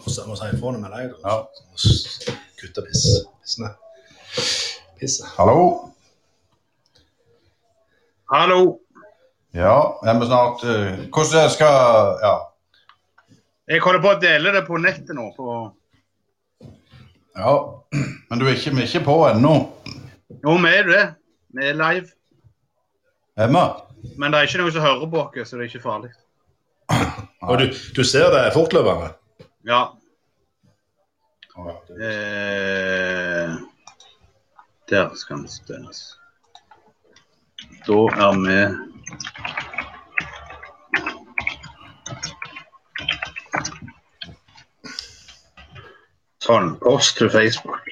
Må si må si ifra når vi er lei. da. Ja. Kutte piss. Pissene. Pisse. Hallo? Hallo. Ja, er vi snart uh, Hvordan skal Ja. Jeg holder på å dele det på nettet nå. På... ja. Men du er ikke, vi er ikke på ennå. Jo, vi er det. Vi er live. Emma? Men det er ikke noen som hører på oss, så det er ikke farlig. Og du, du ser det fortløpende? Ja. Eh... Der skal den stilles. Da er vi Sånn. Post til Facebook.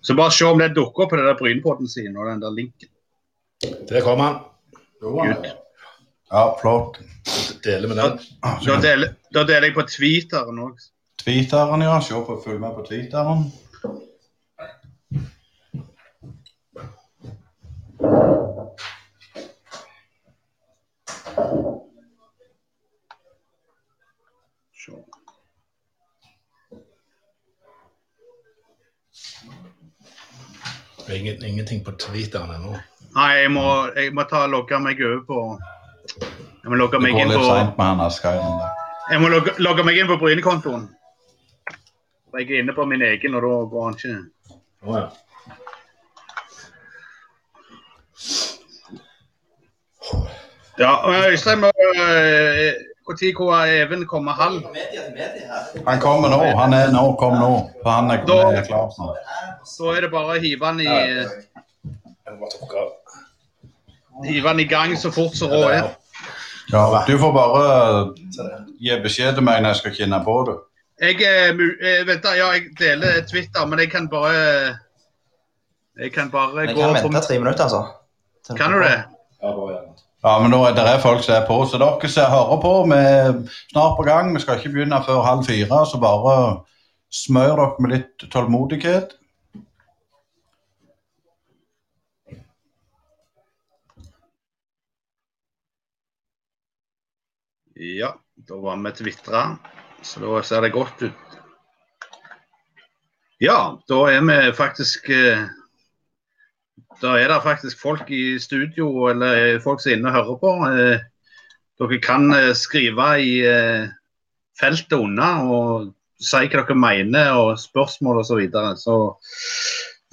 Så bare se om det dukker opp på det der Brynpodden sin og den der linken. Der kommer han. Good. Ja, flott. Deler med den. Da deler, da deler jeg på Twitteren òg. Tweeteren, ja. Se på, følg med på tweeteren. Ingen, ingenting på Twitteren ennå. Nei, jeg må, jeg må ta logge meg over på Jeg må logge meg inn på. Jeg må logge, logge meg inn på Bryne-kontoen. Jeg er inne på min egen, og da går han ikke Oh, ja. Ja, Øystein må Når hvor Even kommer halv? Han kommer nå. Han er nå. Kom nå. For han er, Da- er klar snart. Så er det bare å hive han i, Jeg må bare. Hive den i gang så fort som råd er. Ja, du får bare gi beskjed til meg når jeg skal kjenne på det. Jeg, eh, mu- eh, da, ja, jeg deler Twitter, men jeg kan bare Jeg kan bare Jeg gå kan på vente tre minutter, altså. Kan du det? Ja, bare. Ja, men nå er det folk som er på, så dere som hører på, vi er snart på gang. Vi skal ikke begynne før halv fire, så bare smør dere med litt tålmodighet. Ja, da var vi tvitra, så da ser det godt ut. Ja, da er vi faktisk eh, Da er det faktisk folk i studio, eller folk som er inne og hører på. Eh, Dere kan eh, skrive i feltet unna og si hva dere mener og spørsmål osv. Så, videre. så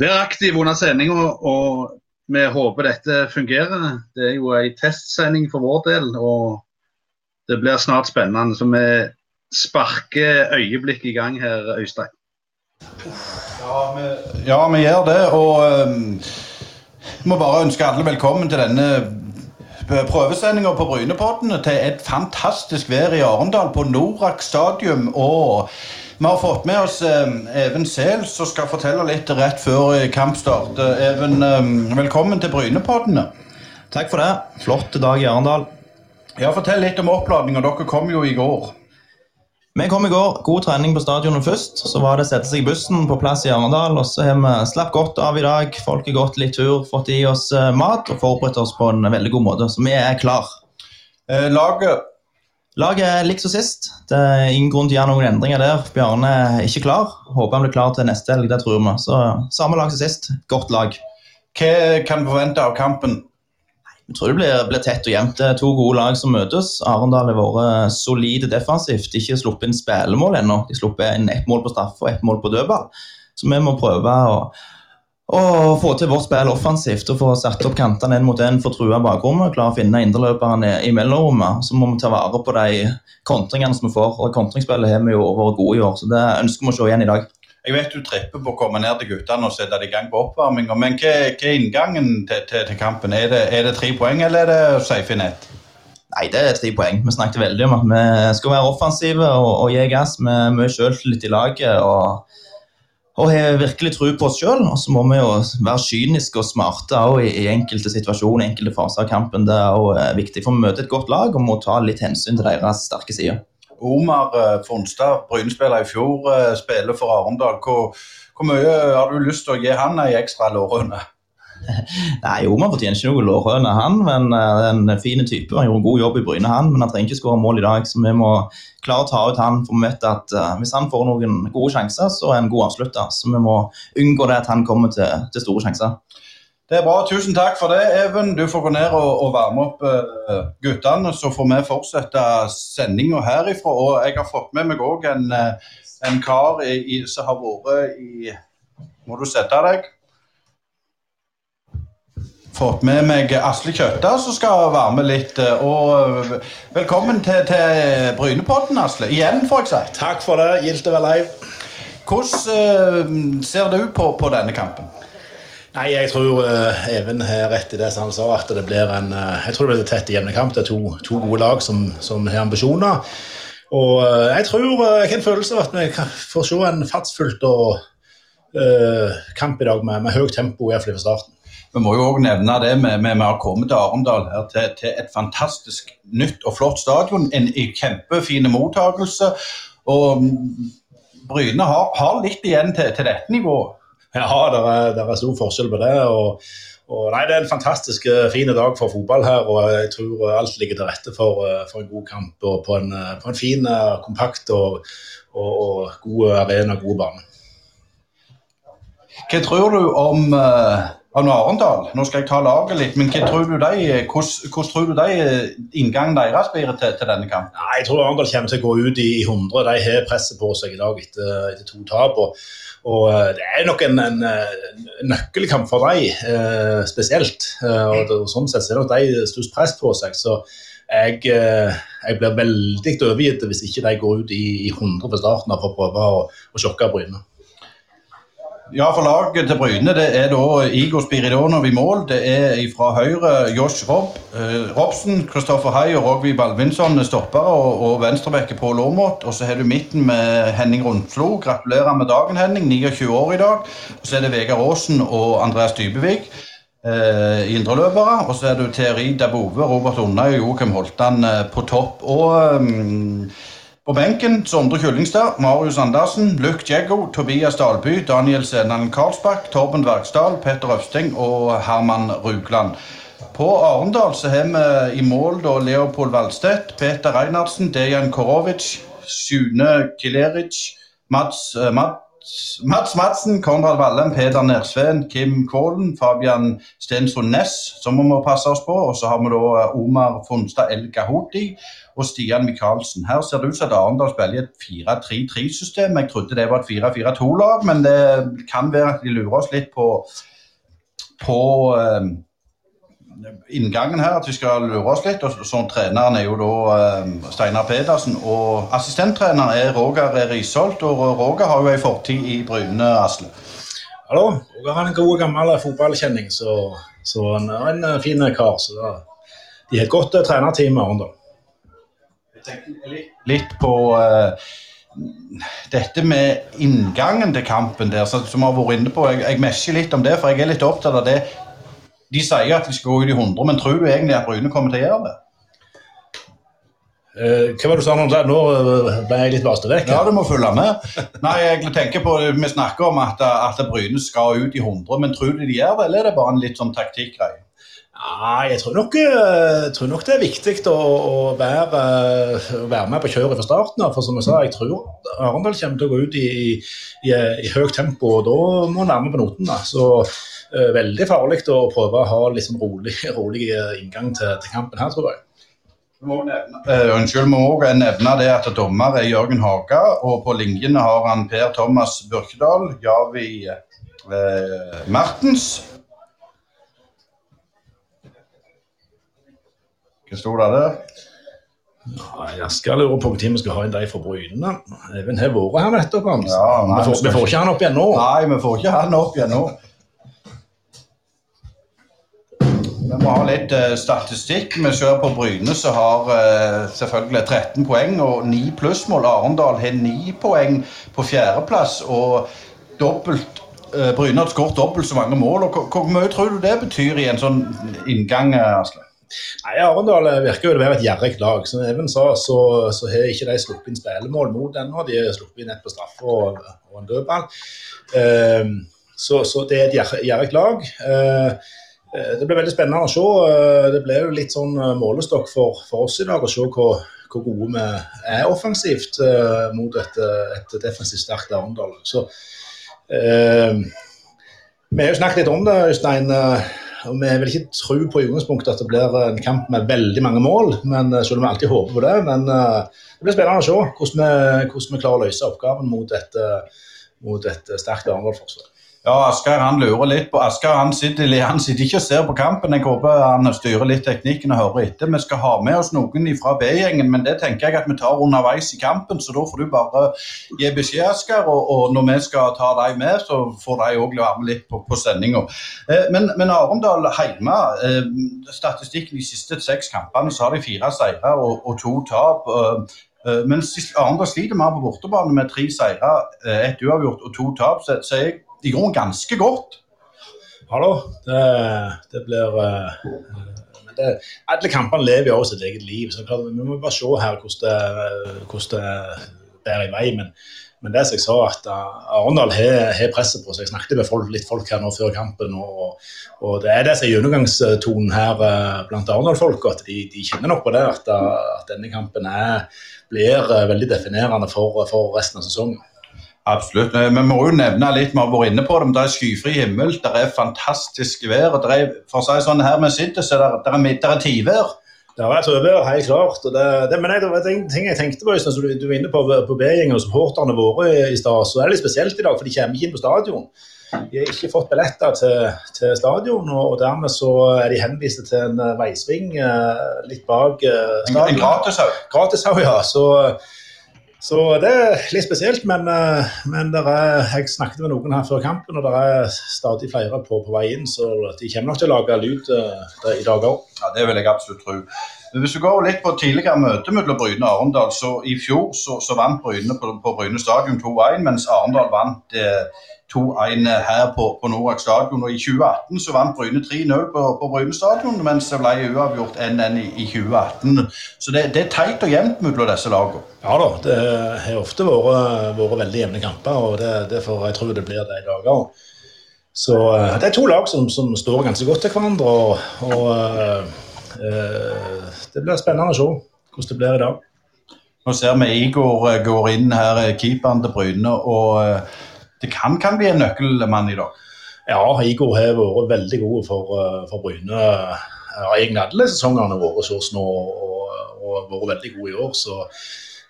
vær aktiv under sendinga, og vi håper dette fungerer. Det er jo ei testsending for vår del. og det blir snart spennende. Så vi sparker øyeblikk i gang her, Øystein. Ja, vi, ja, vi gjør det, og um, må bare ønske alle velkommen til denne prøvesendinga på Brynepodden til et fantastisk vær i Arendal på Norak stadium. Og vi har fått med oss um, Even Sel, som skal fortelle litt rett før kampstart. Uh, Even, um, velkommen til Brynepodden. Takk for det. Flott dag i Arendal. Ja, Fortell litt om oppladninga. Dere kom jo i går. Vi kom i går. God trening på stadionet først. Så var det å sette seg i bussen på plass i Arendal. Og så har vi slapp godt av i dag. Folk har gått litt tur, fått i oss eh, mat og forberedt oss på en veldig god måte. Så vi er klar. Eh, laget Laget er likt som sist. Det er ingen grunn til å gjøre noen endringer der. Bjarne er ikke klar. Håper han blir klar til neste helg, det tror vi. Så samme lag som sist. Godt lag. Hva kan vi forvente av kampen? Jeg tror det blir, blir tett og jevnt. Det er to gode lag som møtes. Arendal har vært solide defensivt. Ikke sluppet inn spillemål ennå. De sluppet inn ett mål på straffe og ett mål på dødball. Så vi må prøve å, å få til vårt spill offensivt og få satt opp kantene én mot én for å true bakrommet. Klare å finne indreløperne i mellomrommet. Så må vi ta vare på de kontringene som vi får. Og kontringsspillet har vi jo vært gode i år, så det ønsker vi å se igjen i dag. Jeg vet du tripper på å komme ned til guttene og sette det i gang på oppvarminga, men hva, hva er inngangen til, til, til kampen? Er det, er det tre poeng, eller er det safe i nett? Nei, det er tre poeng. Vi snakket veldig om at vi skal være offensive og, og gi gass med mye sjøltillit i laget. og og har virkelig tro på oss sjøl. Og så må vi jo være kyniske og smarte i, i enkelte situasjoner, enkelte faser av kampen. Det er også eh, viktig, for vi møter et godt lag og må ta litt hensyn til deres sterke sider. Omar eh, Fonstad, Bryne-spiller i fjor, eh, spiller for Arendal. Hvor, hvor mye har du lyst til å gi han ei ekstra lårhøne? Nei, Omar fortjener ikke noe lårhøne, han. Men uh, en fin type. Han gjorde en god jobb i Bryne, han. Men han trenger ikke skåre mål i dag, så vi må klare å ta ut han. For vi vet at hvis han får noen gode sjanser, så er han god avslutter. Så vi må unngå det at han kommer til, til store sjanser. Det er bra. Tusen takk for det, Even. Du får gå ned og, og varme opp uh, guttene, så får vi fortsette sendinga herifra. Og jeg har fått med meg òg en, uh, en kar i, i, som har vært i Må du sette deg? Fått med meg Asle Kjøtta, som skal være med litt. uh, Og velkommen til, til Brynepodden, Asle. Igjen, får jeg si. Takk for det. Gildt å være live. Hvordan ser du på, på denne kampen? Nei, jeg tror uh, Even har rett i det som han sa, at det blir en uh, jeg tror det blir tett tett jevne kamp. Det er to, to gode lag som, som har ambisjoner. Og uh, jeg tror jeg har en følelse av at vi får se en fartsfullt og kamp i dag med, med høyt tempo, iallfall fra starten. Vi må jo også nevne det med, med, med å komme til Arendal her til, til, et fantastisk nytt og flott stadion. En, en kjempefin mottakelse. Og Bryne har, har litt igjen til, til dette nivået. Ja, det er, er, stor forskjell på det. og, og nei, Det er en fantastisk fin dag for fotball her. og Jeg tror alt ligger til rette for, for en god kamp og på en, på en fin, kompakt og, og, og god arena, god bane. Hva tror du om, uh, Arendal? Nå skal jeg ta laget litt, men hva tror du de, hvordan, hvordan tror du de inngangen deres blir til, til, denne kampen? Nei, jeg tror Arendal kommer til å gå ut i, i 100. De har presset på seg i dag etter, etter to tap. og og Det er nok en, en, en nøkkelkamp for dem, eh, spesielt. Eh, og, Sånn sett så er nok de størst press på seg. Så jeg, eh, jeg blir veldig overgitt hvis ikke de går ut i, i 100 på starten for å prøve å, å sjokke Bryne. Ja, for laget til Bryne det er da Igor Spiridonov i mål. Det er fra høyre Josh Rob, eh, Robsen, Kristoffer Hai og Rogvi Balvinsson stoppere og, og venstrebekke Pål Aamodt. Og så har du midten med Henning Rundflo. Gratulerer med dagen, Henning. 29 år i dag. Og så er det Vegard Aasen og Andreas Dybevik. Eh, Indreløpere. Og så er du Teori Dabove, Robert Unna og Joakim Holtan eh, på topp. Og um, på benken Sondre Kyllingstad, Marius Andersen, Luke Djeggo, Tobias Dalby, Daniel Senan Karlsbakk, Torben Verksdal, Petter Øvsting og Herman Rugland. På Arendal så har vi i mål da Leopold Valstedt, Peter Reinhardsen, Dejan Korovic, Sune Kileric, Mats, uh, Mats, Mats Madsen, Konrad Vallem, Peder Nersveen, Kim Kvålen, Fabian Stensrud Næss, som vi må passe oss på. Og så har vi da Omar Fonstad El Gahoti og Stian Michaelsen. Her ser det ut som at Arendal spiller et 4-3-3-system. Jeg trodde det var et 4-4-2-lag, men det kan være at de lurer oss litt på, på eh, inngangen her, at vi skal lure oss litt. og så Treneren er jo da eh, Steinar Pedersen, og assistenttreneren er Roger Risholt. og Roger har jo ei fortid i Bryne, Asle. Hallo. Roger har en god gammel fotballkjenning, så, så han er en fin kar. så da, De har et godt uh, trenerteam i Arendal litt på uh, dette med inngangen til kampen der, som vi har vært inne på. Jeg, jeg mesjer litt om det, for jeg er litt opptatt av det. De sier at vi skal gå ut i 100, men tror du egentlig at Bryne kommer til å gjøre det? Uh, hva var det du sa nå? Nå ble jeg litt vaste vekk. Ja, du må følge med. Nei, jeg tenker på, Vi snakker om at, at Bryne skal ut i 100, men tror du de gjør det, eller er det bare en litt sånn taktikkgreie? Ja, jeg tror nok, jeg tror nok, det er viktig å, å, være, å, være, med på kjøret fra starten av. For som jeg sa, jeg tror Arendal kommer til å gå ut i, i, i høyt tempo, og da må han være med på noten. Da. Så uh, veldig farlig å prøve å ha litt sånn rolig, rolig inngang til, til, kampen her, tror jeg. Unnskyld, må også nevne det at dommer er Jørgen Haga, og på linjene har han Per Thomas Burkedal, Javi uh, Martens. Hva er det der? Ja, jeg skal lure på når vi skal ha inn de fra Bryne. Even har vært her nettopp. Hans. Ja, nei, vi, får, vi, får, ikke han opp igjen nå. Nei, vi får ikke han opp igjen nå. Vi må ha litt uh, statistikk. Vi ser på Bryne som har uh, selvfølgelig 13 poeng og 9 plussmål. Arendal har 9 poeng på fjerdeplass og dobbelt uh, Bryne har skåret dobbelt så mange mål. og Hvor mye tror du det betyr i en sånn inngang? Asle? Nei, Arendal virker jo å være et gjerrig lag. Som Even sa, så, så har ikke de sluppet inn spillemål mot ennå. De har sluppet inn ett på straffe og, og en dødball. Um, Så, så det er et gjer- gjerrig lag. Eh, eh, det blir veldig spennende å se. Eh, Det ble jo litt sånn eh, målestokk for, for oss i dag å se hvor, hvor gode vi er offensivt eh, mot et, eh, et defensivt sterkt Arendal. Så eh, Vi har jo snakket litt om det, Øystein. eh, og Vi vil ikke tro på at det blir en kamp med veldig mange mål, men eh, selv om vi alltid håper på det. Men eh, det blir spennende å se hvordan vi, hvordan vi klarer å løse oppgaven mot et, eh, mot et sterkt Arendal-forsvar. Ja, Asgeir han lurer litt på Asgeir han sitter, han sitter ikke og ser på kampen. Jeg håper han styrer litt teknikken og hører etter. Vi skal ha med oss noen fra B-gjengen, men det tenker jeg at vi tar underveis i kampen. Så da får du bare gi beskjed, Asgeir. Og, og når vi skal ta deg med, så får de òg være med litt på, på sendinga. Eh, men, men Arendal hjemme, eh, statistikken de siste seks kampene, så har de fire seire og, og to tap. Eh, eh, mens Arendal sliter mer på bortebane med tre seire, eh, ett uavgjort og to tap. Så jeg de går ganske godt. Da, det, det blir eh, men det, Alle kampene lever jo sitt eget liv. så klart, Vi må bare se her hvordan det, hvordan bærer i vei. Men, men det som jeg sa, at eh, Arendal har, presset på seg. Jeg snakket med folk, litt folk her nå før kampen. og, og Det er det som er gjennomgangstonen her eh, blant Arendal-folk. At de, de kjenner nok på det, at, eh, at denne kampen er, blir eh, veldig definerende for, for resten av sesongen. Absolutt. Eh, Vi må jo nevne litt, vi har vært inne på det, men det er skyfri himmel, det er fantastisk vær. og det er, For å si det sånn, her vi sitter, så er det, det er, midt- det er tidvær. Det har vært over, helt klart. Og det, det, men det var en ting jeg tenkte på, som du, du var inne på, på B-gjengen og supporterne våre i, i stad, så er det litt spesielt i dag, for de kommer ikke inn på stadion. De har ikke fått billetter til, til stadion, og, og dermed så er de henvist til en eh, veisving eh, litt bak stadion. En, en gratis òg. Gratis òg, ja. Så, så det er litt spesielt, men, eh, men er, jeg snakket med noen her før kampen, og det er stadig flere på, på vei inn, så de kommer nok til å lage lyd eh, i dag òg. Ja, det vil jeg absolutt tro. Hvis du går litt på tidligere møte mellom Bryne og Arendal, så i fjor så, så vant Bryne på, på Bryne stadion 2-1, mens Arendal vant eh, 2-1 her på, på Norak stadion. Og i 2018 så vant Bryne 3-0 på, på Bryne stadion, mens det ble uavgjort 1-1 i, i 2018. Så det, det er teit og jevnt mellom disse lagene. Ja da, det har ofte vært, vært veldig jevne kamper, og det, derfor jeg tror det blir det i dag òg. Så eh, det er to lag som, som står ganske godt til hverandre, og, og eh, det blir spennende å se hvordan det blir i dag. Nå ser vi Igor eh, går inn her, keeperen til Bryne, og det kan, kan bli en nøkkelmann i dag. Ja, Igor har vært veldig god for, eh, for Bryne. Ja, egentlig alle sesongene våre oss nå, og, og vært veldig god i år. Så,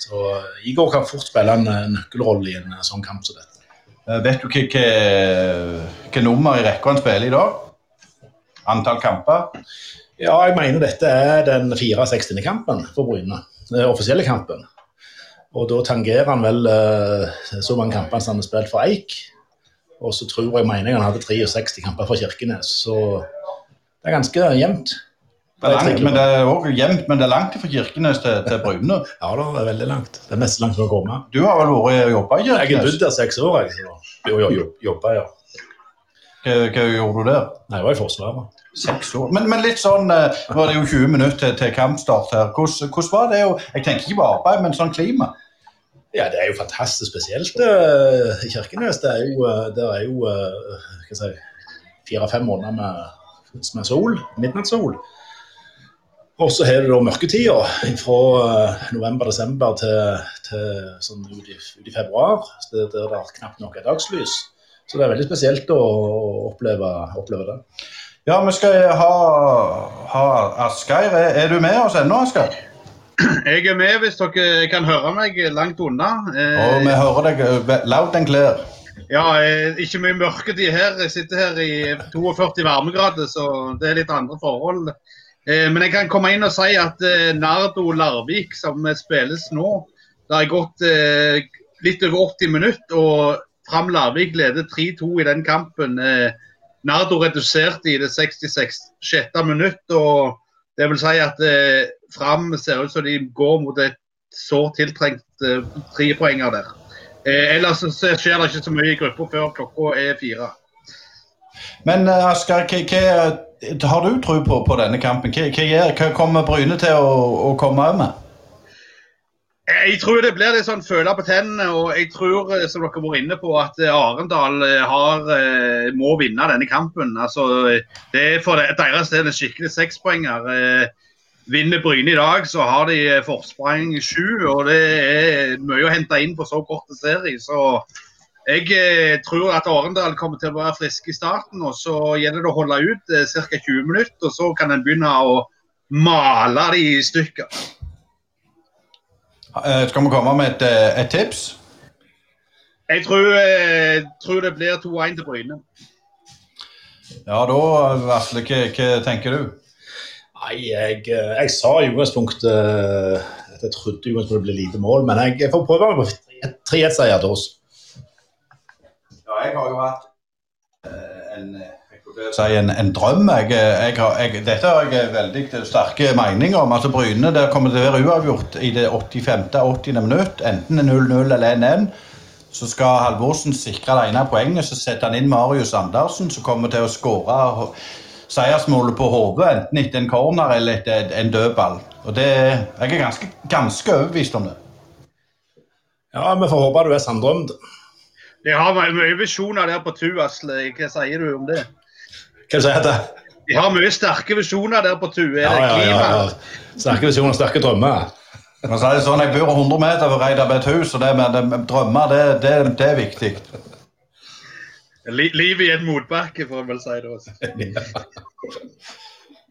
så Igor kan fort spille en nøkkelrolle i en sånn kamp som dette. Eh, Vet du hva nummer i rekka han spiller i dag? Antall kamper? Ja, jeg mener dette er den 64. kampen for Bryne. Den offisielle kampen. Og da tangerer han vel eh, så mange kamper som han har spilt for Eik. Og så tror jeg mener jeg han hadde 63 kamper for Kirkenes. Så det er ganske jevnt. Det er langt, men det er også jevnt, men det er langt fra Kirkenes til, til Bryne. Ja da, det er veldig langt. Det er mest langt å komme. Du har vel vært og jobba i Jeg har Kirkenes? bodd der seks år, jeg. Jo, jo, jo, jobba, ja. Hva, hva gjorde du der? Nei, jeg var i Forsvaret. Seks år. Men, men litt sånn, eh, var det jo 20 minutter til, til kampstart her. Hvordan, hvordan var det? Jeg tenker ikke på arbeid, men sånn klima. Ja, det er jo fantastisk spesielt eh, i Kirkenes. Det er jo, det der er jo eh, hva si, fire-fem måneder med, med sol, midnattssol. Og så har du da mørketida fra eh, november-desember til, til sånn ut i, ut i februar, der det er knapt nok er dagslys. Så det er veldig spesielt å oppleve, oppleve det. Ja, vi skal ha, ha Asgeir. Er, er du med oss ennå, Asgeir? Jeg er med hvis dere kan høre meg langt unna. Eh, Og vi hører deg eh, loud and clear. Ja, eh, ikke mye mørketid her. Jeg sitter her i 42 varmegrader, så det er litt andre forhold. Eh, Men jeg kan komme inn og si at eh, Nardo Larvik, som spilles nå, det har gått eh, litt over 80 minutter, og Fram Larvik leder 3-2 i den kampen. Eh, Nardo reduserte i det 66. minutt, og det vil si at eh, Fram ser ut som de går mot et sårt tiltrengt eh, trepoenger der. Eh, ellers så skjer det ikke så mye i gruppa før klokka er fire. Men eh, Asgeir, hva, hva har du tro på, på denne kampen? Hva, kommer Bryne til å, å komme med? Jeg tror det blir litt sånn føle på tennene, og jeg tror eh, som dere vært inne på, at eh, Arendal eh, har, må vinne denne kampen. Altså, det er for deres del en skikkelig sekspoenger. Vinner Bryne i dag, så har de forsprang sju, og det er mye å hente inn på så kort serie. Så jeg tror at Arendal kommer til å være friske i starten, og så gjelder det å holde ut ca. 20 minutter, og så kan en begynne å male de i stykker. Eh, skal vi komme med et, eh, et tips? Jeg tror, jeg eh, tror det blir 2-1 til Bryne. Ja, da, Vasle, hva, tenker du? Nei, jeg, jeg sa i utgangspunktet at jeg trodde det bli lite mål, men jeg får prøve meg på 3-1-seier til oss. Ja, jeg har jo hatt en si en, en drøm. Jeg, jeg, jeg, dette har jeg veldig sterke meninger om. altså Bryne der kommer til å være uavgjort i det 85.-80. minutt. Enten 0-0 eller 1-1. Så skal Halvorsen sikre det ene poenget. Så setter han inn Marius Andersen, som kommer til å skåre seiersmålet på hodet. Enten etter en corner eller etter en dødball. Og det, Jeg er ganske, ganske overbevist om det. Ja, vi får håpe du er sanndrømt. Jeg har mye visjoner der på tu, Asle. Hva sier du om det? Hva sier du? De har mye sterke visjoner der på Tue. Ja, ja, ja, ja. Sterke visjoner, sterke drømmer. Man sier sånn, Jeg bor 100 meter fra Reidar hus, og det med, drømmer det, det, det, er viktig. Livet i en motbakke, får en vel si det også.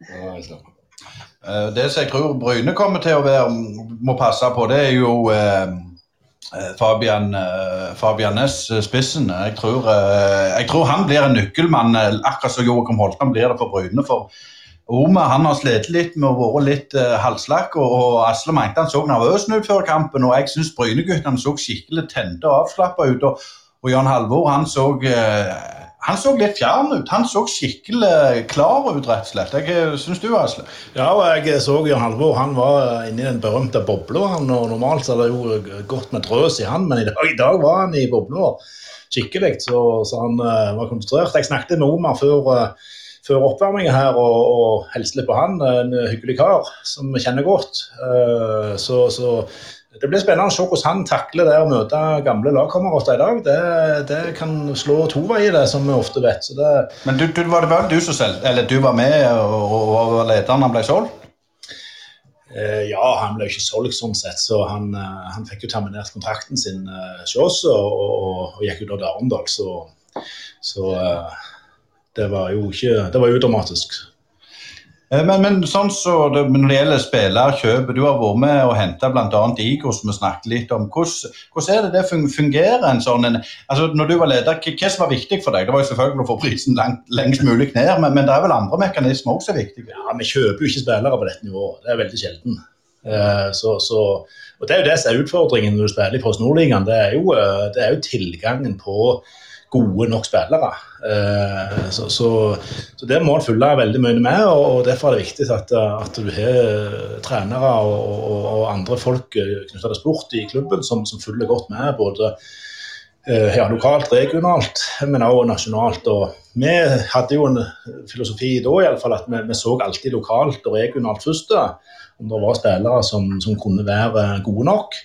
ja. det som jeg tror Bryne kommer til å være, må passe på, det er jo eh, Eh, Fabian, eh, Fabian Næss, eh, spissen. Jeg tror, jeg tror, han blir en nøkkelmann, akkurat som Joakim Holtan blir det for Bryne. for Ome han har slitt litt med å være litt eh, halslakk, og, og Asle mente han så nervøs ut før kampen. og Jeg syns Bryneguttene så skikkelig tente og avslappa ut. og, og Jan Halvor han så uh, han så litt fjern ut. Han så skikkelig klar ut, rett og slett. Hva Syns du, Asle? Ja, og jeg så Jan Halvor. Han var inni den berømte bobla. Normalt så er det jo godt med drøs i han, men i dag, i dag var han i bobla skikkelig. Så, så, han uh, var konsentrert. Jeg snakket med Omar før, uh, før oppvarminga her og, og hilste litt på han. En hyggelig kar som vi kjenner godt. Uh, så, så det blir spennende å se hvordan han takler det å møte gamle lagkamerater i dag. Det, det, kan slå to veier, det, som vi ofte vet. Det... Men du, du, var det bare du som selv, eller du var med og, var lederen han ble solgt? Eh, ja, han ble ikke solgt sånn sett, så han, eh, han fikk jo terminert kontrakten sin eh, hos oss og, og, og, gikk ut av Arendal. Så, så eh, det var jo ikke Det var jo dramatisk. Eh, men, men sånn så det, når det gjelder spillerkjøp, du har vært med og henta bl.a. Igor, som vi snakket litt om. Hvordan, hvordan, er det det fungerer? en sånn, en, altså når du var leder, Hva som var viktig for deg? Det var jo selvfølgelig å få prisen langt, lengst mulig ned, men, men, det er vel andre mekanismer også som viktige? Ja, Vi kjøper jo ikke spillere på dette nivået. Det er veldig sjelden. Uh, så, så, og Det er jo det som er utfordringen når du spiller i Post Nordligaen. Det, uh, det er jo tilgangen på gode nok spillere. Eh, så, så, så, det må en følge veldig mye med, og Derfor er det viktig at, at du har trenere og, og, og andre folk knyttet til sport i klubben som, som følger godt med. både eh, ja, lokalt, regionalt, men også nasjonalt. Og vi hadde jo en filosofi da i alle fall, at vi, vi så alltid lokalt og regionalt først. Om det var spillere som, som kunne være gode nok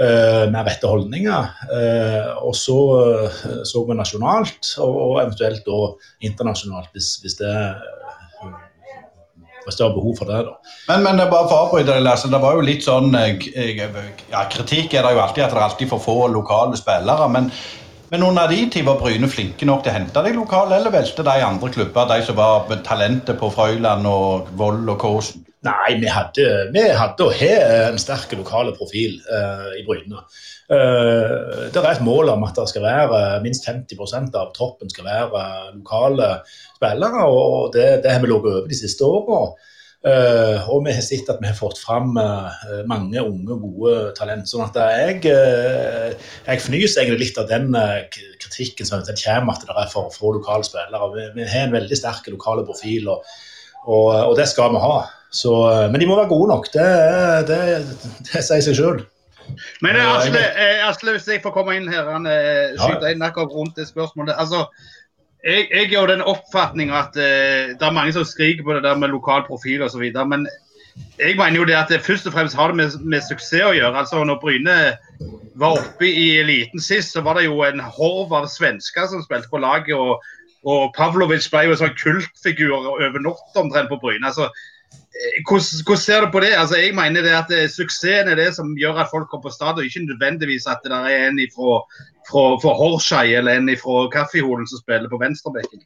uh, med rette holdninger. Uh, og så uh, så vi nasjonalt, og, eventuelt da internasjonalt, hvis, hvis det hvis det var behov for det. da. Men, men bare for å avbryte det, altså, det var jo litt sånn ja, Kritikk er det jo alltid at det er alltid for få lokale spillere. men men under de tid var Bryne flinke nok til å hente de lokale, eller velte de andre klubber, de som var talentet på Frøyland og Vold og Kåsen? Nei, vi hadde, vi hadde og har en sterk lokal profil uh, i Bryne. Uh, det er et mål om at det skal være minst 50% av troppen skal være lokale spillere. og Det, det har vi ligget over de siste årene. Og vi har sett at vi har fått fram mange unge, gode talent. sånn at jeg, jeg fnyser litt av den kritikken som kommer at det er for få lokale spillere. Vi, vi, har en veldig sterk lokal profil, og, og, og det skal vi ha. Så, eh, men de må være gode nok. Det, det, det sier seg sjøl. Men eh, Asle, eh, Asle, hvis jeg får komme inn her, han skyter inn akkurat rundt det spørsmålet. Altså, jeg, jeg er jo den oppfatning at uh, det er mange som skriker på det der med lokal profil osv. Men jeg mener jo det at det først og fremst har det med, med suksess å gjøre. altså når Bryne var oppe i eliten sist, så var det jo en horv av svensker som spilte på laget. og og Pavlovic ble jo en sånn kultfigur over natta omtrent på Bryne. Altså, hvordan, hvordan, ser du på det? Altså, jeg mener det at eh, Suksessen er det som gjør at folk kommer på stadion, ikke nødvendigvis at det er en fra, fra, fra Horshei eller en fra Kaffeholen som spiller på venstrebekken.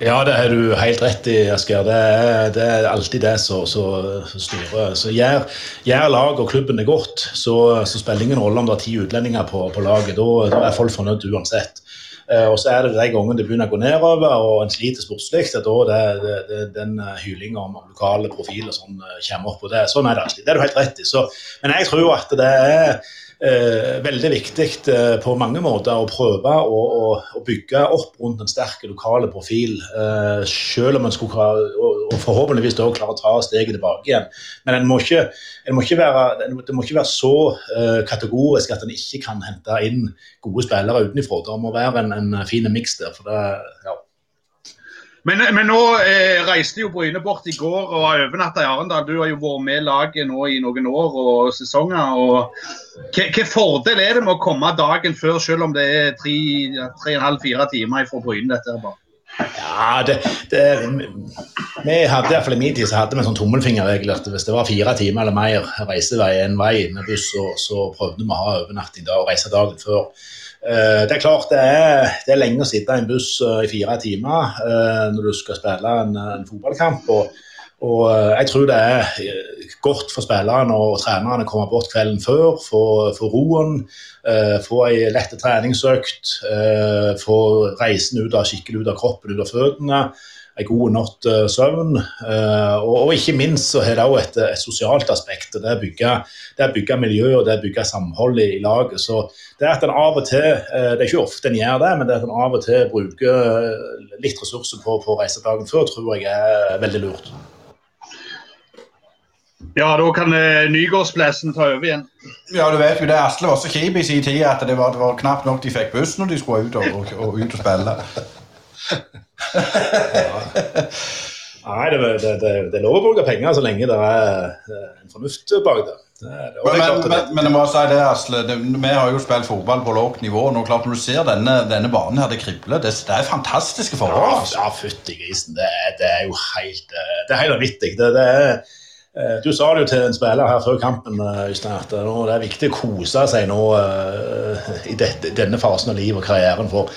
Ja, det har du helt rett i, Asker. Det det er alltid det som styrer. Så gjør, gjør lag og klubben det godt, så, så spiller ingen rolle om det er ti utlendinger på, på laget. Da, da, er folk fornøyd uansett. Eh, og så er det de gangene det begynner å gå nedover og en sliter sportslig, er da det, det, den eh, hylinga om lokale profiler sånn, kommer opp. og det, Sånn er det alltid. Det er du helt rett i. Så, men jeg tror at det er eh, veldig viktig eh, på mange måter å prøve å, å, å, bygge opp rundt en sterk lokale profil. Eh, selv om en skulle klare, og, og forhåpentligvis da klare å ta steget tilbake igjen. Men en må ikke, en må ikke være, det må ikke være så eh, kategorisk at en ikke kan hente inn gode spillere utenfra. Det må være en, en fin miks der. for det, ja. Men, men, nå eh, reiste jo Bryne bort i går og har overnatta i Arendal. Du har jo vært med laget nå i noen år og sesonger. og Hvilken fordel er det med å komme dagen før, selv om det er tre, tre og en halv, fire timer fra Bryne? dette er bare? Ja, det, det, vi hadde iallfall i min tid så hadde vi en sånn tommelfingerregel at hvis det var fire timer eller mer reisevei en vei med buss, så, så prøvde vi å ha overnatting da og reise dagen før. Eh, det er klart det er, det er, lenge å sitte i en buss eh, i fire timer eh, når du skal spille en, en fotballkamp. Og, og, jeg tror det er godt for spillerne og trenerne å komme bort kvelden før, få, roen, få ei lett treningsøkt, få reisen ut av, skikkelig ut av kroppen, ut av føttene en god natt uh, søvn. Uh, og, og, ikke minst så har det òg et, et, sosialt aspekt. Det er å bygge, bygge miljø og det er bygge samhold i, i, laget. Så det er at en av og til, uh, det er ikke ofte en gjør det, men det er at en av og til bruker litt ressurser på, på reisedagen før, tror jeg er veldig lurt. Ja, da kan Nygårdsplassen ta over igjen. Ja, du vet jo det. Asle var så kjip i sin tid at det var, det var, knapt nok de fikk buss når de skulle ut og, og, og, ut og spille. Nei, det, det, det, det, er lov å bruke penger så lenge det er en fornuft bak det. men, men, men, men, jeg må si det, Asle. vi har jo spilt fotball på lavt nivå. Nå, klart, Når du ser denne, denne banen her, det kribler. Det, er fantastiske forhold. Altså. Ja, ja fytti grisen. Det, er jo helt Det er helt vanvittig. Eh, du sa det jo til en spiller her før kampen Øystein, at det er viktig å kose seg nå i denne fasen av livet og karrieren. for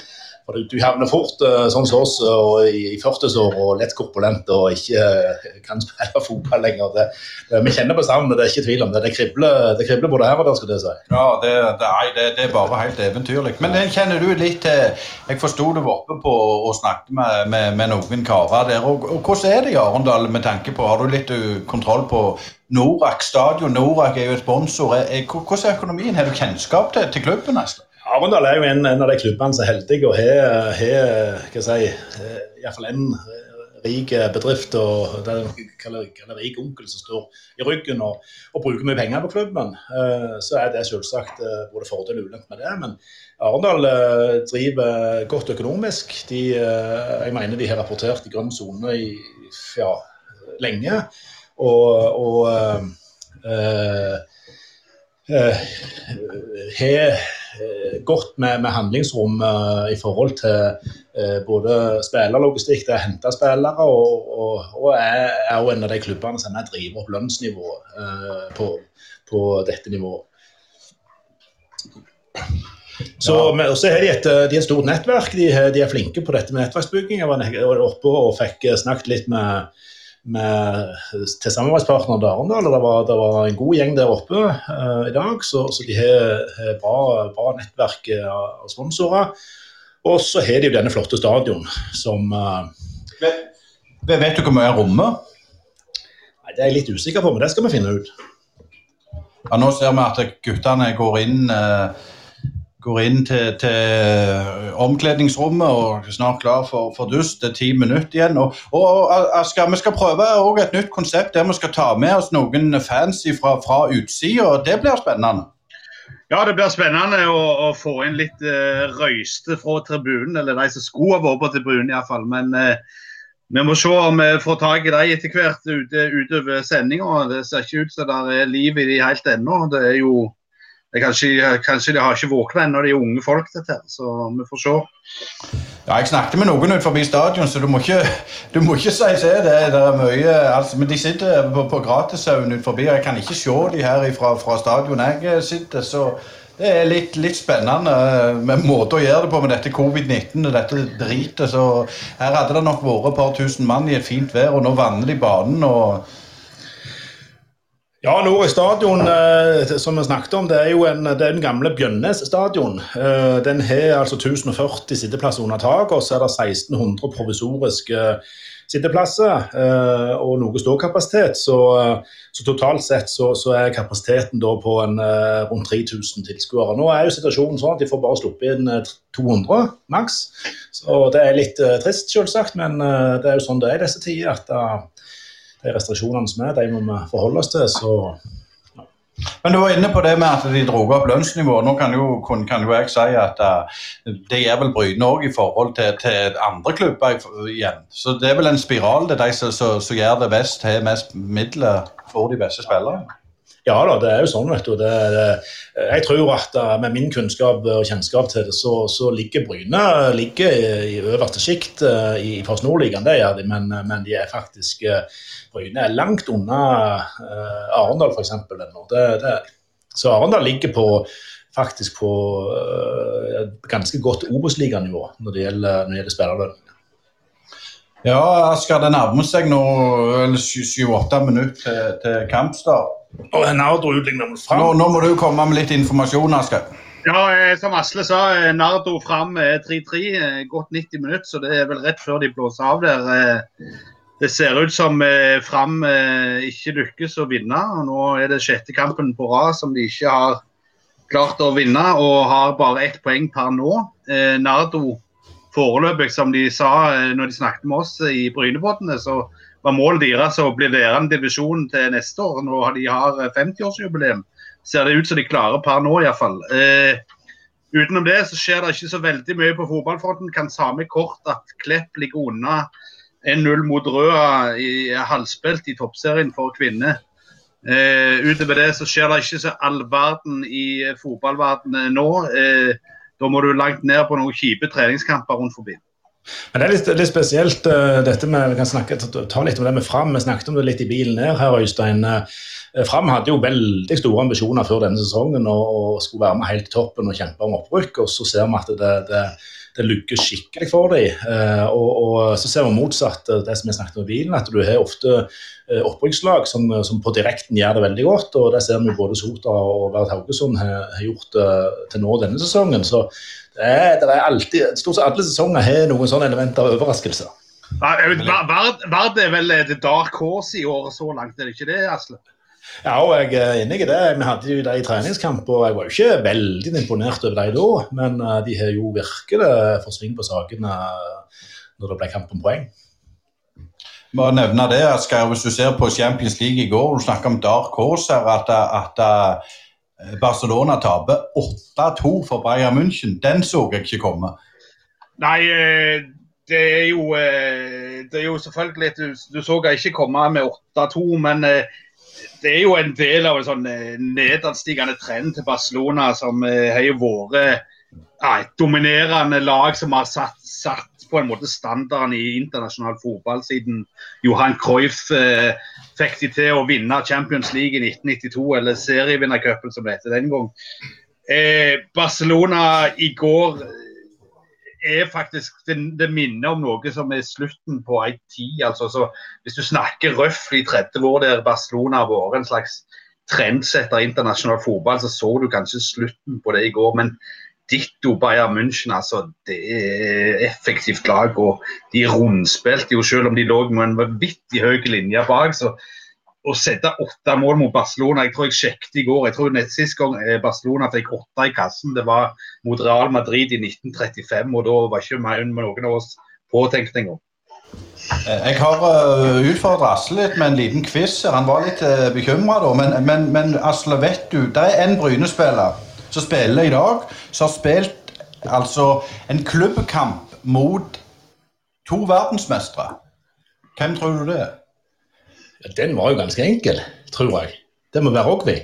for du, havner fort uh, sånn som oss og i, i 40-år og lett korpulent og ikke uh, kan spille fotball lenger. Det, det, vi kjenner på savnet, det er ikke tvil om det. Det kribler, det kribler både her og der, skal det si. Ja, det, det, det, er bare helt eventyrlig. Men den kjenner du litt til Jeg forsto du var oppe på og snakket med, med, med noen karer der. Og, og, hvordan er det i Arendal med tanke på Har du litt kontroll på Norak stadion? Norak er jo et sponsor. Hvordan er økonomien? Har du kjennskap til, til klubben? Nesten? Arendal er jo en, en, av de klubbene som er heldige og har, si, eh, iallfall en eh, rik bedrift og det kaller, kaller rik onkel som står i ryggen og, og, bruker mye penger på klubben, eh, så er det selvsagt både fordel og ulempe med det. Men Arendal driver godt økonomisk. De, jeg mener de har rapportert i grønn sone i ja, lenge. Og, og øh, øh, har Eh, godt med, med handlingsrom uh, i forhold til uh, både spillerlogistikk, det å hente spillere, og, og, og er, er jo en av de klubbene som er driver opp lønnsnivået på, på, dette nivået. Så, ja. så de et, de et stort nettverk. De, de, er flinke på dette med nettverksbygging. Jeg var oppe og fikk snakket litt med med, til samarbeidspartner til Arendal. Det var, det var en god gjeng der oppe uh, i dag, så, så de har, bra, bra, nettverk av sponsorer. Og så har de jo denne flotte stadion som uh, vet, vet, du hvor mye er rommet? Nei, Det er jeg litt usikker på, men det skal vi finne ut. Ja, Nå ser vi at guttene går inn uh, går inn til, til, omkledningsrommet og snart klar for, for dust. Det er ti minutter igjen. Og, og, Asker, Vi skal prøve et nytt konsept der vi skal ta med oss noen fans fra, fra utsida. Det blir spennende. Ja, det blir spennende å, å få inn litt uh, røyste fra tribunen. Eller de som skulle ha vært på tribunen, iallfall. Men uh, vi må se om vi får tak i dem etter hvert ute, utover sendinga. Det ser ikke ut som det er liv i de helt ennå. Det er jo kanskje, kanskje, de har ikke våkna ennå, de unge folk, dette. Så vi får se. Ja, Jeg snakket med noen ut forbi stadion, så du må ikke, du må ikke si se det. Det er mye, altså, men de sitter på, på Gratishaugen ut forbi. Jeg kan ikke se de her fra, fra stadion jeg sitter. så det er litt, litt, spennende med måten å gjøre det på med dette covid-19 og dette dritet. Så her hadde det nok vært et par tusen mann i et fint vær, og nå vanner de banen. og ja, Nord stadion, eh, som vi snakket om, det er jo en, det er den gamle Bjønnes stadion. Eh, den har altså 1040 sitteplasser under taket, og så er det 1600 provisoriske sitteplasser eh, og noe ståkapasitet. Så, så totalt sett så, så, er kapasiteten da på en, rundt 3000 tilskuere. Nå er jo situasjonen sånn at de får bare sluppe inn 200 maks. Så det er litt trist, selvsagt, men det er jo sånn det er i disse tider. at de restriksjonene som er, de må vi forholde oss til. så ja. men Du var inne på det med at de dro opp lønnsnivået. Nå kan jo, kan jo jeg si at uh, det gjør vel Bryne òg i forhold til, til, andre klubber igjen. Så det er vel en spiral. Det er de som, som gjør det best, har mest midler, får de beste spillerne. Ja da, det er jo sånn, vet du. Det, det, jeg tror at uh, med min kunnskap og kjennskap til det, så, så ligger Bryne ligger i, øverste sjikt uh, i Post Nord-ligaen, det gjør de, men, men, de er faktisk Bryne er langt unna Arendal f.eks. ennå. Så Arendal ligger på faktisk på ganske godt Obos-liganivå når det gjelder, når gjelder spillerlønn. Ja, Asker, det nærmer seg nå 7-8 minutter til, til kampstart. Og Nardo utligner mot fram. Nå, nå, må du komme med litt informasjon, Asker. Ja, eh, som Asle sa, eh, Nardo fram 3-3. Eh, gått 90 minutter, så det er vel rett før de blåser av der. Det ser ut som Fram ikke lykkes å vinne. og Nå er det sjette kampen på rad som de ikke har klart å vinne, og har bare ett poeng per nå. Nardo foreløpig, som de sa når de snakket med oss i Brynebåtene, så var målet deres å bli værende divisjon til neste år. Når de har 50-årsjubileum, ser det ut som de klarer per nå iallfall. Eh, utenom det så skjer det ikke så veldig mye på fotballfronten. Kan samme kort at Klepp ligger unna 1-0 mot Røa i halvspilt i toppserien for kvinner. Eh, utover det så skjer det ikke så all verden i fotballverdenen nå. Eh, da må du langt ned på noen kjipe treningskamper rundt forbi. Men Det er litt, litt spesielt uh, dette med, vi kan snakke, ta litt om det med Fram. Vi snakket om det litt i bilen ned her Øystein. Uh, Fram hadde jo veldig store ambisjoner før denne sesongen og, og skulle være med helt til toppen og kjempe om opprykk. og Så ser vi at det, det, det lykkes skikkelig for dem. Uh, og, og, så ser vi motsatt det som vi snakket om i bilen, at du har ofte opprykkslag som, som, på direkten gjør det veldig godt. og Det ser vi både Sota og Verd Haugesund har, har gjort til nå denne sesongen. så det er, det er alltid, Stort sett alle sesonger har noen sånne elementer av overraskelser. Vard er vel the dark horse i år så langt, er det ikke det, Asle? Ja, og jeg er enig i det. Vi hadde jo det i treningskamp, og jeg var jo ikke veldig imponert over dem da. Men eh, de har jo virkelig fått sving på sakene når det ble kamp om poeng. Bare nevne det, Asgeir, Hvis du ser på Champions League i går, du snakker om dark horse her, at, at Eh, Barcelona taper 8-2 for Bayern München. Den så jeg ikke komme. Nei, eh, det er jo, eh, det er jo selvfølgelig Du, du så jeg ikke komme med 8-2, men det er jo en del av en sånn nedadstigende trend til Barcelona, som har vært et dominerende lag som har satt, satt, på en måte standarden i internasjonal fotball siden Johan Cruyff eh, fikk de til å vinne Champions League i 1992, eller serievinnercupen som det heter den gang. Eh, Barcelona i går er faktisk det, det, minner om noe som er slutten på ei tid. Altså, så hvis du snakker røftlig 30 år der Barcelona har vært en slags trendsetter i internasjonal fotball, så så du kanskje slutten på det i går. Men ditto Bayern München, altså. Det er effektivt lag. og De rundspilte jo, selv om de lå med en vanvittig høy linje bak. så å sette åtte mål mot Barcelona Jeg tror jeg sjekket i går. jeg tror nett Sist gang eh, Barcelona fikk åtte i kassen, det var mot Real Madrid i 1935. og Da var ikke noen av oss påtenkt engang. Eh, jeg har uh, utfordra Asle litt med en liten quiz. Han var litt bekymra da. Men, men, men, Asle, vet du, det er en Bryne-spiller som spiller i dag, som har spilt altså en klubbkamp mot to verdensmestere. Hvem tror du det er? Den var jo ganske enkel, tror jeg. Det må være Rogvi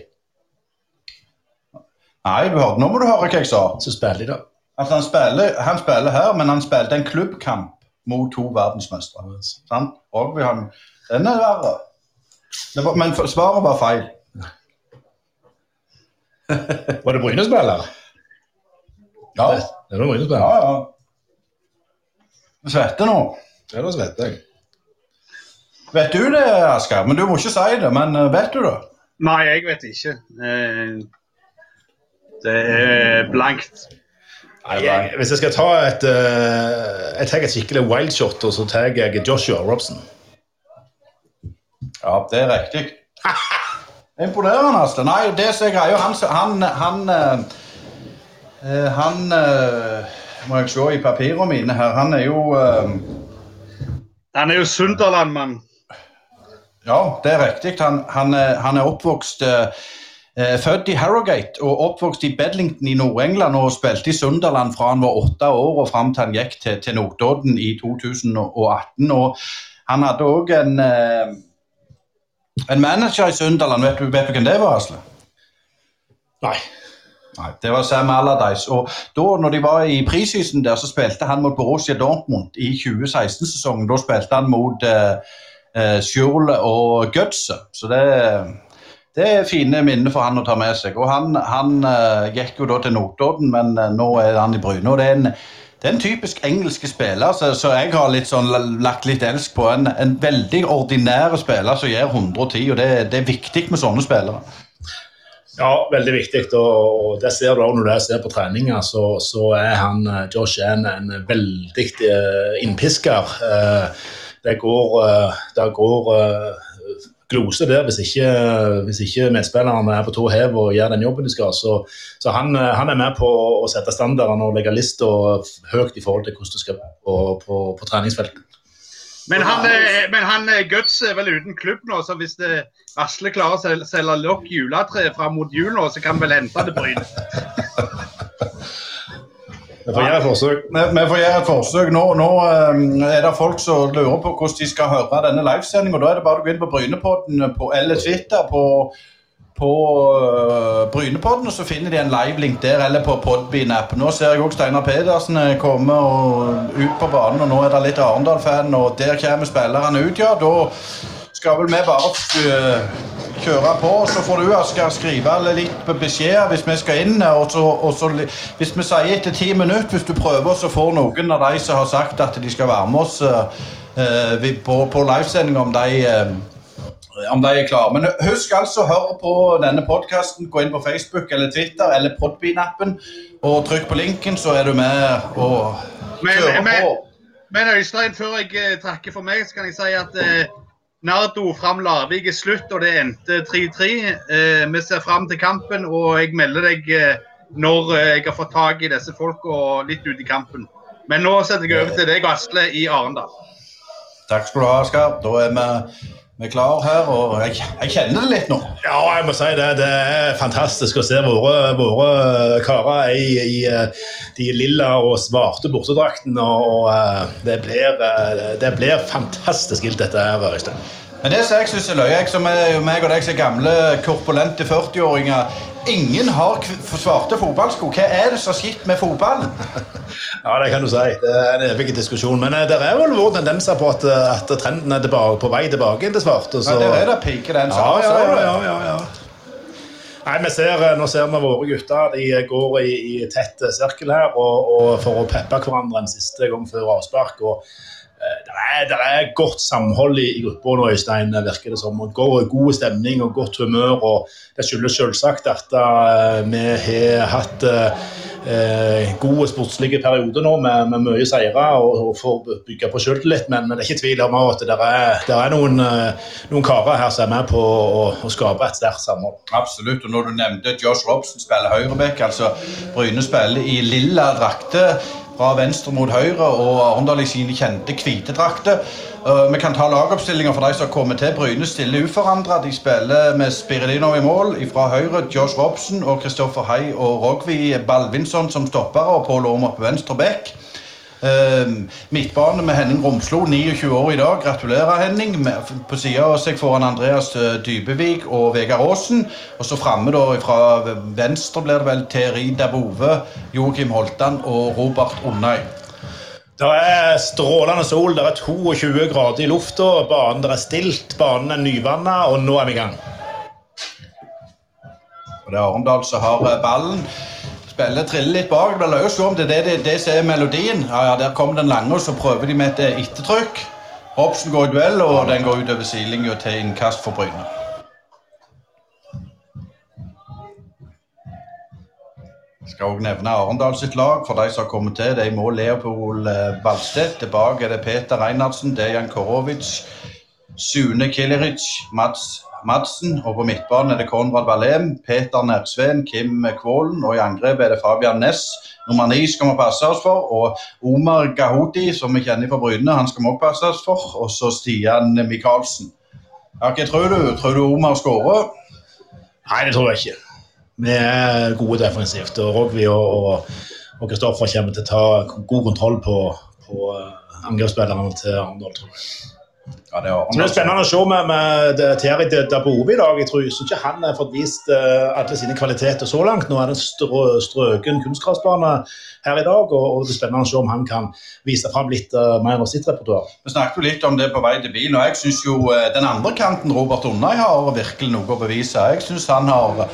Nei, nå må du høre hva jeg sa. Så spiller de, da. Altså, han, spiller, han spiller her, men han spilte en klubbkamp mot to verdensmestere. Sant? Rogby, han, den er verre. Det var, men svaret var feil. Var det Bryne-spiller? Ja, Det var Bryne-spiller. ja. ja. Svetter nå. Ja, da svetter jeg. Vet du det, Asker? Men du må ikke si det. Men eh, vet du det? Nei, jeg vet ikke. Eh, det er blankt. Jeg, hvis jeg skal ta et, uh, jeg tar et skikkelig wildshot, og så tar jeg Joshua Robson. Ja, det er riktig. Imponerende, Asle. Nei, det som er greia Han, han, han, eh, eh, han eh, Må jeg se i papirene mine her. Han er jo eh, Han er jo Sunderland-mann. Ja, det er riktig. Han, han, er- han er oppvokst eh, eh, Født i Harrogate og oppvokst i Bedlington i Nord-England og spilte i Sunderland fra han var åtte år og fram til han gikk til, til Notodden i 2018. Og han hadde òg en, eh, en manager i Sunderland. Vet du, vet du hvem det var, Asle? Nei. Nei, Det var Sam Allardyce. Og da når de var i preseason der, så spilte han mot Borussia Dortmund i 2016-sesongen. Da spilte han mot uh, Schurle og Götze. Så det, det er fine minner for han å ta med seg. Og han, han eh, gikk jo da til Notodden, men eh, nå er han i Bryne. Og det er en, det er en typisk engelske spiller, så, så jeg har litt sånn lagt litt elsk på. En, en veldig ordinær spiller som gjør 110, og det, det er viktig med sånne spillere. Ja, veldig viktig. Og, og det ser du også når du ser på treninger, så, så er han Josh Josh en, en veldig innpisker. Eh, det går, uh, det går uh, glose der hvis ikke, hvis ikke medspillerne er på tå hev og gjør den jobben de skal. Så, så han, eh, han er med på å sette standarden og legge lista høyt i forhold til hvordan det skal være på, på, på treningsfeltet. Men han, eh, men han eh, Guts er vel uten klubb nå, så hvis det, Asle klarer å selge, lokk juletre fram mot jul nå, så kan han vel hente det Bryne. Vi får gjøre et forsøk. Vi, får gjøre et forsøk. Nå, nå eh, er det folk som lurer på hvordan de skal høre denne livesendinga. Da er det bare å gå inn på Brynepodden på, eller Twitter på, på uh, Brynepodden, og så finner de en live-link der, eller på Podbean-app. Nå ser jeg òg Steinar Pedersen eh, komme og ut på banen, og nå er det litt Arendal-fan, og der kommer spillerne ut, ja. Da skal vel vi bare uh, kjøre på, så får du Asker skrive litt på beskjeder hvis vi skal inn. Og så, og så, hvis vi sier etter ti minutter, hvis du prøver, så får noen av de som har sagt at de skal være med oss eh, eh, på, på livesending, om de eh, om de er klare. Men husk altså å høre på denne podkasten. Gå inn på Facebook eller Twitter eller Podbean-appen og trykk på linken, så er du med og kjører på. Men Øystein, før jeg eh, takker for meg, så kan jeg si at eh, Nardo fram Larvik er slutt, og det endte 3-3. Eh, vi ser fram til kampen, og jeg melder deg eh, når eh, jeg har fått tak i disse folka litt ut i kampen. Men nå setter jeg over til deg, Asle, i Arendal. Takk skal du ha, Asker. Da er vi, vi er klar her, og jeg, jeg kjenner det litt nå. Ja, jeg må si det. Det er fantastisk å se våre, våre karer i, i de lilla og svarte bortedraktene. Og eh, det blir, eh, det blir fantastisk gildt, dette her, Øystein. Men det som jeg syns er løye, jeg som er meg og deg som er gamle, korpulente 40-åringer Ingen har svarte fotballsko. Hva er det som har skjedd med fotballen? Ja, det kan du si. Det er en evig diskusjon. Men eh, det er vel vår tendenser på at, eh, at trenden er tilbake, på vei tilbake inn til svarte. Ja, det er det pike, den. Ja, ja, ja, ja, ja, ja. Nei, ser, eh, Nå ser vi våre gutter. De går i, i tett sirkel her og, og for å peppe hverandre en siste gang før avspark. og det er, godt samhold i, i gruppa nå, Øystein, virker det som. og God, god stemning og godt humør. og Det skyldes selvsagt at uh, vi har hatt uh, eh, gode sportslige perioder nå med, med mye seire og, og får bygge på selvtillit. Men, men det er ikke tvil om at det er, det er noen, uh, noen karer her som er med på å, å skape et sterkt samhold. Absolutt. Og når du nevnte Josh Robson spiller høyrebekk, altså Bryne spiller i lilla drakter fra venstre mot høyre, og Arendal i sine kjente hvite drakter. Uh, vi kan ta lagoppstillinger for de som kommer til. Bryne stiller uforandra. De spiller med Spiridinov i mål. Fra høyre Josh Robson og Kristoffer Hei og Rogvi Balvinson som stoppere, og Pål Aamodt på venstre bekk. Eh, midtbane med Henning Romslo, 29 år i dag. Gratulerer, Henning. På sida av seg får han Andreas eh, Dybevik og Vegard Aasen. Og så framme fra venstre blir det vel Teri Dabove, Joakim Holtan og Robert Onnøy. Det er strålende sol, det er 22 grader i lufta, banen der er stilt, banen er nyvanna, og nå er vi i gang. Og det er Arendal som har eh, ballen. Spiller triller litt bak. Det blir løs om det er det, det, som er melodien. Ja, ja, Der kommer den lange, og så prøver de med et ettertrykk. Hobson går i duell, og den går utover sidelinja til innkast for Bryne. Skal også nevne Arendal sitt lag for de som har kommet til. I mål Leopold Ballstedt. Balstedt. Tilbake er det Peter Reinhardsen, Dejan Korovic, Sune Kileric, Mats Madsen. Og på midtbanen er det Konrad Valem, Peter Nersveen, Kim Kvålen. Og i angrep er det Fabian Næss. Nummer ni skal vi passe oss for. Og Omar Gahodi, som vi kjenner fra Bryne, han skal vi også passe oss for. Og så Stian Michaelsen. Ja, hva tror du? Tror du Omar skårer? Nei, det tror jeg ikke. Vi er gode defensivt, og Rogvi og Kristoffer kommer til å ta god kontroll på, på eh, angrepsspillerne til Arendal, tror jeg. Ja, det Så det er spennende å se med, med Terry Dabove i dag. Jeg tror ikke han har fått vist uh, alle sine kvaliteter så langt. Nå er det en strø, strøken kunstgressbane her i dag, og, og, det er spennende å se om han kan vise fram litt uh, mer av sitt repertoar. Vi snakket jo litt om det på vei til bilen, og jeg syns jo uh, den andre kanten, Robert Unnøy, har virkelig noe å bevise. Jeg synes han har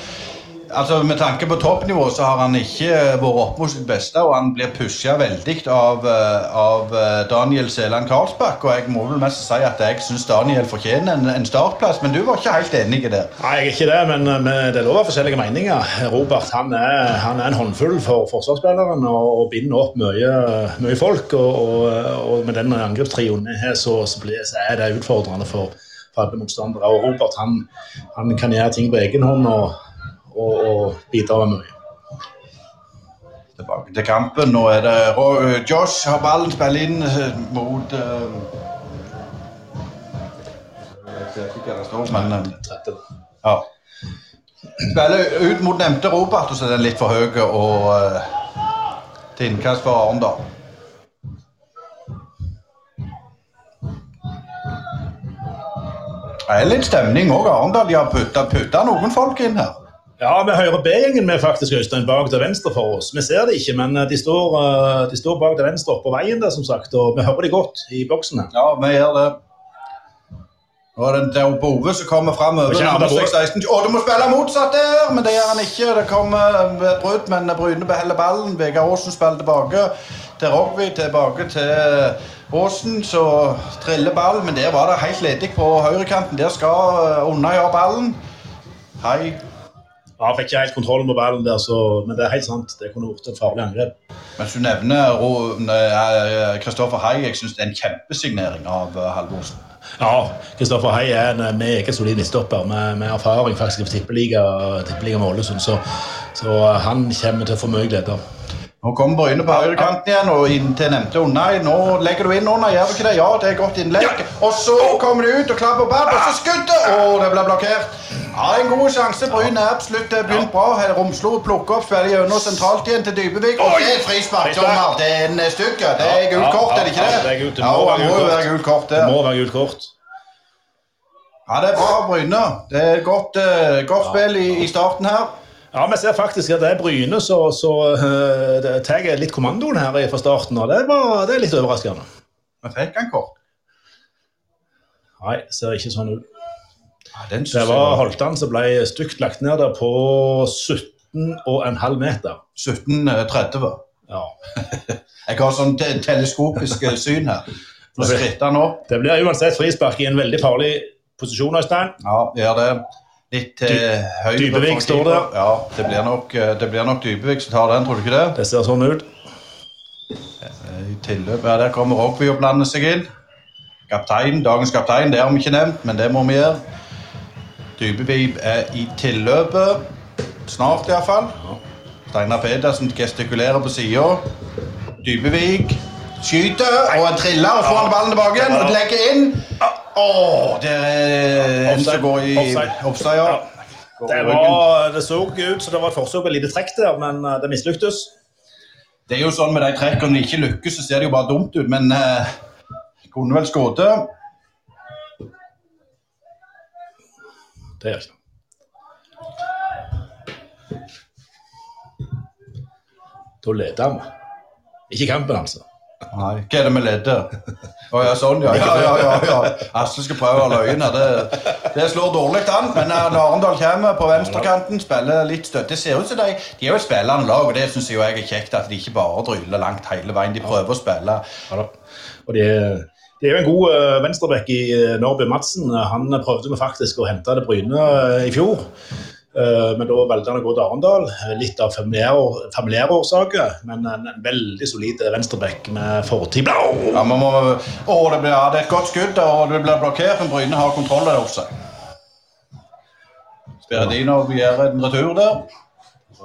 Altså Med tanke på toppnivå så har han ikke vært opp mot sitt beste, og han blir pusha veldig av, eh, av eh, Daniel Seland Karlsbakk. Og jeg må vel mest si at jeg syns Daniel fortjener en, en, startplass, men du var ikke helt enig i det? Nei, jeg er ikke det, men, eh, men det er lov av forskjellige meninger. Robert han er, han er en håndfull for forsvarsspilleren og, og, binder opp mye, mye folk. Og, og, og, med den angrepstrioen så, så, så, er det utfordrende for, for alle motstandere. Og Robert han, han kan gjøre ting på egen hånd. og og, og bidra mye. Tilbake til kampen. Nå er det Josh har ballen, spiller inn eh, mot uh, men ja. Spiller ut mot nevnte Robert, og så er den litt for høy og uh, til innkast for Arendal. Det er litt stemning òg. Arendal har putta noen folk inn her. Ja, vi hører B-gjengen med faktisk, Øystein, bak til venstre for oss. Vi ser det ikke, men eh, de står, eh, de står bak til venstre på veien der, som sagt. Og vi hører de godt i boksen her. Ja, vi gjør det. Nå er det der Bove som kommer framover. Å, du må spille motsatt der! Men det gjør han ikke. Det kommer et brudd, men Bryne beholder ballen. Vegard Aasen spiller tilbake til Rogvi, tilbake til Aasen. Så triller ball, men der var det helt ledig på høyrekanten. Der skal eh, Unna ballen. Hei. Ja, fikk ikke helt kontroll med ballen der, så, men det er helt sant. Det kunne vært et farlig angrep. Mens du nevner Kristoffer Hai, jeg syns det er en kjempesignering av uh, Halvorsen. Ja, Kristoffer Hei er en uh, meget solid midtstopper med, med, erfaring faktisk i tippeliga, tippeliga med Ålesund, så, så uh, han kommer til å få mye glede av. Nå kommer Bryne på høyrekanten igjen og inn til nevnte Nei, Nå legger du inn under, gjør du ikke det? Ja, det er godt innlegg. Og så kommer du ut og klapper ball, og så skuddet! Å, det blir blokkert. Ja, En god sjanse. Bryne er absolutt begynt bra. Romslo plukker opp, ferdig gjennom sentralt igjen til Dybevik. Og det er frispark, dommer. Det er en stykke. Det er gult kort, er det ikke det? Ja, det, må, være gult kort. Det må være gult kort. Ja, det er bra, Bryne. Det er godt, uh, godt spill i, i starten her. Ja, Vi ser faktisk at det er Bryne som uh, tar litt kommandoen her fra starten. og Det, var, det er litt overraskende. Men fikk han kort? Nei, ser ikke sånn ut. Ja, det var Holtan som ble stygt lagt ned der på 17,5 meter. 17,30. Ja. Jeg har sånn te teleskopisk syn her. Nå skritter han opp. Det blir uansett frispark i en veldig farlig posisjon, Øystein. Ja, gjør det. Litt eh, høyt. Dybevik står der. Ja, det blir, nok, eh, det blir nok Dybevik som tar den, tror du ikke det? Det ser sånn ut. Eh, I tilløp, ja, Der kommer Rogby og blander seg inn. Kaptein, Dagens kaptein, det har vi ikke nevnt, men det må vi gjøre. Dybevik er i tilløpet. Snart, iallfall. Steinar Pedersen gestikulerer på sida. Dybevik skyter, og triller og får ballen tilbake igjen og legger inn. Å, det er en som går i offside. Ja. Det, var, det, så ut som det var et forsøk på et lite trekk der, men eh, det mislyktes. Det er jo sånn med de trekkene når de ikke lykkes, så ser det jo bare dumt ut, men eh, kunne vel skåret. Det gjør ikke Da leder vi. Ikke kampen, altså. Nei, hva er det med leddet? Å ja, sånn, ja. ja, ja, ja, ja. Asle skal prøve å øynene. Det, det slår dårlig an. Men når Arendal kommer på venstrekanten, spiller litt støtt Det ser ut som de, de er jo et spillende lag, og det syns jeg er kjekt. At de ikke bare dryller langt hele veien. De prøver å spille. Ja, da. Og det er- de er jo en god uh, venstreback i uh, Norby Madsen. Han prøvde vi faktisk å hente det Bryne eh, i fjor. Eh, men da valgte han å gå til Arendal. Litt av familiære, familiære årsaker. Men en, en veldig solid venstreback med fortid. Ja, man må, å, det, blir, ja, det er et godt skudd, og det blir blokkert, men Bryne har kontroll over seg. Spiridinov gjør en retur der.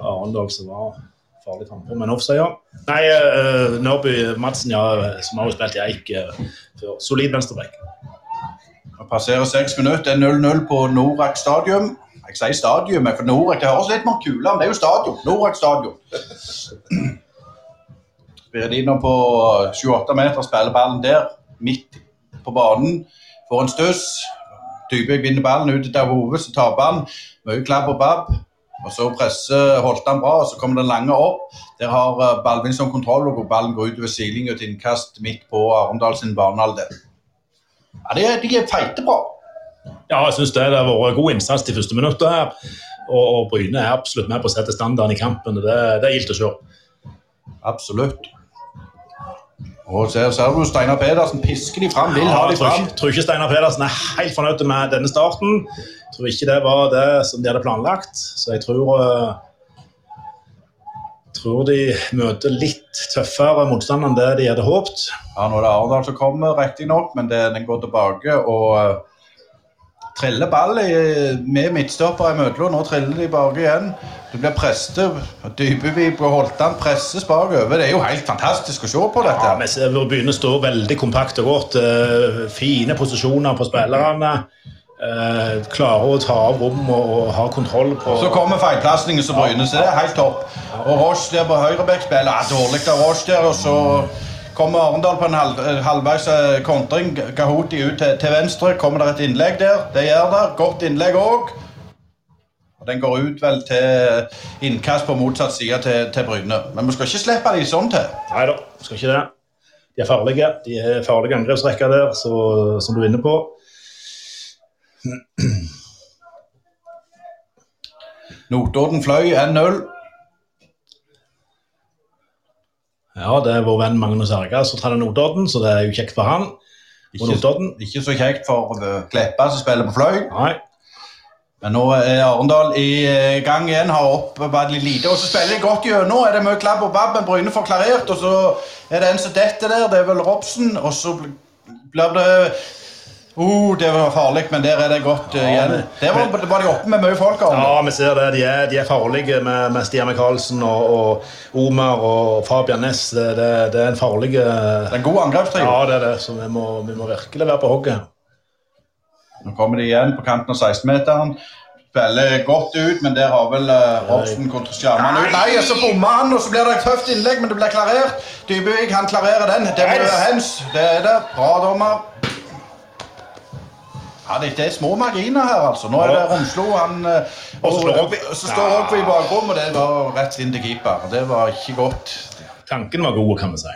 Arendal som var farlig frampå, men offside, ja. Nei, uh, Norby Madsen, ja, som har jo spilt i Eik eh, før. Solid venstreback. Passerer seks minutter. Det er 0-0 på Norak stadion. Jeg sier stadion, for Norek det høres litt mer kule ut, det er jo stadion. Norek stadion. Spiridino på 28 meter spiller ballen der, midt på banen. Får en stuss. Dybøk vinner ballen ut til hodet, så taper han. Mye klabb og babb. Og så presser Holtan bra, og så kommer den lange opp. Der har eh, Ballvinson kontroll, og ballen går utover sidelinja til innkast midt på Arendal sin banehalvdel. Ja, de, de er feite bra. Ja, jeg synes det. Det har vært god innsats de første minuttene her. Og, og Bryne er absolutt med på å sette standarden i kampen. Det, det er gildt å se. Absolutt. Og ser, ser du Steinar Pedersen pisker de fram, vil ha de jeg tror fram. ikke, tror ikke Steinar Pedersen er helt fornøyd med denne starten. Jeg tror ikke det var det som de hadde planlagt. Så jeg tror eh, tror de møter litt tøffere motstand enn det de hadde håpet. Ja, nå er det Arendal som kommer, riktignok, men det, den går tilbake. Og uh, triller ball med midtstopper imellom. Nå triller de bak igjen. Du blir presset. Dybevik og Holtan presses bakover. Det er jo helt fantastisk å se på dette. Ja, vi ser å stå veldig kompakt og godt. eh, fine posisjoner på spillerne. eh, klarer å ta av rom og, ha kontroll på Så kommer feilplassingen som Bryne, så det er helt topp. Og Roche der på høyrebekk spiller ja, dårlig av Roche der, og så kommer Arendal på en halv, eh, halvveis eh, kontring. Kahoti ut til, til venstre. Kommer det et innlegg der? Det gjør det. Godt innlegg òg. Og Den går ut vel til innkast på motsatt side til, til Bryne. Men vi skal ikke slippe de sånn til. Nei da, skal ikke det. De er farlige. De er farlige angrepsrekker der, så, som du er inne på. Notodden fløy 1-0. Ja, det er vår venn Magnus Erga som trener Notodden, så det er jo kjekt for han. Ikke, Notodden. ikke så kjekt for eh, Kleppa som spiller på fløy. Nei. Men nå er Arendal i eh, gang igjen, har opp bare litt lite. Og så spiller de godt gjennom. Er det mye klabb og babb, men Bryne får klarert. Og så er det en som detter der, det er vel Robsen. Og så blir det Oh, det var farlig, men der er det godt eh, igjen. Der var, var de oppe med mye folk. Om. Ja, vi ser det. De er, de er farlige med, med Stian Micaelsen og, og Omar og Fabian Næss. Det, det, det er en farlig Det er en god angrepstrio. Ja, det er det. Så vi må, vi må virkelig være på hogget. Nå kommer de igjen på kanten av 16-meteren. Spiller godt ut, men der har vel uh, kontra skjermene ut. Nei, og så bommer han, og så blir det et tøft innlegg, men det blir klarert. Dybevik han klarerer den. Det blir hens. Det er det. Bra, dommer. Ja, det, er små marginer her, altså. Nå er det Romslo. Han, eh, Og så står i bakrom, og det var rett inn til keeper. Det var ikke godt. Tanken var god, kan vi si.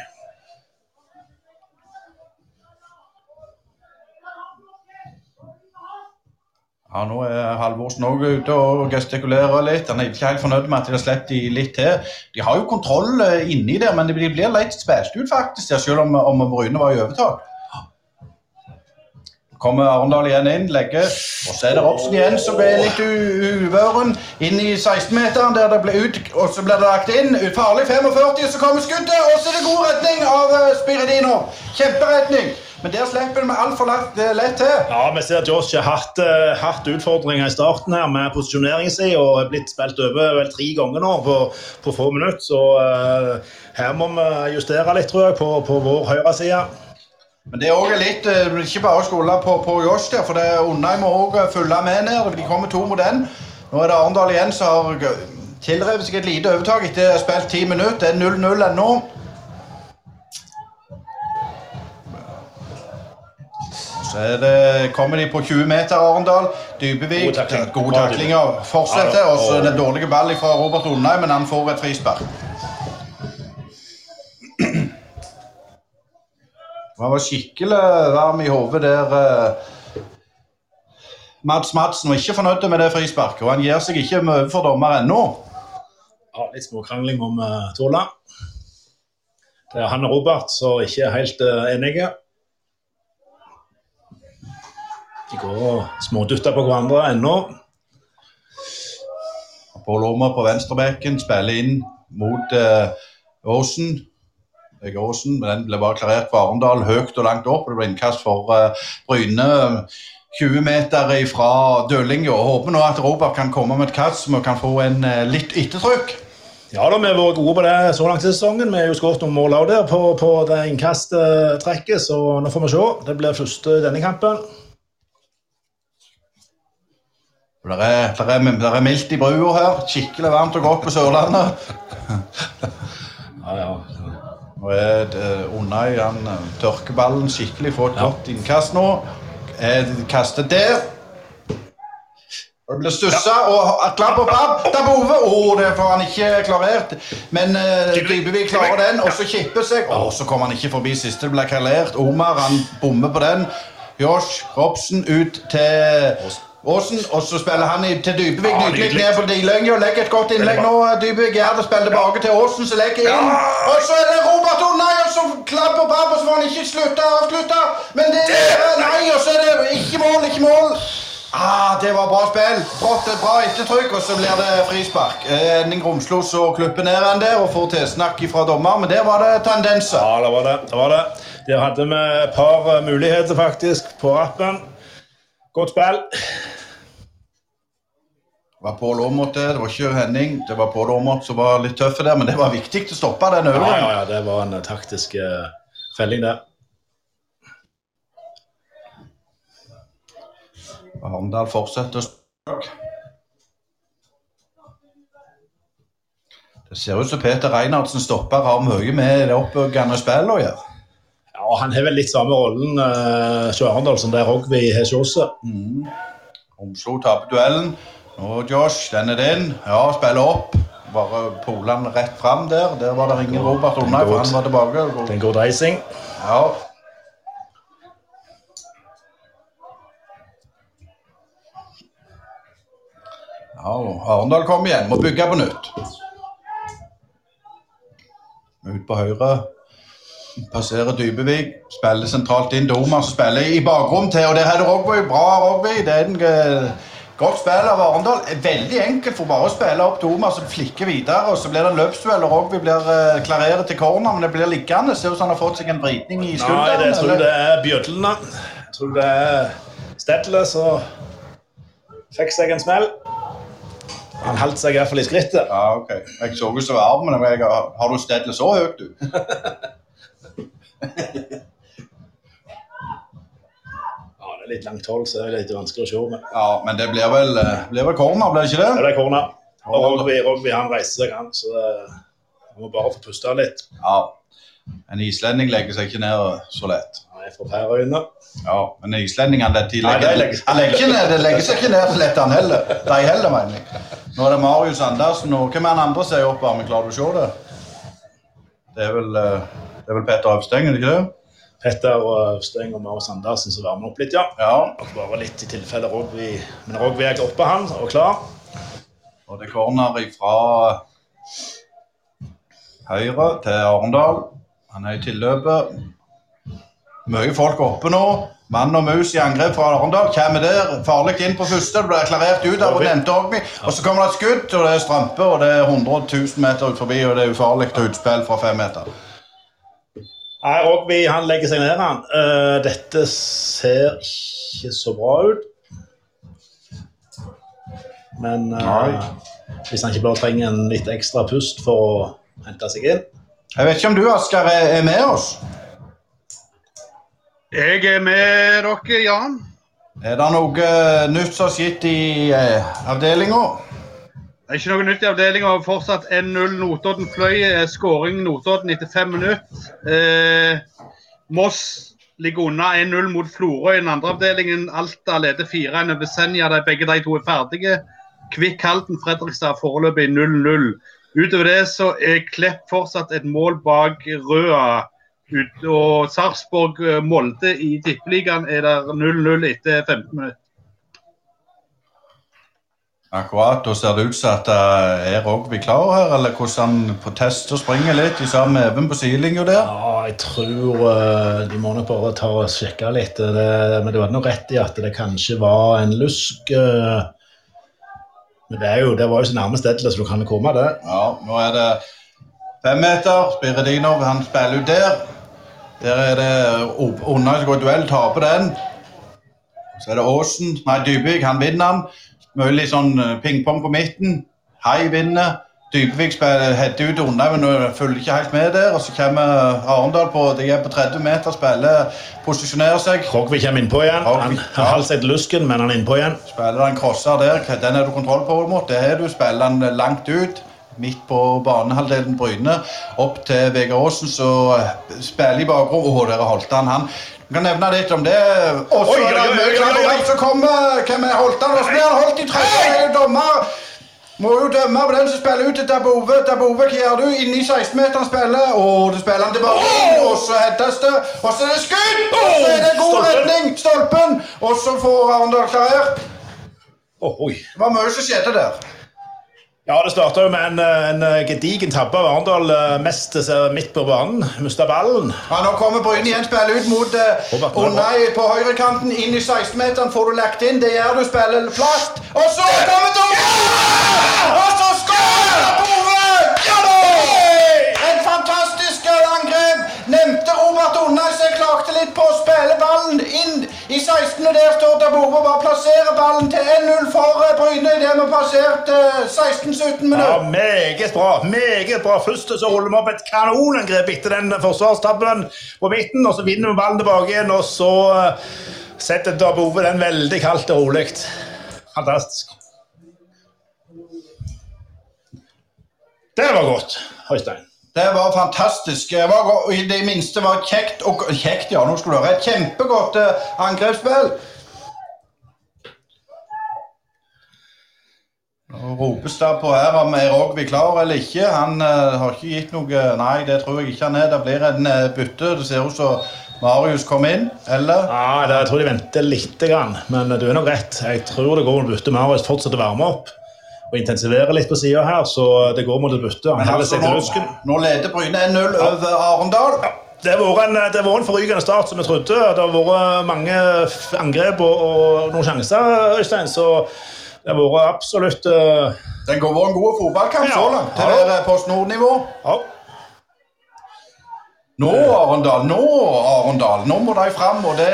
Ja, Nå er Halvorsen òg ute og gestikulerer litt. Han er ikke helt fornøyd med at de har sluppet de litt til. De har jo kontroll eh, inni der, men de blir litt spæst ut, faktisk, selv om, om Bryne var i overtak. Kommer Arendal igjen inn, legger, og så er det Robsen igjen som er litt uvøren. Inn i 16-meteren, der det ble ut, og så blir det lagt inn. Ut farlig 45, så kommer skuddet, og så er det god redning av eh, Spiridino. Kjemperedning. Men der slipper vi altfor lett, eh, til. Ja, vi ser at Josh har hatt, eh, hatt utfordringer i starten her med posisjoneringen sin og er blitt spilt over vel tre ganger nå på, på få minutter. Så uh, her må vi justere litt, tror jeg, på, på vår høyre side. Men det er også litt, eh, ikke bare å skole på, på Josh der, for det er Undheim må òg følge med ned. De kommer to mot den. Nå er det Arendal igjen som har tilrevet seg et lite overtak etter å ha spilt ti minutter. Det er 0-0 ennå. Så er det, kommer de på 20 meter, Arendal. Dybevik. Gode takling. Gode taklinger. Fortsetter. Og så den dårlige ball fra Robert Undheim, men han får et frispark. Han var skikkelig varm i hodet der. eh. Mads Madsen var ikke fornøyd med det frisparket, og han gir seg ikke overfor dommer ennå. Ja, litt småkrangling om uh, Tola. Det er han og Robert som ikke er helt uh, enige. De går og smådutter på hverandre ennå. Pål Åmer på venstrebekken spiller inn mot uh, Aasen. Vegard men den ble bare klarert for Arendal høyt og langt opp. og Det ble innkast for uh, Bryne. 20 meter fra dørlinja. Håper nå at Robert kan komme med et kast som kan få en uh, litt ettertrykk. Ja da, vi har vært gode på det så langt i sesongen. Vi har jo skåret noen mål der på, på det innkasttrekket, så nå får vi se. Det blir første denne kampen. Det er, er, er mildt i brua her. Skikkelig varmt og godt på Sørlandet. Ja, ja. Nå er det Unai han eh, tørker ballen skikkelig, får et godt innkast nå. Er kastet der. Og Det blir stussa, og klapp og papp. Der bove! Å, det får han ikke klarert. Men uh, Dybevik klarer den, og så kipper seg. Å, så kommer han ikke forbi siste. Det ble kalert. Omar han bommer på den. Josh Robsen ut til Aasen, og så spiller han i- til Dybevik. Ja, Nydelig ned på Dilønge og legger et godt innlegg nå. Dybevik gjør det, spiller tilbake til Aasen, som legger inn. Og så er det Robert Unai som klapper på og så får han ikke slutta avslutte. Men det er Nei, og så er det ikke mål, ikke mål. Ah, det var bra spill. Brått et bra ettertrykk, og så blir det frispark. Eh, Henning Romslo så klipper ned han der og får tilsnakk fra dommer, men der var det tendenser. Ja, det var det. det, var det. Der hadde vi et par eh, muligheter faktisk på rappen. Godt spill. Det var Pål Aamodt det, det var ikke Henning. Det var Pål Aamodt som var litt tøff der, men det var viktig å stoppe den Ja, ja, ja, det var en eh, taktisk eh, felling der. Arendal fortsetter. Det ser ut som Peter Reinhardsen stopper har mye med det oppbyggende spillet å gjøre. Ja, Han har vel litt samme rollen uh, Arendal som det Rogvi har hos oss. Omslo taper duellen. Nå, Josh, den er din. Ja, spiller opp. Bare polene rett fram der. Der var det ingen Robert Unai, for han var tilbake. Det er en god reising. Ja. Ja, Arendal kom igjen. Må bygge på nytt. Ut på høyre. Passerer Dybevik. Spiller sentralt inn. Domas spiller i bakrom til, og der er det Rogby. Bra, Rogby. Det er en eh, godt spill av Arendal. Veldig enkelt for bare å spille opp Domer som flikker videre. og Så blir det en løpsduell, og Rogby blir uh, klarert til corner, men det blir liggende. Ser ut som han har fått seg en vridning i Nei, skulderen. det, jeg tror jeg det er bjødlene. Jeg tror det er Stedle som fikk seg en smell. Han holdt seg i i skrittet. Ja, ok. Jeg så ut som armen. men jeg har, har du stedlet så høyt, du? Det er litt langt hold, så det er litt vanskelig å se. Men Ja, men det blir vel, eh, blir vel corner, blir det ikke det Ja, det? er corner. Og Rogvi, Rogvi han reiser seg, han, så vi han må bare få puste litt. Ja. En islending legger seg ikke ned så lett. Er fra Færøyene. Ja, men islendingene de legger, legger- legger, ikke ned, de legger seg ikke ned så lett, han heller. De heller, mener jeg. Nå er det Marius Andersen, og hvem er han andre som er oppvarming? Klarer du å se det? Det er vel, eh, det er vel Petter Øvsteng, er det ikke det? Petter og Øvsteng og Marius Andersen som varmer opp litt, ja. Ja. Bare litt i tilfelle Rogvi Men Rogvi er oppe, han, og klar. Og det er corner fra høyre til Arendal. Han er i tilløpet. Mye folk oppe nå. Mann og mus i angrep fra Arendal. Kommer der, farlig inn på første. Det blir klarert ut av nevnte Ogby. Og så kommer det et skudd, og det er Strampe, og det er 100 000 meter ut forbi, og det er ufarlig utspill fra fem meter. Nei, Rogvi han legger seg ned, han. Uh, dette ser ikke så bra ut. Men uh, hvis han ikke bare trenger en litt ekstra pust for å hente seg inn Jeg vet ikke om du, Asker, er med oss? Jeg er med dere, Jan. Er det noe nytt som har skjedd i eh, avdelinga? Det er ikke noe nytt i avdelinga. Fortsatt 1-0 Notodden Fløy. Eh, Skåring Notodden etter fem minutter. Eh, Moss ligger unna 1-0 mot Florø i den andre avdelingen. Alta leder 4-1 over Senja. De begge de to er ferdige. Kvikk Halden Fredrikstad foreløpig 0-0. Utover det så er Klepp fortsatt et mål bak Røa. Ut, og Sarpsborg-Molde i Tippeligaen er der 0-0 etter 15 minutter. Akkurat. Da ser det ut som at uh, er Rogvi klar her, eller hvordan han på test og springer litt i sammen med Even på sidelinja der? Ja, jeg tror eh, de må nok bare ta og sjekke litt. Det, men du hadde nok rett i at det kanskje var en lusk. eh, men det, er jo, det var jo så nærmest stedet så du kan komme det. Ja, nå er det femmeter. Spiridinov, han spiller ut der. Der er det under unna som går duell, taper den. Så er det Aasen, nei Dybvik, han vinner han. Mulig sånn eh, pingpong på midten. Hei vinner. Dybevik header ut unna, men følger ikke helt med der. Og så kommer Arendal på de er på 30 meter, spiller, posisjonerer seg. Rogvi kommer innpå igjen. Han har halvt sett lusken, men han er innpå igjen. Spiller han crosser der, den har du kontroll på mot. Det har du. Spiller han langt ut, midt på banehalvdelen Bryne. Opp til Vegard Aasen, så eh, spiller i bakrom. Å, der holdt han Han du kan nevne litt om det. Og så er det mye oi, klart oi, oi. om Så kommer hvem er Holtan? Så blir han holdt i trøya? Er dommer. Må jo dømme på den som spiller ut til Dabove. Dabove, hva gjør du? Inni 16-meteren spiller. Og du spiller han tilbake. inn, Og så heades det. Og så er det skudd! Og så er det god redning. Stolpen. Og så får Arendal klarert. Oi. Det var mye som skjedde der. Ja, det starta jo med en, eh, en gedigen tabbe av Arendal eh, mest eh, midt på banen. Mista ballen. Ja, nå kommer Bryne igjen spiller ut mot uh, oh, nei, på høyrekanten. Inn i 16-meteren får du lagt inn. Det gjør du, spiller flatt. Og så kommer Tore! Og så skårer Nevnte Robert Unai seg klagde litt på å spille ballen inn i 16. Og der står Dabove å bare plasserer ballen til 1-0 for Bryne idet vi har passert eh, 16-17 Ja, minutter. Meget bra. meget bra. Først så holder vi opp et kanonangrep etter den forsvarstabben på midten. og Så vinner vi ballen tilbake igjen, og så eh, setter Dabove den veldig kaldt og rolig. Fantastisk. Det var godt, Øystein. Det var fantastisk. Det var I det minste var kjekt og Kjekt, ja, nå skulle du høre. Et kjempegodt eh, angrepsspill. Nå ropes det på her om er Rogvi klar eller ikke. Han eh, har ikke gitt noe Nei, det tror jeg ikke han er. Det blir en eh, bytte. Det ser ut som Marius kom inn, eller? Ja, det, Jeg tror de venter litt, grann, men du er nok rett. Jeg tror det går en bytte. Marius fortsetter å varme opp og intensivere litt på sida her, så det går mot et bytte. Altså, nå, nå leder Bryne 1-0 over Arendal. Det har vært en, det har en forrykende start, som vi trodde. Det har vært mange angrep og, og noen sjanser, Øystein. Så det har vært absolutt uh... Den går vært en god fotballkamp Ja. så langt. Til Ja. det er Post Nord-nivå. Ja. Nå, Arendal, nå, Arendal, nå må de fram, og det,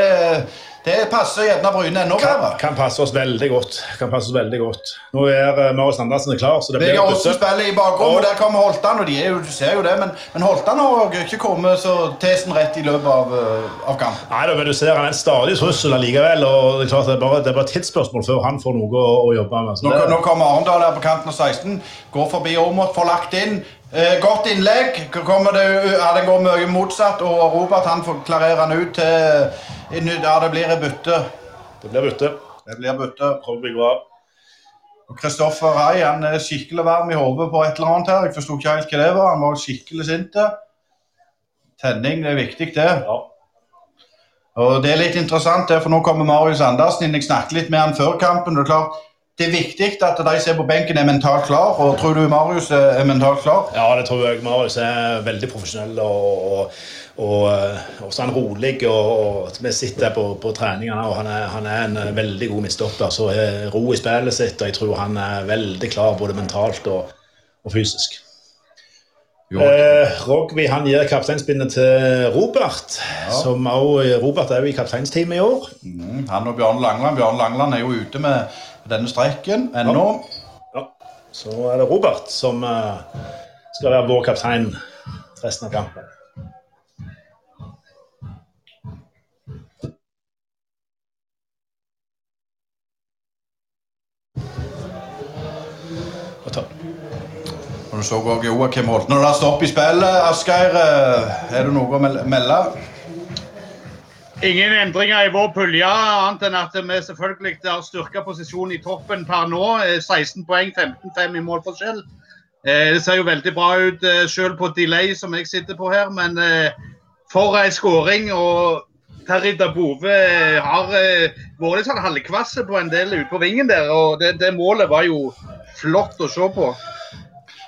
det passer gjerne Bryne enda Kan, bedre. kan passe oss veldig godt. Kan passe oss veldig godt. Nå er uh, Marius Andersen klar, så det blir Vegard Aasen spiller i bakrommet, og der kommer Holtan, og de er jo, du ser jo det, men, men Holtan har ikke kommet så tesen rett i løpet av, uh, av kampen. Nei, da, men du ser Han er en stadig trussel allikevel. og Det er klart det er bare, det er bare et tidsspørsmål før han får noe å, å jobbe med. Nå, nå kommer Arendal her på kanten av 16, går forbi Åmot, får lagt inn. Eh, godt innlegg. Kommer det, ja, det går mye motsatt, og Robert han får klarere han ut til Ja, det blir et bytte. det blir bytte. Det blir bytte. Går av. Og Kristoffer Rai han er skikkelig varm i hodet på et eller annet her. Jeg forsto ikke helt hva det var. Han var skikkelig sint. Tenning, det er viktig, det. Ja. Og det er litt interessant, det, for nå kommer Marius Andersen inn. Jeg snakket litt med han før kampen. Det er klart, det er viktig at de som er på benken, er mentalt klar. Og tror du Marius er mentalt klar? Ja, det tror jeg. Marius er veldig profesjonell og, og, og, eh, og så er han rolig. Og, og Vi sitter på, på treningene, og han er, han er en eh, veldig god midtstopper. Så er ro i spillet sitt, og jeg tror han er veldig klar både mentalt og, og fysisk. Eh, Rogvi han gir kapteinspinnet til Robert. som også, Robert er jo i kapteinsteamet i år. Mm, han og Bjørn Langland. Bjørn Langland er jo ute med denne streiken ennå. Ja. Så er det Robert som eh, skal være vår kaptein resten av kampen. Du så òg Joakim Holt. Når det stopp i spillet, Asgeir, eh, er det noe å mel- melde? Ingen endringer i vår pulje, annet enn at vi selvfølgelig har styrka posisjonen i toppen per nå. Eh, 16 poeng, 15-5 i målforskjell. Eh, Det ser jo veldig bra ut eh, selv på delay, som jeg sitter på her, men eh, for ei skåring. Og Terry Dabove eh, har eh, vært litt sånn halvkvass på en del ute på vingen der, og det, det målet var jo flott å se på.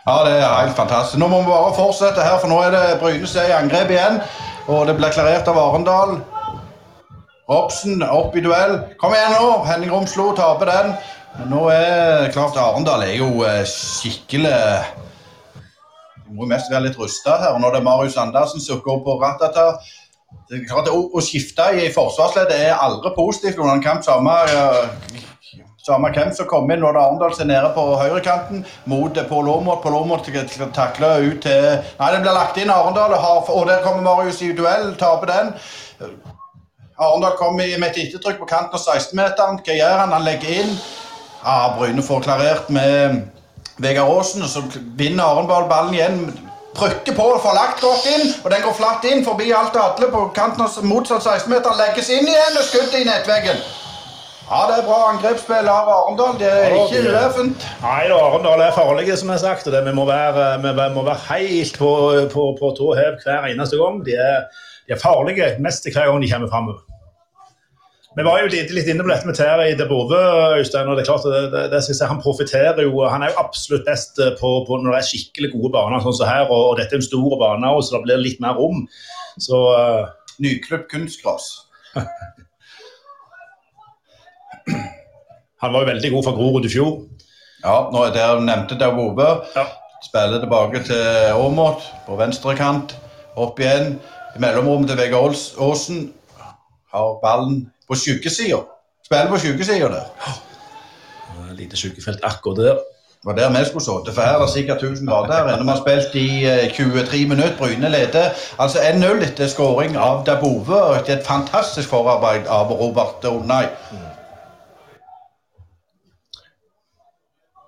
Ja, det er helt fantastisk. Nå må vi bare fortsette her, for nå er det Brynes i angrep igjen. Og det blir klarert av Arendal. Robsen opp i duell. Kom igjen nå! Henning Romslo taper den. Men nå er klart Arendal er jo eh, skikkelig De må jo mest være litt rusta her. Når det er Marius Andersen som går på Ratata det er klart, Å, å skifte i forsvarsleddet er aldri positivt under en kamp. Samme, samme hvem som kommer inn er Arendal er nede på høyrekanten mot Pål Aamodt. Pål Aamodt skal takle ut til Nei, det blir lagt inn Arendal, og, der kommer Marius i duell, taper den. Arendal kommer med et ettertrykk på kanten av 16-meteren. Hva gjør han? Han legger inn. Ja, Bryne får klarert med Vegard Aasen, så vinner Arendal ballen igjen. Trykker på, får lagt godt inn, og den går flatt inn forbi alt og alle på kanten av motsatt 16-meter. Legges inn igjen, og skuddet i nettveggen. Ja, det er bra angrepsspill av Arendal. Det er ikke det- Nei da, Arendal er farlige, som jeg har sagt. og det, vi, må være, vi må være helt på, på, på tå hev hver eneste gang. De er, de er farlige mest hver gang de kommer framover. Vi var jo litt, litt inne på dette med Terje de Bove, Øystein. og det er klart, det, det, det jeg Han profitterer jo, han er jo absolutt best på, på når det er skikkelig gode baner sånn som her. Og, og dette er en stor bane, også, så det blir litt mer rom. Så uh... Nyklipt kunstgras. han var jo veldig god for Grorud i fjor. Ja, nå er det nevnte der Bove. Ja. Spiller tilbake til Aamodt på venstre kant. Opp igjen. I mellomrommet til Vegard Aasen. Har ballen på sjukesida. Spiller på sjukesida der. Eh, Lite sykefelt akkurat der. Det var der vi skulle sittet, for her er det sikkert 1000 grader her inne. Vi har spilt i eh, 23 minutter. Bryne leder. Altså 1-0 etter skåring av Dabove. et fantastisk forarbeid av Robert Onay.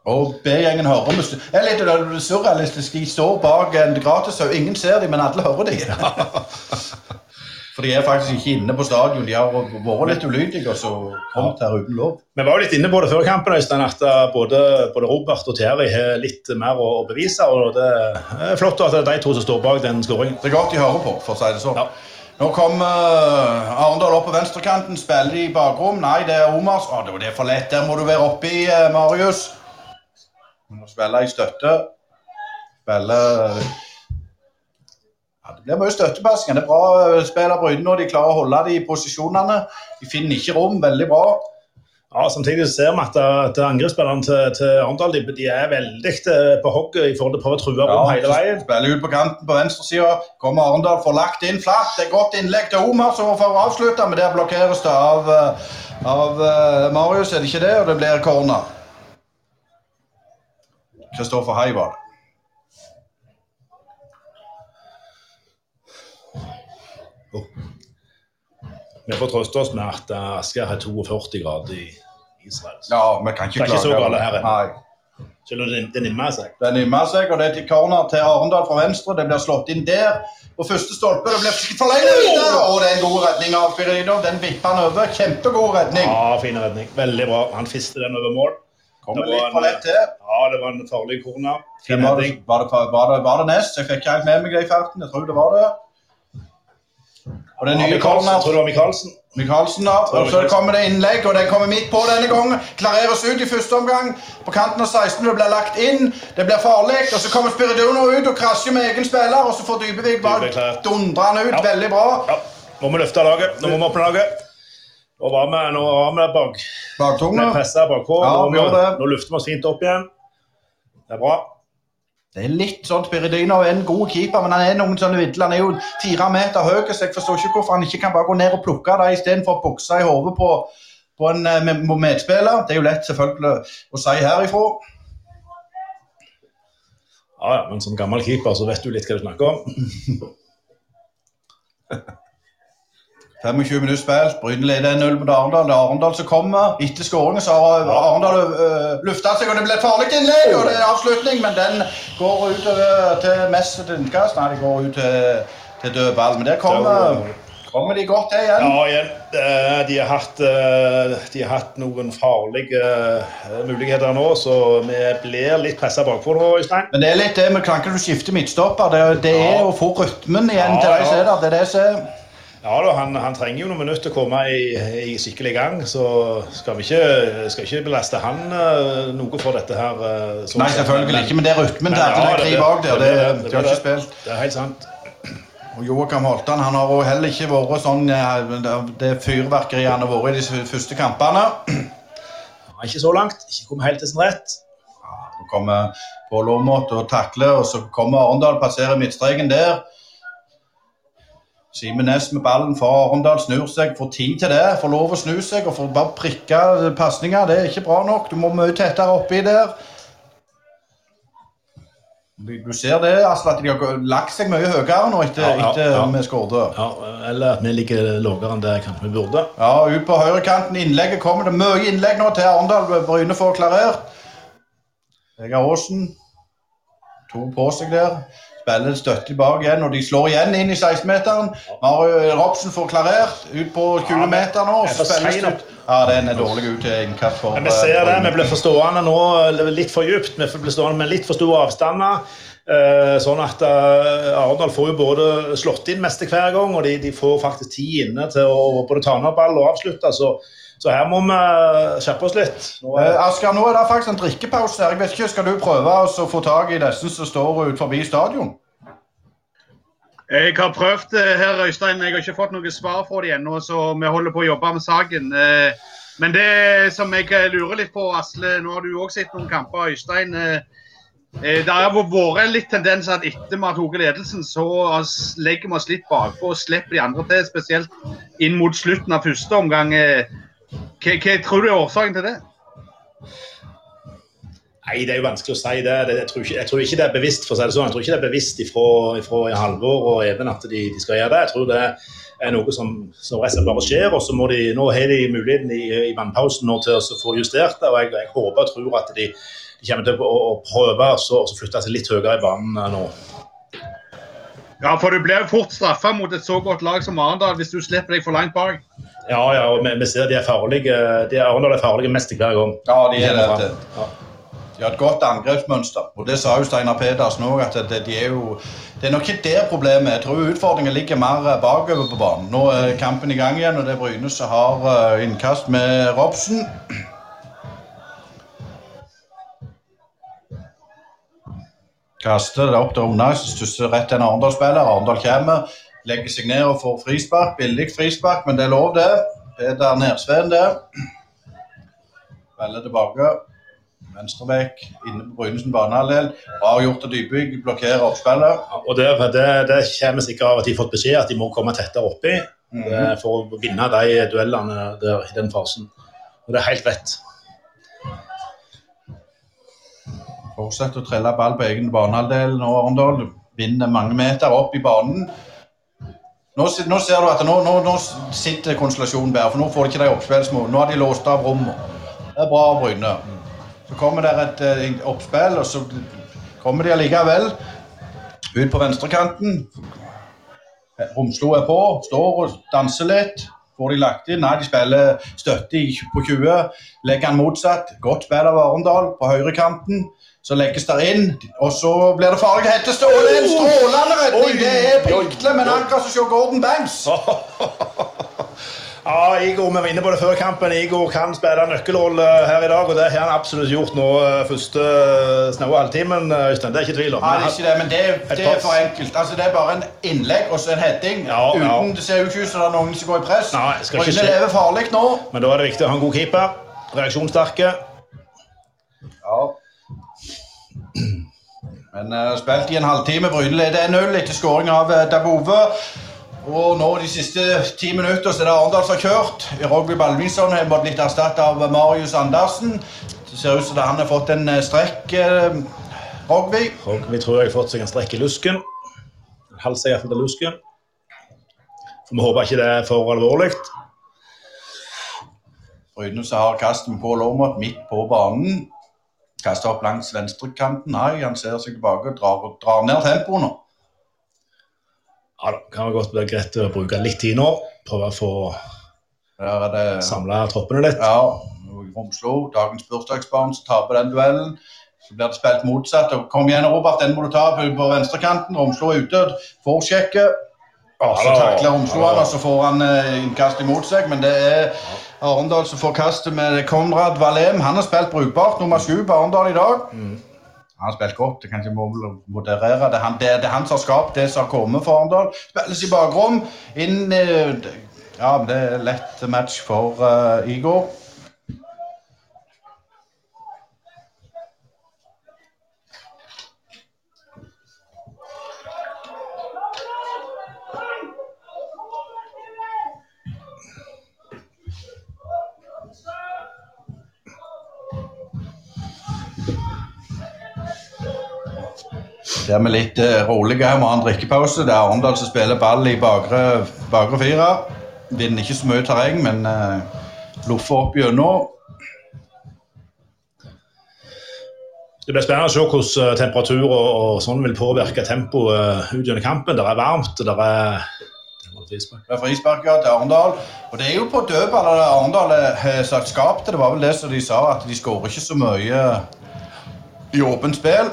Og B-gjengen hører vi Det er litt eh, surrealistisk. De står bak en gratishaug. Ingen ser dem, men alle hører dem. For de er faktisk ikke inne på stadion. De har vært litt ulydige og så kommet her uten lov. Vi var jo litt inne på det før kampen, Øystein, at eh, både, både Robert og Terry har litt mer å, å bevise. og Det er flott at det er de to som står bak den skåringen. Det er godt de hører på, for å si det sånn. Ja. Nå kommer uh, Arendal opp på venstrekanten, spiller de i bakrom. Nei, det er Omars. Å, det er for lett. Der må du være oppi, uh, Marius. Du må spille i støtte. Spille ja, Det blir mye støttepassinger. Det er bra spiller spill av Bryne når De klarer å holde de posisjonene. De finner ikke rom. Veldig bra. Ja, Samtidig ser vi at, at angrepsspillerne til, til Arendal de, de er veldig eh, på hogget i forhold til å prøve å true rom hele veien. Spiller ut på kanten på venstresida. Kommer Arendal, får lagt inn flatt. Det er godt innlegg til Omar, som får avslutte, men der blokkeres det av, eh, av eh, Marius, er det ikke det? Og det blir corner. Kristoffer Hei Oh. Vi får trøste oss med at eh, Asker har 42 grader i Israel. Ja, vi kan ikke Det er ikke så galt her, ennå. Selv om det, nimmer seg. Det nimmer seg, og det er til corner til Arendal fra venstre. Det blir slått inn der. På første stolpe. Det blir forlenget! Og det er en god redning av Firidov. Den vipper han over. Kjempegod redning. Ja, fin redning. Veldig bra. Han fister den over mål. Kommer Det litt for en- lett til. Ja, det var en farlig corner. Var det, var, det, var, det, var det Nest? Jeg fikk ikke helt med meg det i farten. Jeg tror det var det. Og det nye corner. tror det var Michaelsen. Michaelsen, da. Og så kommer det innlegg, og den kommer midt på denne gangen. Klareres ut i første omgang. På kanten av 16. Det blir lagt inn. Det blir farlig. Og så kommer Spiridono ut og krasjer med egen spiller, og så får Dybevik bare dundre han ut. Ja. Veldig bra. Ja, nå må vi løfte laget. Nå må vi åpne laget. Nå var vi, nå var vi bak. Baktunga. Vi presset bakpå. Ja, nå, det. nå lufter vi oss fint opp igjen. Det er bra. Det er litt sånn Spiridino er en god keeper, men han er noen sånne vidler. Han er jo fire meter høy, så jeg forstår ikke hvorfor han ikke kan bare gå ned og plukke det istedenfor å bukse i hodet på, på en eh, med, med medspiller. Det er jo lett selvfølgelig å si herifra. Ja, ja, men som gammel keeper så vet du litt hva du snakker om. 25 minutter spilt. Bryne leder 1-0 mot Arendal. Det er Arendal som kommer. Etter skåringen så har Arendal uh, lufta seg, og det blir et farlig innlegg. Og det er avslutning, men den går utover til mest til innkast. Nei, det går ut til, til død ball. Men der kommer, kommer de godt til igjen. Ja, igjen. eh, De har hatt, eh, de har hatt noen farlige eh, muligheter nå, så vi blir litt pressa bakpå nå, Øystein. Men det er litt det med klanken du skifter midtstopper. Det, det er Ja. å få rytmen igjen Ja, til de ja. som er der. Det er det som er Ja da, han, han trenger jo noen minutter til å komme i, i skikkelig gang, så skal vi ikke, skal ikke belaste han eh, noe for dette her. eh, Nei, selvfølgelig Men- ikke, men det er rytmen men til at det er det krig bak der. Det, blir- de har ikke spilt. Det er helt sant. Og Joakim Holtan han har heller ikke vært sånn eh, Det fyrverkeriet han har vært i de første kampene. Er ikke så langt, ikke kommet helt til sin rett. Nå kommer Pål Aamodt og takler, og så kommer Arendal, passerer midtstreken der. Simen Næss med ballen for Arendal snur seg, får tid til det. Får lov å snu seg og får bare prikke pasninger. Det er ikke bra nok. Du må mye tettere oppi der. Du ser det, Asle, at de har lagt seg mye høyere nå etter, Ja, ja, etter ja. vi skåret. Ja, eller at vi ligger lavere enn det kanskje vi burde. Ja, ut på høyrekanten. Innlegget kommer. Det er mye innlegg nå til Arendal. Bryne får klarert. Vegard Aasen. To på seg der. Spiller støtter tilbake igjen, og de slår igjen inn i 16-meteren. Mario Robsen får klarert ut på 20 meter nå. og for spilles ut. Ja, den er dårlig ut til innkast for Men vi ser eh, det, vi blir forstående nå litt for dypt. Vi blir stående med litt for store avstander. eh, Sånn at eh, Arendal får jo både slått inn meste hver gang, og de, de får faktisk tid inne til å både ta ned ball og avslutte. Så, så her må vi skjerpe oss litt. Nå Eh, er, Asker, nå er det faktisk en drikkepause her. Jeg vet ikke, Skal du prøve å få tak i disse som står ut forbi stadion? Jeg har prøvd det her, Øystein. Jeg har ikke fått noe svar fra dem ennå, så vi holder på å jobbe med saken. Eh, Men det som jeg lurer litt på, Asle, nå har du òg sett noen kamper, Øystein. eh, eh, Det har vært en litt tendens at etter vi har tatt ledelsen, så legger vi oss litt bakpå og slipper de andre til, spesielt inn mot slutten av første omgang. Hva, hva tror du er årsaken til det? nei, det er jo vanskelig å si det. jeg, tror ikke, jeg tror ikke det er bevisst for å si det sånn. Jeg tror ikke det er bevisst ifra, ifra Halvor og Even at de, de skal gjøre det. Jeg tror det er noe som, som bare skjer. og så må de, Nå har de muligheten i, i vannpausen nå til å få justert det. og Jeg, jeg håper og tror at de, de kommer til å, å prøve å flytte seg litt høyere i banen eh, nå. Ja, for du blir fort straffa mot et så godt lag som Arendal hvis du slipper deg for langt bak. Ja, ja, og vi, vi ser de er farlige. De er, Arendal er farlige mest hver gang. Ja, de er det. Ja. De har et godt angrepsmønster. Og det sa jo Steinar Pedersen òg, at det, de er jo Det er nok ikke der problemet. Jeg tror utfordringen ligger mer eh, bakover på banen. Nå er kampen i gang igjen, og det er Bryne som har eh, innkast med Robsen. Kaster det opp til Rona, stusser rett til en Arendal-spiller. Arendal kommer, legger seg ned og får frispark. Billig frispark, men det er lov, det. Peder Nersveen, det. Spiller tilbake. Venstrebekk inne på Brynesen banehalvdel. Bra gjort av dypbygg, blokkerer oppspillet. Ja, Og det, det, det kommer sikkert av at de har fått beskjed at de må komme tettere oppi eh, for å vinne de duellene der i den fasen. Og det er helt rett. Fortsetter å trelle ball på egen banehalvdel nå, Arendal. Vinner mange meter opp i banen. Nå, nå ser du at nå, nå, nå sitter konstellasjonen bedre, for nå får de ikke de oppspillsmålene. Nå har de låst av rommet. Det er bra av Bryne. Så kommer det et et oppspill, og så kommer de allikevel ut på venstrekanten. Romslo er på, står og danser litt. Får de lagt inn? Nei, de spiller støtte på 20. Legger han motsatt. Godt spill av Arendal på høyrekanten. Så legges der inn, og så blir det farlig. Hette Ståle! En strålende redning! Det er Pikle, men akkurat som å se Gordon Banks. Ja, Igor, vi var inne på det før kampen. Igor kan spille nøkkelrolle her i dag, og det har han absolutt gjort nå eh, første snaue halvtimen. eh, Øystein. Det er ikke tvil om. Nei, det er ikke det, men det, det er for enkelt. Altså, Det er bare en innlegg og så en heading. Ja, ja. Uten, Det ser jo ikke ut som det er noen som går i press. Nei, skal ikke Bryne lever farlig nå. Men da er det viktig å ha en god keeper. Reaksjonssterke. Ja. Men uh, spilt i en halvtime. Bryne leder 1-0 etter skåring av uh, Dabove. Og nå de siste ti minutter så er det Arendal som har kjørt. Rogby Balvinsson har blitt erstattet av Marius Andersen. Det ser ut som han har fått en eh, strekk, Eh, Rogby. Rogby tror jeg har fått seg en strekk i lusken. En halv seier til lusken. For vi håper ikke det er for alvorlig. Bryne har kastet med Pål Aamodt midt på banen. Kaster opp langs venstrekanten. Nei, han ser seg tilbake og drar, drar ned tempoet nå. Ja da, kan det godt være greit å bruke litt tid nå. Prøve å få det samla troppene litt. Ja, Romslo, dagens bursdagsbarn, som taper den duellen. Så blir det spilt motsatt. og Kom igjen, Robert, den må du ta på, venstrekanten. Romslo er ute. Får Så takler Romslo han, og så får han eh, innkast imot seg. Men det er Arendal som får kastet med Konrad Valem. Han har spilt brukbart, nummer sju på Arendal i dag. Mm. Han har spilt godt, det kan ikke moderere. Det er, han, det, det er han som har skapt det som har kommet for Arendal. Spilles i bakrom. Inn eh, Ja, det er lett match for uh, Igor. Der er vi litt eh, rolige her, må ha en drikkepause. Det er Arendal som spiller ball i bakre, bakre fire. Vinner ikke så mye terreng, men eh, loffer opp gjennom. Det blir spennende å se hvordan eh, temperatur og, og sånn vil påvirke tempoet eh, ut gjennom kampen. Det er varmt, det er det frispark. Det er frispark ja, til Arendal. Og det er jo på dødball at Arendal har sagt skap til. Det var vel det som de sa, at de skårer ikke så mye i åpent spill.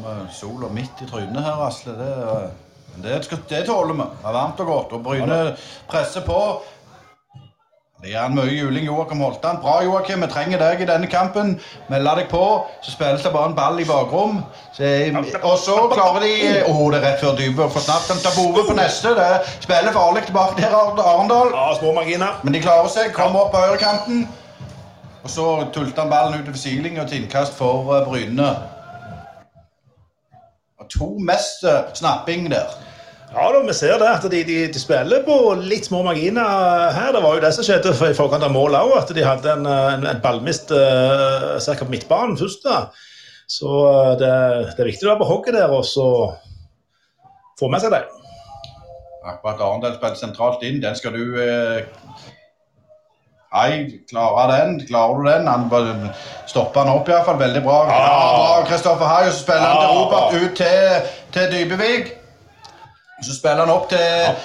Vi sola midt i trynet her, Asle. Det, det, det, det tåler vi. Det er varmt og godt. Og Bryne presser på. Det gjør han mye juling Joakim Holtan. Bra, Joakim. Vi trenger deg i denne kampen. Melde deg på. Så spilles det bare en ball i bakrom. Og så klarer de Å, det er rett før Dybe får snart de til Bove på neste. Det spiller farlig tilbake der, Arendal. Ja, små marginer. Men de klarer seg. Kommer opp på høyrekanten. Og så tulter han ballen utover silinga til innkast for eh, Bryne. To mest eh, snapping der. Ja da, vi ser det at de, de, de spiller på litt små marginer her. Det var jo det som skjedde i forkant av målet òg, at de hadde en, en, en ballmist uh, på midtbanen først. da. Så eh, det, det er viktig å være på hogget der og så få med seg det. Akkurat Arendal spilte sentralt inn. Den skal du eh... Hei, klarer den? Klarer du den? Han bare stopper han opp iallfall. Veldig bra. Ja, bra, Kristoffer Hai. Og så spiller han til. Robert ut til, til Dybevik. Så spiller han opp til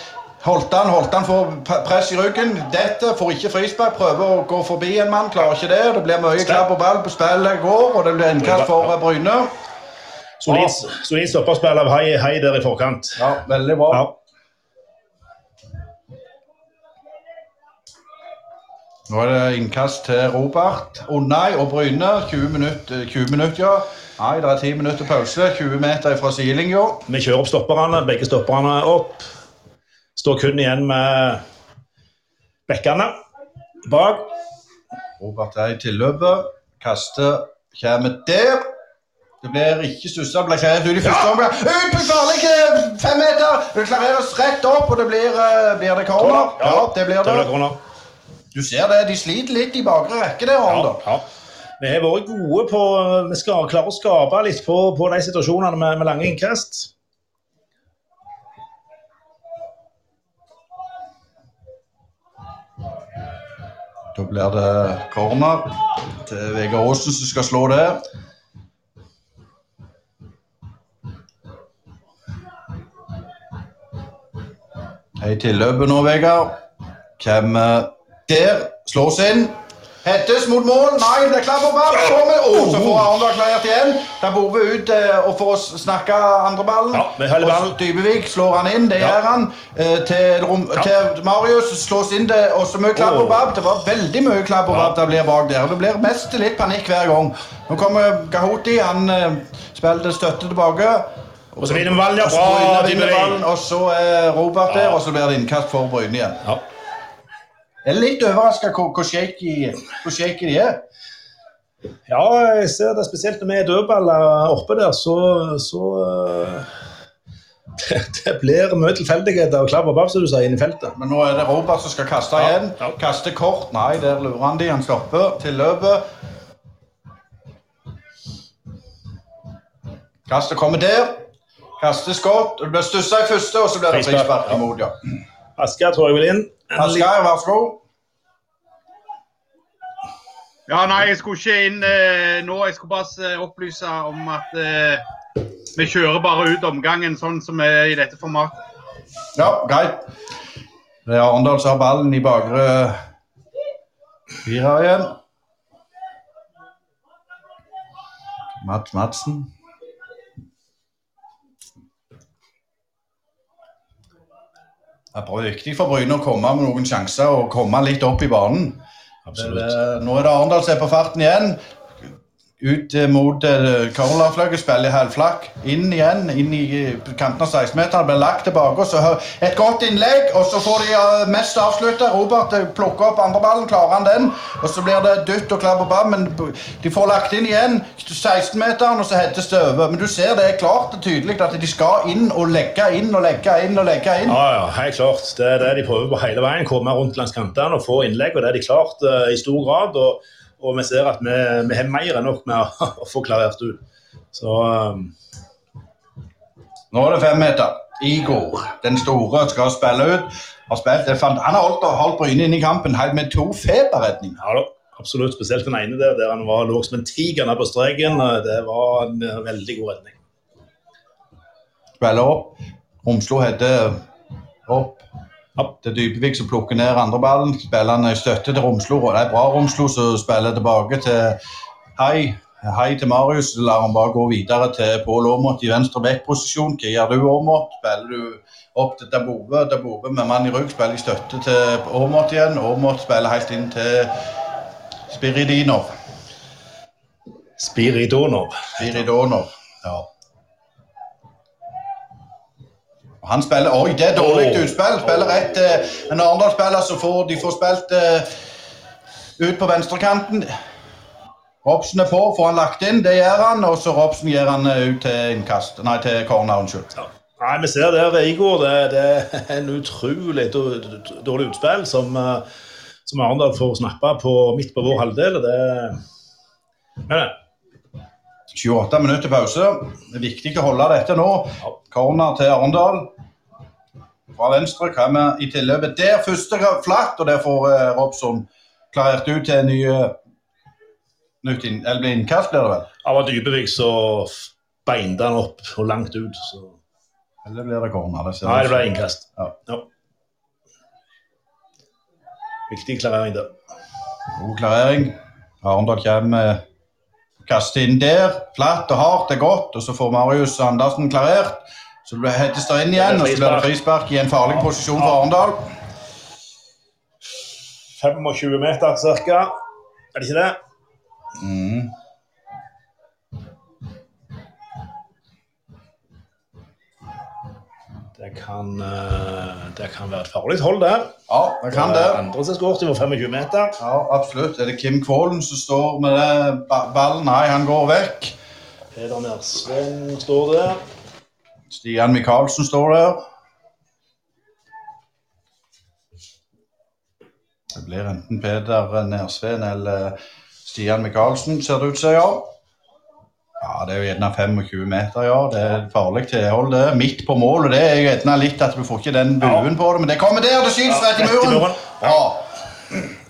Holtan. Holtan får press i ryggen. Dette får ikke frispark. Prøver å gå forbi en mann. Klarer ikke det. Det blir mye klapp og ball på spillet går, og det blir innkast for eh, Bryne. Solid, stopperspill av Hai der i forkant. Ja, veldig bra. Ja. Nå er det innkast til Robert. Unnai og Bryne. 20 minutter, 20 minutter ja. Nei, det er 10 minutter pause. 20 meter fra sidelinja. Vi kjører opp stopperne, begge stopperne opp. Står kun igjen med bekkene bak. Robert er i tilløpet. Kaster kommer der. Det blir ikke stussa. Blir klarert ut i første omgang. Ut på farlig femmeter! fem meter! Det klareres rett opp, og det blir, eh, blir det corner. Ja, det blir Det blir det. Du ser det, de sliter litt i bakre rekke der, Ja, ja. Vi har vært gode på Vi skal klare å skape litt på, på de situasjonene med, med lange innkast. Da blir det corner til Vegard Aasen som skal slå det. Hei tilløpet nå, Vegard. Kommer der. Slås inn. Hettes mot mål. Nei, det er klapp og ball. Kommer. Å, så får Arendal klarert igjen. Da vi ut eh, og får snakke andreballen. Ja. Og Dybevik slår han inn. Det Ja. gjør han. Eh, til, rom, Ja. til Marius slås inn det også mye klapp og babb. Det var veldig mye klapp og Ja. det blir bak der. Det blir mest litt panikk hver gang. Nå kommer Gahoti. Han eh, spiller støtte tilbake. Og så vinner vi ballen, ja. Og Bra, og så er Robert der, og så blir det innkast for Bryne igjen. Jeg er litt overraska hvor, hvor, shaky, hvor shaky de er. ja, jeg ser det spesielt når vi er dødballer oppe der, så, så eh, det, det blir mye tilfeldigheter og klabb og babb, som du sier, inn i feltet. Men nå er det Robert som skal kaste Ja, igjen. ja. Kaste kort. Nei, der lurer han de. Han stopper til løpet. Kastet kommer der. Kastes godt. Det blir stussa i første, og så blir det Frispark, imot, ja. Asker tror jeg vil inn. Asgeir, vær så god. Ja, nei, jeg skulle ikke inn eh, nå. Jeg skulle bare eh, opplyse om at eh, vi kjører bare ut omgangen sånn som er i dette formatet. Ja, greit. Det er Arendal som har ballen i bakre fire igjen. Mats Madsen. Det er viktig for Bryne å komme med noen sjanser og komme litt opp i banen. Absolutt. Nå er det Arendal som er på farten igjen. Ut eh, mot uh, cornerflagget, spiller i halvflakk. Inn igjen, inn i eh, kanten av 16-meteren. Blir lagt tilbake. og så Et godt innlegg, og så får de eh, mest avslutta. Robert eh, plukker opp andreballen, klarer han den. Og så blir det dytt og klabb og bam, men de får lagt inn igjen 16-meteren, og så hettes det over. Men du ser det er klart og tydelig at de skal inn og legge inn og legge inn og legge inn. Ja, ja, helt klart. Det er det de prøver på hele veien. Komme rundt langs kantene og få innlegg. og Det er de klart eh, i stor grad. Og, og vi ser at vi, vi har mer enn nok med å, få klarert ut. Så um, Nå er det fem meter. Igor, den store, skal spille ut. Har spilt, han har holdt, holdt Bryne inne i kampen helt med to feberredninger. ja da, absolutt. Spesielt den ene der, der han var lå som en tiger på streken. eh, Det var en eh, veldig god redning. Spiller opp. Romslo heter opp. Opp til Dybevik som plukker ned andreballen. Spiller han i støtte til Romslo. Det er bra Romslo som spiller tilbake til Hei. Hei til Marius. Lar han bare gå videre til Pål Aamodt i venstre backposisjon. Hva gjør du, Aamodt? Spiller du opp til Dabove? Dabove med mann i rygg spiller i støtte til Aamodt igjen. Aamodt spiller helt inn til Spiridinov. Spiridonov. Spiridonov. Ja. Og Han spiller Oi, det er dårlig utspill. Spiller rett eh, En Arendal-spiller så får de får spilt eh, ut på venstrekanten. Robsen er på, får han lagt inn. Det gjør han. Og så Robsen gir han eh, ut til innkast. Nei, til corner, unnskyld. Ja. Nei, Vi ser der Igor. Det, det er en utrolig dår- dår- dårlig utspill som, som Arendal får snappa på midt på vår halvdel. det Men det 28 minutter pause. Det er viktig å holde dette nå. Corner til Arendal. Fra venstre kommer i tilløpet der. Første flatt, og der får eh, Robson klarert ut til nye nytt inn, Eller blir innkast, blir det vel? av Dybevik så beinte han opp og langt ut. Så. Eller blir det corner? Det Nei, det ble innkast. Ja. Ja. Viktig klarering der. God klarering. Arendal kommer kaster inn der. Flatt og hardt er godt. Og så får Marius Andersen klarert. Så blir ble det inn igjen, og så ble det frispark i en farlig posisjon for Arendal. 25 meter ca. Er det ikke det? Mm. Det kan, eh, det kan være et farlig hold, der. Ja, det kan det. Andre som skåret over 25 meter. Ja, absolutt. Er det Kim Kvålen som står med det ballen? Nei, han går vekk. Peder Nersveen står der. Stian Micaelsen står der. Det blir enten Peder Nersveen eller Stian Micaelsen, ser det ut som, ja. Ja, Det er jo gjerne 25 meter, ja. Det er farlig tilhold, det. Midt på målet. Det er gjerne litt at du får ikke den buen på det, men det kommer der, det skytes rett i muren. Ja.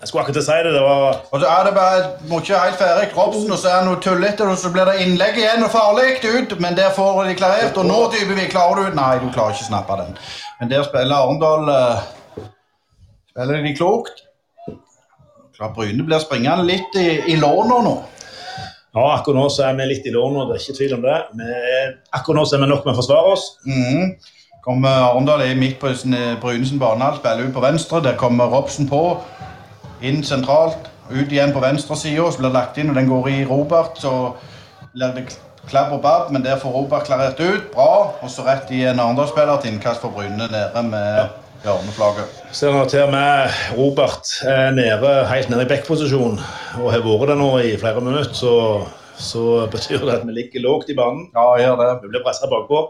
Jeg skulle akkurat si det. Det var Og så er det bare må ikke helt ferdig. Robsen, og så er det noe tullete, og så blir det innlegg igjen og farlig ut. Men der får de klarert. Og nå, Dybevik, klarer du ut? Nei, du klarer ikke å snappe den. Men der spiller Arendal eh, Spiller de klokt. Klart Bryne blir springende litt i, i låna nå. Ja, akkurat nå så er vi litt i lån, og det er ikke tvil om det. Vi er, akkurat nå så er vi nok med å forsvare oss. Mhm. Kommer Arendal i midt på Brynesen spiller ut på venstre. Der kommer Robsen på. Inn sentralt. Ut igjen på venstre side, så blir det lagt inn, og den går i Robert. Så blir det klabb og babb, men der får Robert klarert ut. Bra. Og så rett i en Arendal-spiller til innkast for Bryne nede med hjørneflagget. Nå til og med Robert er nede, helt nede i backposisjon og har vært det nå i flere minutter, så, så betyr det at vi ligger lågt i banen. Ja, gjør det. Vi blir pressa bakpå.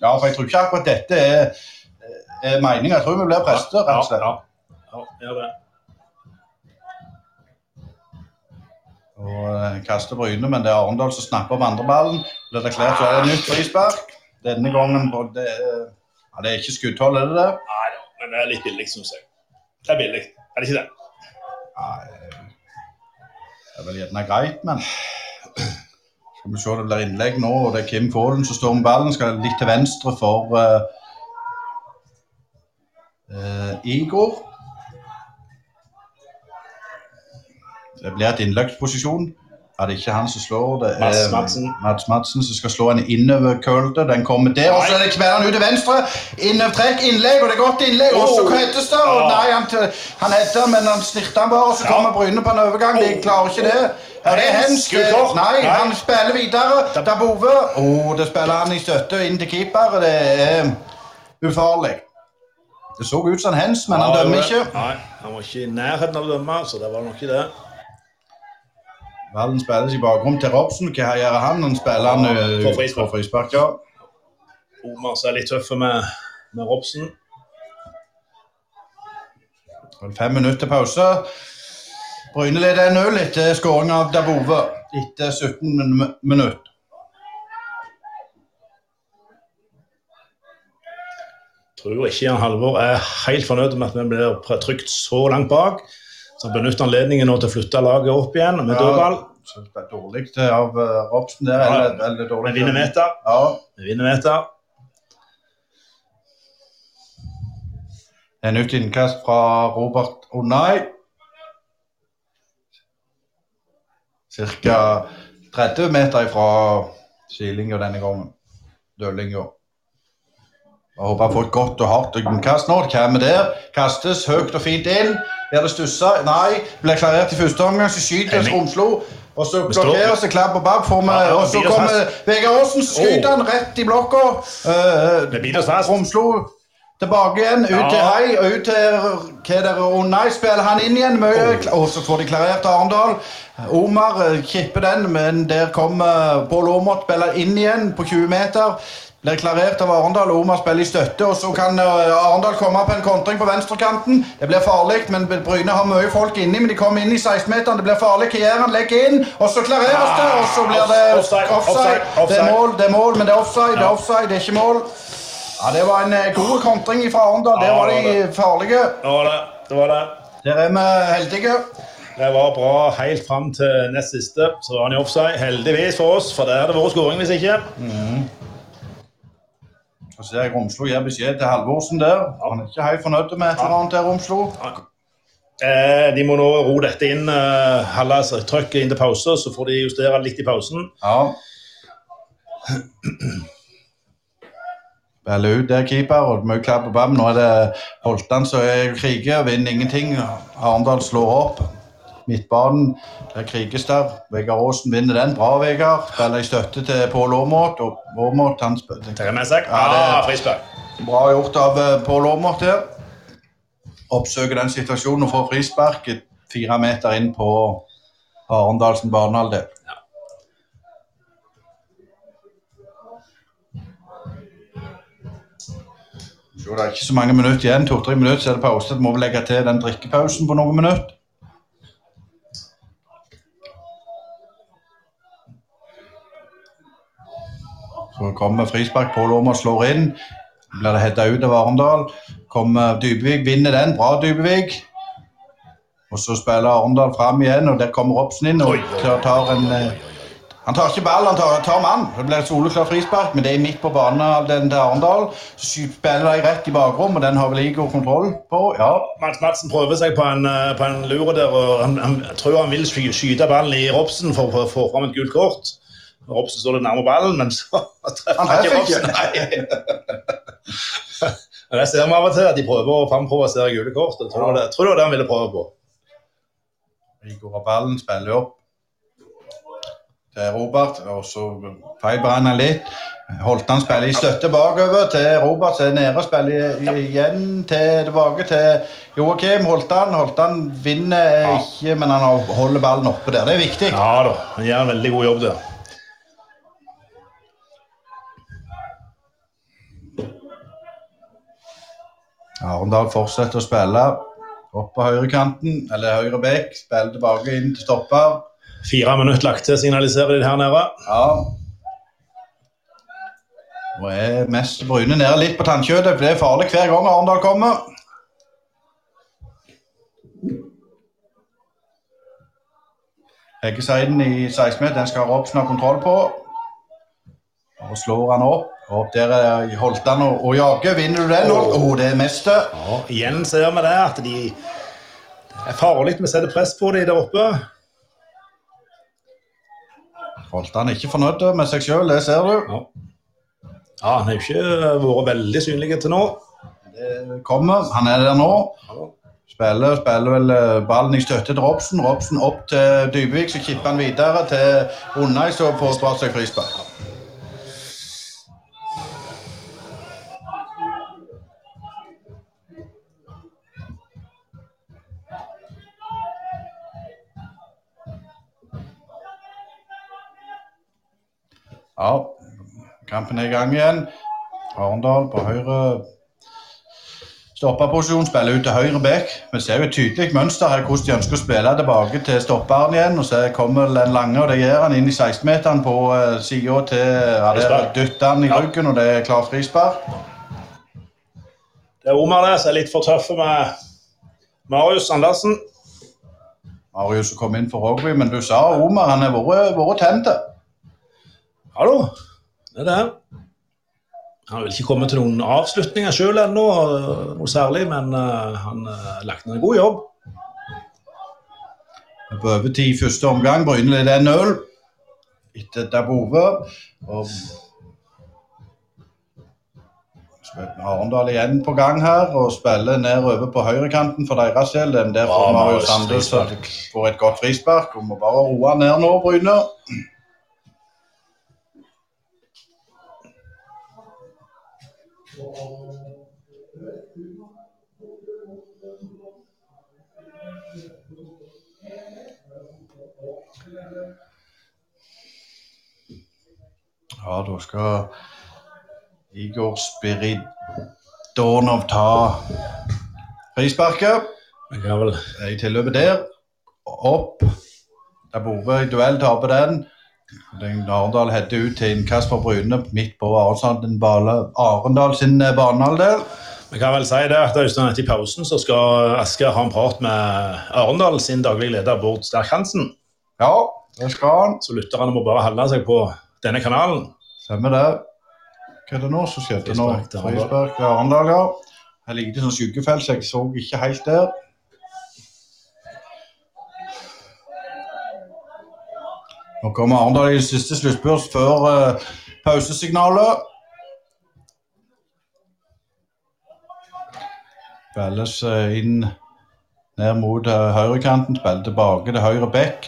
Ja, for jeg tror ikke akkurat dette er, er meninga. Jeg tror vi blir presset, rett og slett. Ja, ja, ja, gjør det. Og eh, kaster Bryne, men det er Arendal som snapper opp andreballen. Blir det klart, så er det nytt frispark. Denne gangen på det, ja, det er ikke skuddhold, er det det? Nei da, men det er litt billig, syns jeg. Det er billig, er det ikke det? Nei, det er vel gjerne greit, men Skal vi se, det blir innlegg nå, og det er Kim Fålen som står med ballen. Skal litt til venstre for uh, uh, Igor. Det blir et innløpsposisjon. Er det ikke han som slår, det er Mats Madsen. Som skal slå en innoverkølte. Den kommer der, og så er det kveler ut til venstre. Innovertrekk, innlegg, og det er godt innlegg. Og så hettes det. Nei, han, han heter, men han snirter han bare, og så kommer Bryne på en overgang. De klarer ikke det. Er det er hens. Nei, han spiller videre. Dabove. Oh, det spiller han i støtte inn til keeper. Det er ufarlig. Det så ut som en hens, men han dømmer ikke. Nei, han var ikke i nærheten av å dømme, så det var nok ikke det. Ballen spilles i bakrom til Robson. Hva gjør han? Han spiller han på frispark. frispark. Ja. Omar er litt tøffe med, med Robson. Fem minutter pause. Bryne leder 1-0 etter skåring av Dabove etter 17 min minutter. Tror ikke Jan Halvor er helt fornøyd med at vi blir trykt så langt bak. Så benytter anledningen nå til å flytte laget opp igjen med dødball. Det er dårlig av eh, Robsen der. Ja, Eller, eller dårlig Vi vinner meter. Ja. Vi vinner meter. Er nytt innkast fra Robert Onai. Cirka 30 meter fra sidelinja denne gangen. Dødlinja. Jeg håper han får et godt og hardt innkast nå. Kommer der. Kastes høyt og fint inn. Blir det stussa? Nei. Blir klarert i første omgang, så skyter. Romslo. Og så Vi blokkeres det klapp og babb. Ja, Og så kommer. Vegard Aasen, skyter han rett i blokka. Uh, Vi fast. Romslo tilbake igjen, ut til Hei og ut til hva er det, Nei, spiller han inn igjen. Mye, Oh. Og så får de klarert Arendal. Omar eh, kipper den, men der kommer Pål Aamodt spiller inn igjen på 20 meter. Blir klarert av Arendal. Omar spiller i støtte, og så kan eh, Arendal komme på en kontring på venstrekanten. Det blir farlig, men Bryne har mye folk inni, men de kommer inn i 16-meteren. Det blir farlig. Hva? Legger inn, og så klareres det, og så blir det Ah, Offside, Det er mål, det er mål, men det er offside. Det er offside, det er ikke mål. Ja, Det var en eh, god kontring fra Arendal. Der var de farlige. Det var det. det, var det. Der er vi heldige. Det var bra helt fram til nest siste. Så var han i offside. Heldigvis for oss, for der hadde det vært skåring hvis ikke. Så ser jeg Romslo gir beskjed til Halvorsen der. Han er ikke helt fornøyd med et eller annet der, Romslo. Eh, de må nå ro dette inn, eh, holde trykket inn til pause, så får de justere litt i pausen. Ja. Spiller ut der, keeper, og mye klapp og bam. Nå er det Holtan som er kriger, vinner ingenting. Arendal slår opp. Midtbanen, der kriges der. Vegard Aasen vinner den. Bra, Vegard. Spiller i støtte til Pål Aamodt. Og Aamodt, han spiller kan vi. Ja, Ah, frispark. Bra gjort av eh, Pål Aamodt her. Oppsøker den situasjonen og får frispark fire meter inn på Arendalsen banehalvdel. Så det er ikke så mange minutter igjen. To-tre minutter, så er det pause. Må vi legge til den drikkepausen på noen minutter. Så kommer frispark. Pål Aamodt slår inn. Blir det hedda ut av Arendal. Kommer Dybevik, vinner den. Bra, Dybevik. Og så spiller Arendal fram igjen, og der kommer Robsen inn og tar- en Han tar ikke ball, han tar, tar mann. Det blir et soleklar frispark, men det er midt på banehalvdelen til Arendal. Så spiller de rett i bakrom, og den har vel Igor kontroll på. Ja, Mats Madsen prøver seg på en, eh, på en lure der, og han, han tror han vil skyte ballen i Robsen for å få fram et gult kort. Robsen står litt nærmere ballen, men så treffer Han ikke Robsen. Nei. Men Det ser vi av og til, at de prøver å framprovosere gule kort. Jeg tror, det, jeg tror det var det han ville prøve på. Igor og ballen, spiller opp til Robert, og så feiber han litt. Holtan spiller i støtte bakover til Robert, som er nede og spiller igjen til, tilbake til Joakim Holtan. Holtan vinner ikke, men han holder ballen oppe der. Det er viktig. Ja da, han gjør en veldig god jobb der. Arendal fortsetter å spille opp på høyrekanten, eller høyre bekk. Spiller tilbake inn til stopper. Fire minutter lagt til, signaliserer de her nede. Ja. Og er mest Bryne nede litt på tannkjøttet. for Det er farlig hver gang Arendal kommer. Heggesiden i 16-meter den skal Robson ha kontroll på. Og slår han opp. Opp der er Holtan og, og Jage. Vinner du den? Holt? Oh, det er mestet. Ja, igjen ser vi det at de det er farlig vi setter press på dem der oppe. Holtan er ikke fornøyd med seg sjøl, det ser du. Ja. ja, han har jo ikke vært veldig synlig til nå. Det kommer. Han er der nå. Spiller, spiller vel eh, ballen i støtte til Robsen. Robsen opp til Dybvik, så kipper han videre til Undai, som får dratt seg frispark. Ja, kampen er i gang igjen. Arendal på høyre stopperposisjon spiller ut til høyre bek. Vi ser jo et tydelig mønster her hvordan de ønsker å spille tilbake til stopperen igjen. og Så kommer den lange, og det gjør han inn i 16-meteren på uh, sida til ja, Der dytter han i ryggen, og det er klar frispark. Det er Omar der som er litt for tøffe med Marius Andersen. Marius kom inn for Rogby, men du sa Omar han har vært, vært tent. Hallo, det er det. Han vil ikke komme til noen avslutninger sjøl ennå, noe særlig, men uh, han har uh, lagt ned en god jobb. På overtid første omgang. Bryne leder 1-0 etter Dabove. Og Arendal igjen på gang her og spiller nedover på høyrekanten for deres del. Den der får Marius Sandnes får et godt frispark. Vi må bare roe ned nå, Bryne. Ja, da skal Igor Spiridonov ta frisparket. I tilløpet der. Opp. Der Bove i duell taper den. Arendal header ut til innkast for Bryne midt på Arendal sin eh, banehalvdel. Vi kan vel si det at Øystein, etter pausen så skal Asker ha en prat med Arendal sin daglige leder Bård Sterk Hansen. Ja, det skal han. Så lytterne må bare holde seg på denne kanalen. Stemmer det. Hva er det nå som skjedde nå? Frispark og Arendal. Ja. Her ligger det sånn skyggefelt, så jeg så ikke helt der. Nå kommer Arendal i siste sluttspurt før uh, pausesignalet. Spilles eh, inn ned mot uh, høyrekanten, spiller tilbake til høyre bekk.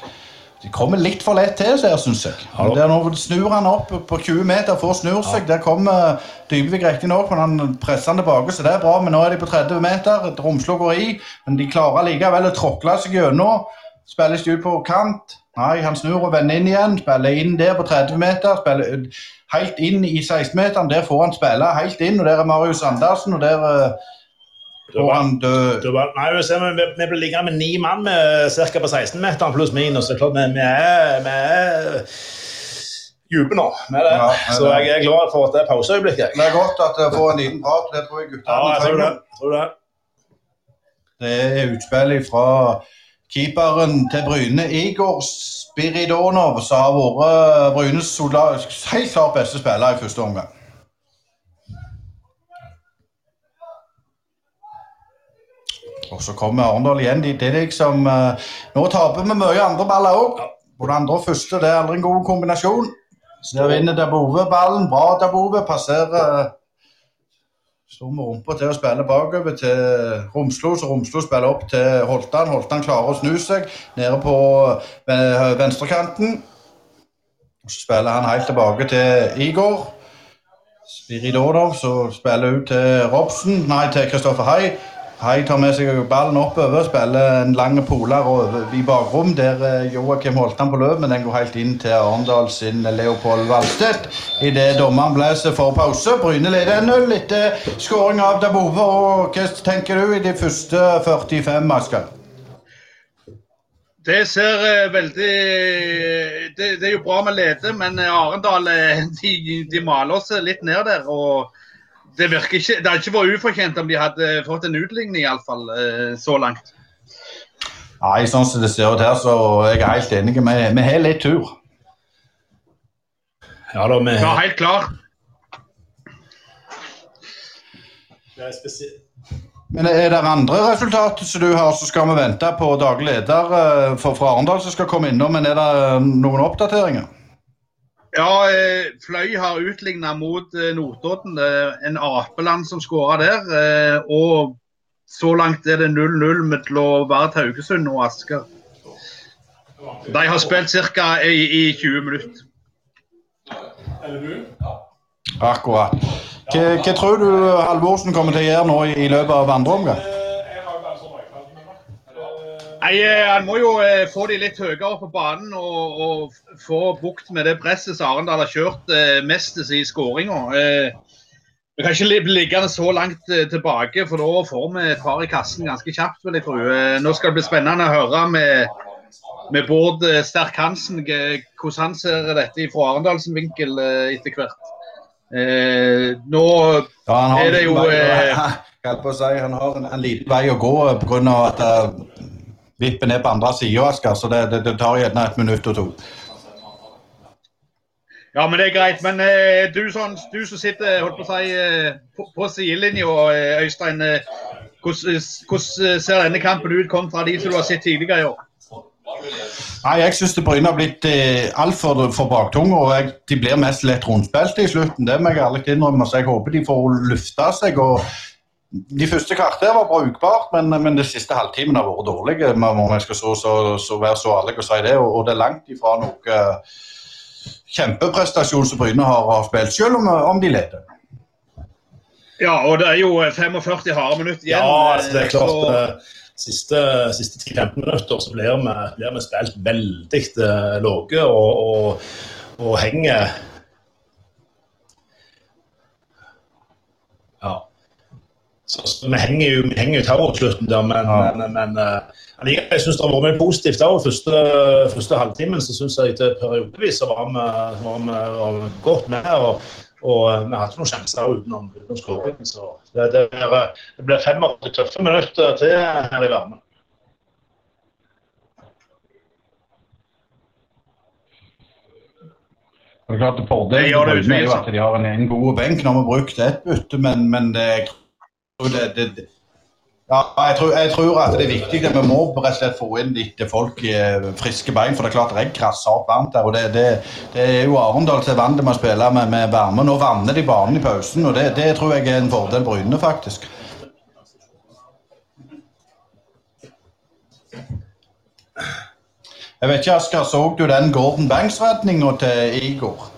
De kommer litt for lett til, så her, syns jeg. Der nå snur han opp på 20 meter for å snur seg. Der kommer Dybvik riktignok, men han presser han tilbake, så det er bra. Men nå er de på 30 meter. Romslo går i, men de klarer likevel å tråkle seg gjennom. Spilles ut på kant. Nei, han snur og vender inn igjen. Spiller inn der på 30 meter. Spiller helt inn i 16-meteren. Der får han spille helt inn, og der er Marius Andersen, og der uh, får han dø. Var, nei, vi, ser, vi, vi blir liggende med ni mann med ca. på 16-meteren pluss minus. Det er klart, vi, vi er, dype nå med det. Ja, med så det. jeg er glad for at det er pauseøyeblikket. Det er godt at jeg får en liten prat. Det tror jeg Ja, guttene jeg tror det. trenger. Tror det. Det er utspill fra keeperen til Bryne, Igor Spiridonov, som har vært Brynes helt klart beste spiller i første omgang. Og så kommer Arendal igjen. De- Det er liksom eh, Nå taper vi mye andre baller òg. Både andre og første. Det er aldri en god kombinasjon. Der vinner Dabove ballen. Bra Dabove. Passerer eh, Står med rumpa til å spille bakover til Romslo, så Romslo spiller opp til Holtan. Holtan klarer å snu seg nede på eh, venstrekanten. Så spiller han helt tilbake til Igor. Spiridonov så spiller ut til Robson, nei til Kristoffer Hai. Hai tar med seg ballen oppover, spiller en lang polar over i bakrom. Der er holdt Holtan på løp, men den går helt inn til Arendal sin Leopold Valstedt. Idet dommeren blåser for pause. Bryne leder 1-0 etter skåring av Dabove. Og hva tenker du i de første 45, Asker? Det ser eh, veldig det, det, er jo bra med leder, men eh, Arendal eh, de, de maler oss litt ned der. og Det virker ikke, det hadde ikke vært ufortjent om de hadde fått en utligning, iallfall så langt. Nei, sånn som det ser ut her, så jeg er helt enig. Vi, vi har litt tur. Ja, da, vi... ja helt klar. Det er spesielt. Men er det andre resultater som du har, så skal vi vente på daglig leder eh, for fra Arendal som skal komme innom. Men er det noen oppdateringer? Ja, eh, Fløy har utligna mot eh, Notodden. En apeland som skåra der. Og så langt er det 0-0 mellom Vard Haugesund og Asker. De har spilt ca. I, i 20 minutter. Akkurat. Hva, hva, tror du Halvorsen kommer til å gjøre nå i løpet av andre omgang? Nei, eh, Han må jo eh, få de litt høyere på banen og, og få bukt med det presset som Arendal har kjørt eh, mest i skåringa. Vi kan ikke bli liggende så langt tilbake, for da får vi et par i kassen ganske kjapt. vil jeg tro. Nå skal det bli spennende å høre med, med Bård Sterk Hansen hvordan han ser dette fra Arendals vinkel etter hvert. Eh, nå ja, er det jo eh, si, Han har en, en, liten vei å gå pga. at uh, vippen er på andre sida, så det, det, det, tar gjerne et minutt og to. Ja, men det er greit. Men eh, du, sånn, du, som sitter holdt på å si, eh, på, på sidelinja, eh, Øystein. hvordan ser denne kampen ut kontra de som du har sett tidligere i år? Nei, Jeg syns Bryne har blitt eh, altfor for baktunge. og jeg, De blir mest lett rundspilte i slutten. Det må jeg ærlig innrømme. så Jeg håper de får lufta seg. og De første kvarter var brukbart, men, men de siste halvtimen har vært dårlige. Man må skal så, så, så være så ærlig å si det. Og, og, det er langt ifra noe uh, kjempeprestasjon som Bryne har, har, spilt, selv om, om de leder. Ja, og det er jo 45 harde minutter igjen. Ja, altså, det er klart. Så eh, siste, siste 10-15 minutter så blir vi, blir vi spilt veldig lave og, og, og, henger Så, så vi henger jo vi henger jo slutten, der, men, ja. men, men uh, jeg syns det har vært mye positivt òg. Første, første halvtimen så syns jeg til periodevis var vi, var vi, var vi godt med. og og eh, vi ikke noen sjanser utenom, utenom skåring. Så det, det, blir, det blir 85 tøffe minutter til her i varmen. Det er klart Fordelen er jo at de har en, en god benk. Nå har vi brukt ett bytte, men, men det, det, det, ja, jeg tror, jeg tror, at det er viktig. Vi må rett og slett få inn litt folk i friske bein. For det er klart det er krasser opp varmt der. og Det, det, det er jo Arendal er vant med å spille med, med, varme. Nå vanner de banen i pausen, og det, det tror jeg er en fordel Bryne, faktisk. Jeg vet ikke, Asker, Så du den Gordon Banks-redninga til Igor?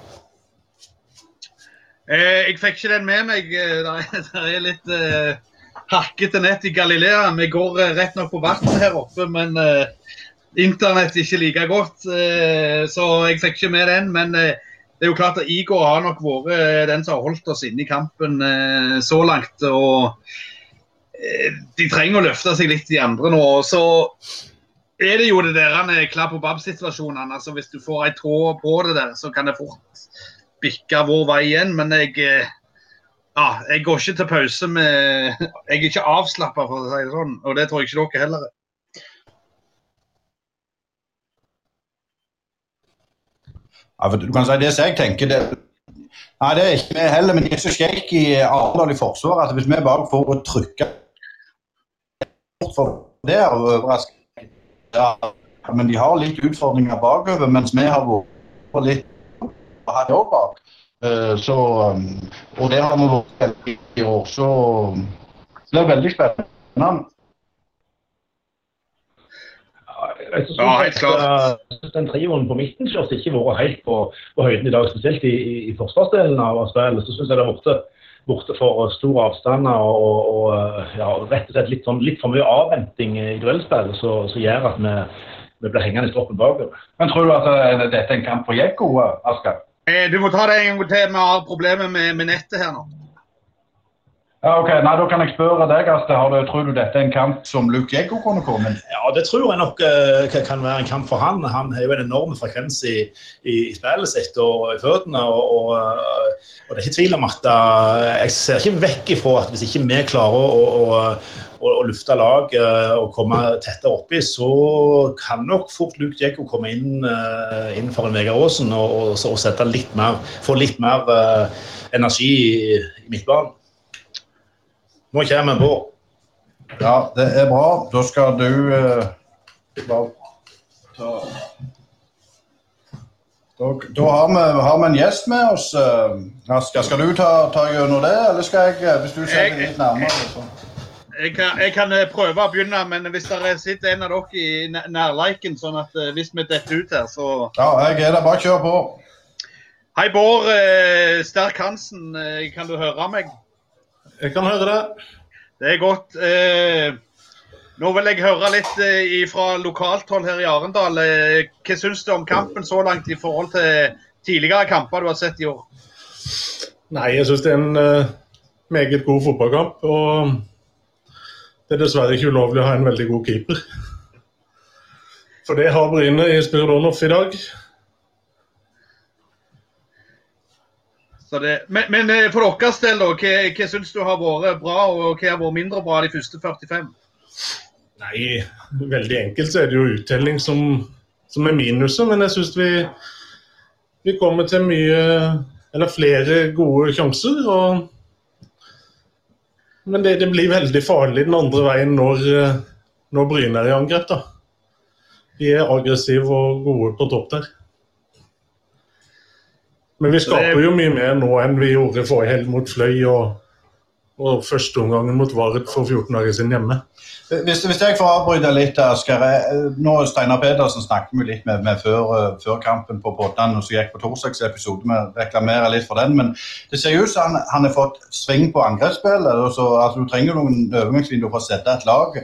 Eh, jeg fikk ikke den med meg. Eh, det er litt eh hakkete nett i Galilea. Vi går eh, rett nok på vann her oppe, men eh, internett ikke like godt. Uh, så jeg fikk ikke med den. Men det er jo klart at Igor har nok vært den som har holdt oss inne i kampen så langt. og de trenger å løfte seg litt, de andre nå. Så er det jo det der klapp og babb-situasjonene. Altså, hvis du får ei tå på det der, så kan det fort bikke vår vei igjen. Men jeg ja, jeg går ikke til pause med Jeg er ikke avslappa, for å si det sånn. Og det tror jeg ikke dere heller er. Ja, for du kan si Det som jeg tenker det, Nei, det er ikke vi heller, men det er så shaky i Arendal i forsvaret at hvis vi bare får å trykke det er overraskende. Ja, men de har litt utfordringer bakover, mens vi har vært litt bak. Eh, så, um, og det har vi vært i år. Så det er veldig spennende. Jeg synes, ja, helt klart. Den trioen på midten har ikke vært helt på, på, høyden i dag, spesielt i, i, i forsvarsdelen av spillet. Så syns jeg det har vært borte for store avstander og, og ja, rett og slett litt, sånn, litt for mye avventing i duellspillet som gjør at vi, vi blir hengende i stroppen bakover. Men tror du at uh, dette er en kamp for Jekko, Asker? Eh, du må ta det en gang til. Vi har problemer med, med nettet her nå. Ja, ok. Nei, Da kan jeg spørre deg, Aste. Har du, tror du dette er en kamp som Luke Eggo kunne komme inn? Ja, det tror jeg nok uh, kan være en kamp for han. Han har jo en enorm frekvens i, i, i spillet sitt og i føttene. Og, og, og, det er ikke tvil om at uh, jeg ser ikke vekk ifra at hvis ikke vi klarer å, å, å, å lufte lag og komme tettere oppi, så kan nok fort Luke Jekko komme inn, inn for en Vegard Aasen og, og, og, sette litt mer, få litt mer energi i, i midtbanen. Nå kommer Bård. Ja, det er bra. Da skal du uh, bare ta da, da har, vi, har, vi, en gjest med oss. Uh, Asker. Skal du ta, ta gjennom det, eller skal jeg, eh, hvis du ser det litt nærmere? Så. Jeg kan, jeg kan, prøve å begynne, men hvis det sitter en av dere i nærleiken, sånn at hvis vi detter ut her, så Ja, jeg er der. Bare kjør på. Hei, Bård Sterk Hansen. Kan du høre meg? Jeg kan høre det. Det er godt. Eh, nå vil jeg høre litt eh, fra lokalt hold her i Arendal. Eh, hva syns du om kampen så langt i forhold til tidligere kamper du har sett i år? Nei, jeg syns det er en meget god fotballkamp. Og det er dessverre ikke ulovlig å ha en veldig god keeper. For det har Bryne i Spiridonov i dag. Det, men, men, eh, for deres del, da, hva, hva syns du har vært bra, og hva har vært mindre bra de første 45? Nei, veldig enkelt så er det jo uttelling som, som er minuset. Men jeg syns vi, vi kommer til mye Eller flere gode sjanser. og men det, det, blir veldig farlig den andre veien når, når Bryne er i angrep. da. De er aggressive og gode på topp der. Men vi skaper jo mye mer nå enn vi gjorde forrige helg mot Fløy og, og første omgangen mot Vard for 14 dager siden hjemme. Hvis, hvis jeg får avbryte litt, Asker. Nå Steinar Pedersen snakket vi litt med, med før, eh, før, kampen på Poddan, som gikk på torsdags episode. Vi reklamerer litt for den. Men det ser ut som han, han har fått sving på angrepsspillet. Altså, altså, du trenger noen øvingsvinduer for å sette et lag.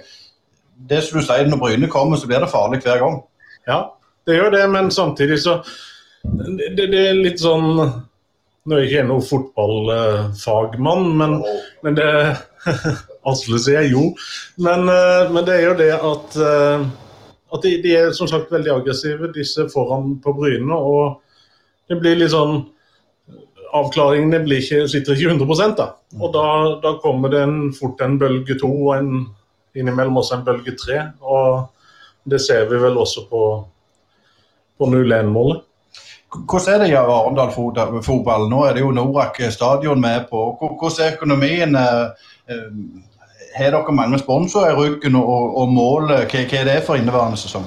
Det som du sier, Når Bryne kommer, så blir det farlig hver gang. Ja, det gjør det, men samtidig så det, det, er litt sånn Nå er jeg ikke noen fotballfagmann, men, men det Asle sier jo. Men, eh, men, det er jo det at, eh, at de, de, er som sagt veldig aggressive, disse foran på Bryne. Og det blir litt sånn Avklaringene blir ikke, sitter ikke 100% da. Og da, da kommer det en, fort en bølge to og en, innimellom også en bølge tre. Og det ser vi vel også på, på 0-1-målet. Hvordan er det i Arendal fotball? Nå er det jo Norak stadion med på. Hvordan er økonomien? Eh, eh, har dere mange sponsorer i ryggen, og, og målet, hva, hva, er det for inneværende sesong?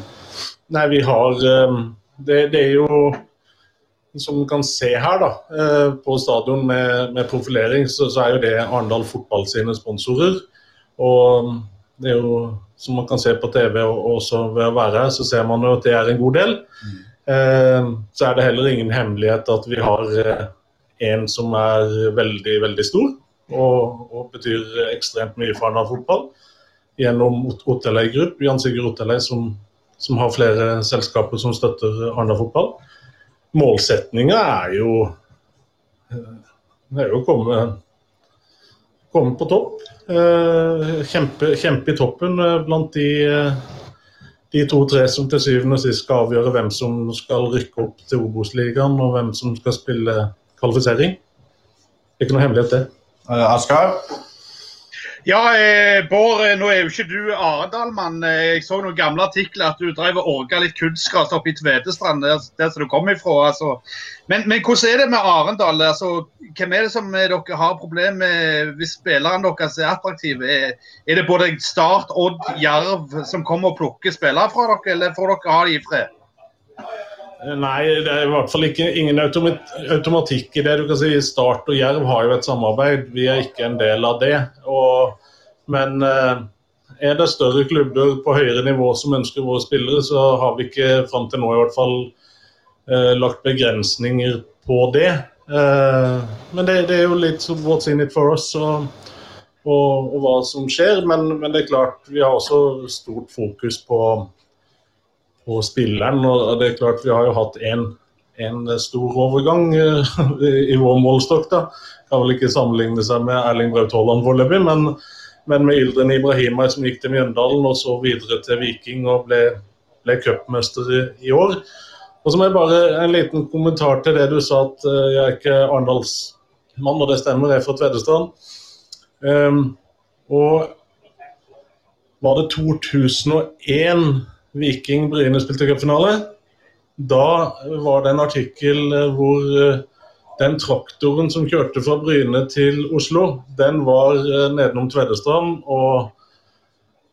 Nei, vi har eh, det, det, er jo som du kan se her da, på stadion med, med profilering, så, så, er jo det Arendal fotball sine sponsorer. Og det er jo, som man kan se på TV og også ved å være her, så ser man jo at det er en god del. Mm. Eh, så er det heller ingen hemmelighet at vi har eh, en som er veldig, veldig stor og, og betyr ekstremt mye for Arendal fotball. Gjennom Otelei Group, Jan Sigurd Otelei, som, som, har flere selskaper som støtter Arendal fotball. Målsetninga er jo det er jo å komme, komme på topp. Eh, kjempe, kjempe i toppen blant de de to-tre som til syvende og sist skal avgjøre hvem som skal rykke opp til Obos-ligaen, og hvem som skal spille kvalifisering. Det er Ikke noe hemmelighet, det. Askar? Ja, eh, Bård, eh, nå er jo ikke du Arendal-mann. Eh, jeg så noen gamle artikler at du drev og orga litt kunstgras oppe i Tvedestrand, der, der som du kom ifra. Altså. Men, men, hvordan er det med Arendal? Altså, hvem er det som dere har problemer med hvis spillerne deres er attraktive? Er, er, det både Start, Odd, Jerv som kommer og plukker spillere fra dere, eller får dere ha de i fred? Nei, det er i hvert fall ikke, ingen automatikk i det. Du kan si Start og Jerv har jo et samarbeid, vi er ikke en del av det. Og, men eh, er det større klubber på høyere nivå som ønsker våre spillere, så har vi ikke fram til nå i hvert fall eh, lagt begrensninger på det. Eh, men det, det, er jo litt what's in it for us og, og, og hva som skjer. Men, men, det er klart, vi har også stort fokus på på spilleren. og det er klart Vi har jo hatt en stor overgang i vår målstokk. da. Kan vel ikke sammenligne seg med Erling Braut Haaland foreløpig, men, men, med Ildren Ibrahimai som gikk til Mjøndalen og så videre til Viking og ble, ble cupmester i, i år. Og så må jeg bare En liten kommentar til det du sa at jeg er ikke Arendalsmann, og det stemmer, jeg er fra Tvedestrand. Um, og var det 2001 Viking Bryne spilte cupfinale? Da var det en artikkel eh, hvor eh, den traktoren som kjørte fra Bryne til Oslo, den var eh, nedenom Tvedestrand og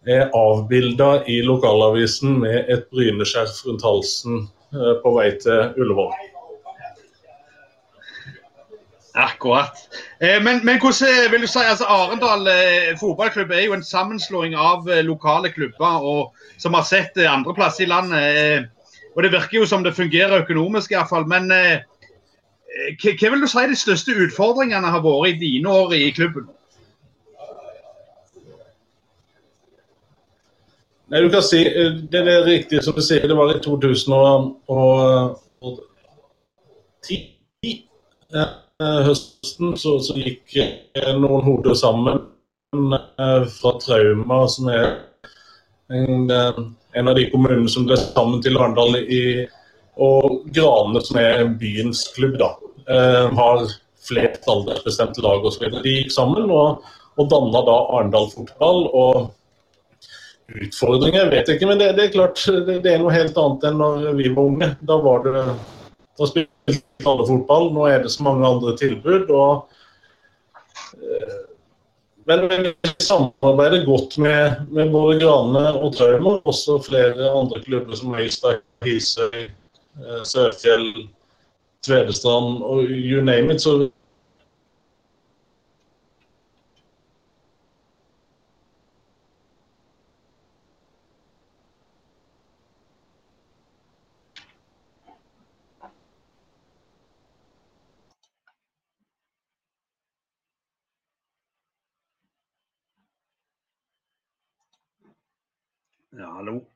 er avbilda i lokalavisen med et bryneskjerf rundt halsen på vei til Ullevål. Akkurat. Eh, men, men, hvordan eh, vil du si, altså Arendal eh, fotballklubb er jo en sammenslåing av lokale klubber og, som har sett andreplass i landet. Og Det virker jo som det fungerer økonomisk, iallfall. Men hva vil du si de største utfordringene har vært i dine år i klubben? Nei, du kan si, Det er riktig som du sier, det var i 2010. Eh, høsten så, så gikk eh, noen hoder sammen eh, fra Trauma, som er en, en, av de kommunene som ble sammen til Arendal og Grane, som er byens klubb, da, har flest aldersbestemte lag osv. De gikk sammen og, og danna da Arendal fotball. og Utfordringer vet jeg ikke, men det, det er klart det, det, er noe helt annet enn når vi var unge. Da var det da spilte fotball. Nå er det så mange andre tilbud. og eh, men vi samarbeider godt med, med både Grane og Trauma, og også flere andre klubber som Øystad, Hisøy, eh, Sørfjell, Tvedestrand og you name it. Så Ja, hallo.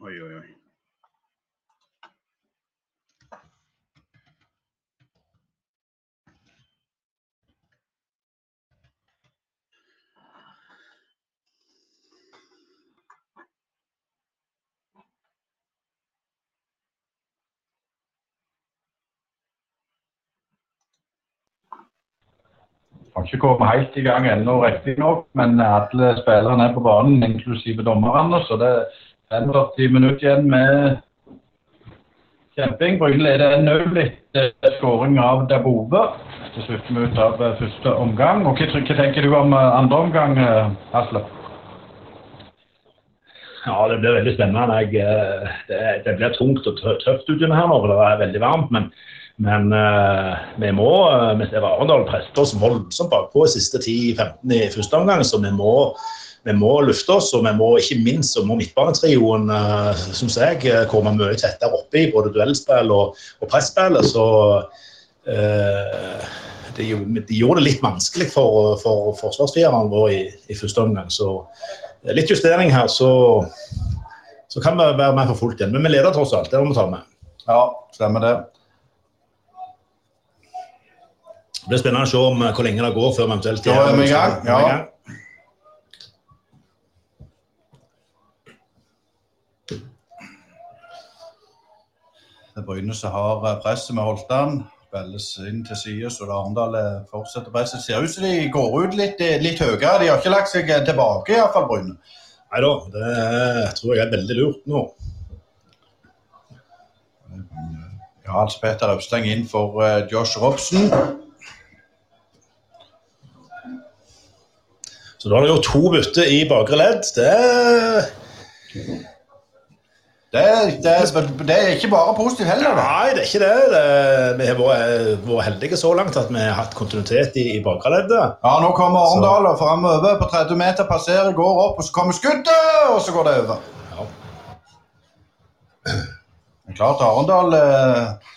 Oi, oi, oi. Har ikke kommet helt i gang ennå, riktignok. Men alle spillerne er på banen, inklusive dommerne. Så det er 45 minutter igjen med kjemping. Bryne leder 1-0 etter skåring av Dabove til 17 ut av eh, første omgang. Og hva, tenker du om eh, andre omgang, Hasle? Eh, ja, det blir veldig spennende. Jeg, det, det, blir tungt og tøft ute her nå, for det er veldig varmt. men men uh, vi må uh, det var Arendal presset som voldsomt bakpå siste 10-15 i første omgang, så vi må, vi må lufte oss. Og vi må ikke minst så må midtbanetrioen, uh, syns jeg, komme mye tettere oppi både duellspill og, og presspill. Så uh, de, de, gjorde det litt vanskelig for, for forsvarsfireren vår i, i, første omgang. Så litt justering her, så, så kan vi være med for fullt igjen. Men vi leder tross alt, det må vi ta med. Ja, stemmer det. Det blir spennende å se om eh, hvor lenge det går før vi eventuelt Da er i gang. Ja. Det er Bryne som har eh, presset med Holtan. Spilles inn til side, så Arendal eh, fortsetter presset. Ser ut som de går ut litt, litt høyere. De har ikke lagt seg tilbake, iallfall Bryne. Nei da, det tror jeg er veldig lurt nå. Ja, Hans Petter Øvsteng inn for Josh Robson. Så da har han gjort to bytter i bakre ledd. Det, Det, det, det, er ikke bare positivt heller. Da. Nei, det er ikke det. det vi har vært, vært, heldige så langt at vi har hatt kontinuitet i, i bakreleddet. Ja, nå kommer Arendal framover på 30 meter, passerer, går opp, og så kommer skuddet, og så går det over. Ja. Det er klart Arendal eh,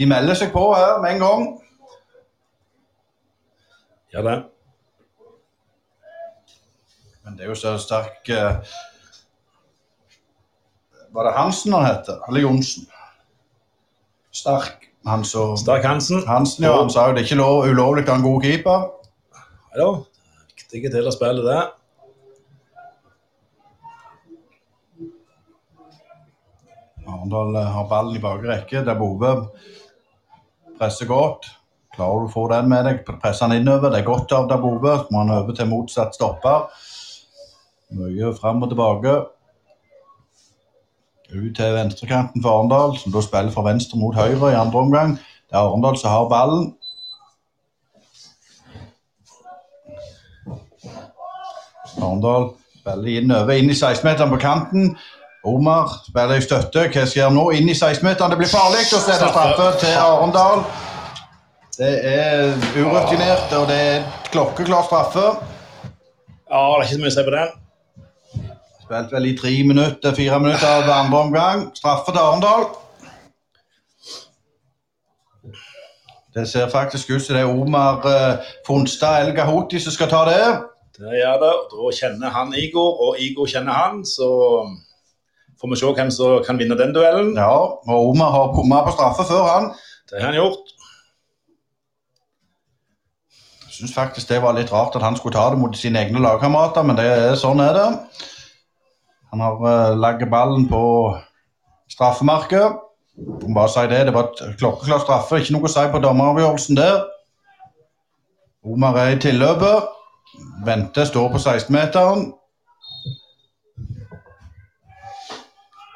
De melder seg på her med en gang. Ja, det. Men det er jo så sterk uh, var det Hansen han heter? Eller Johnsen? Stark. Han så, Stark Hansen. Hansen, ja, Han sa jo det er ikke lov, ulovlig å ha en god keeper. Nei da. Viktig del av spillet, det. Arendal eh, har ballen i bakre rekke. Der Bove presser godt. Klarer du å få den med deg, presser han innover. Det er godt av Dabove. Må han over til motsatt stopper. Mye fram og tilbake ut til venstrekanten for Arendal, som da spiller fra venstre mot høyre i andre omgang. Det er Arendal som har ballen. Arendal spiller innover, inn i 16-meteren på kanten. Omar spiller i støtte. Hva skjer nå? Inn i 16-meteren, det blir farlig. Og så straffe til Arendal. Det er urutinert, og det er klokkeklar straffe. Ja, det er ikke så mye å si på den. Spilt vel i tre minutter, fire minutter av andre omgang. Straffe til Arendal. Det ser faktisk ut som det er Omar uh, Fonstad El Gahoti som skal ta det. Det gjør det. Da kjenner han Igor, og Igor kjenner han. Så får vi se hvem som kan vinne den duellen. Ja, og Omar har bomma på straffe før han. Det har han gjort. Jeg syns faktisk det var litt rart at han skulle ta det mot sine egne lagkamerater, men det, sånn er det. Han har uh, lagt ballen på straffemerket. Bare si det, det var et klokkeklar straffe. Ikke noe å si på dommeravgjørelsen der. Omar er i tilløpet. Venter, står på 16-meteren.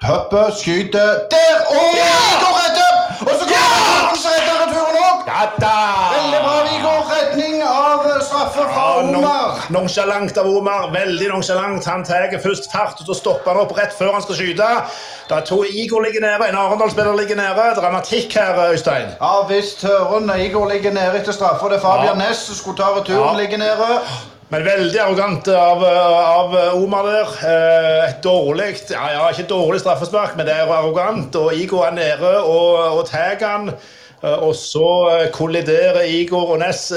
Puppe skyter Der! Og Igor redder! Og så som redder returen òg! Omar. Nonchalant av Omar. Veldig nonchalant. Han tar først fart, og så stopper han opp rett før han skal skyte. Da to Igor ligger nede, en Arendal-spiller ligger nede. Dramatikk her, Øystein. Ja visst, Høren. Igor ligger nede etter straffa. Det er Fabian ja. Næss som skulle ta returen, ja. ligger nede. Men veldig arrogant av, av Omar der. Eh, et dårlig ja, ja, ikke dårlig straffespark, men det er arrogant. Og Igor er nede og, og tar han. Eh, og så eh, kolliderer Igor og Ness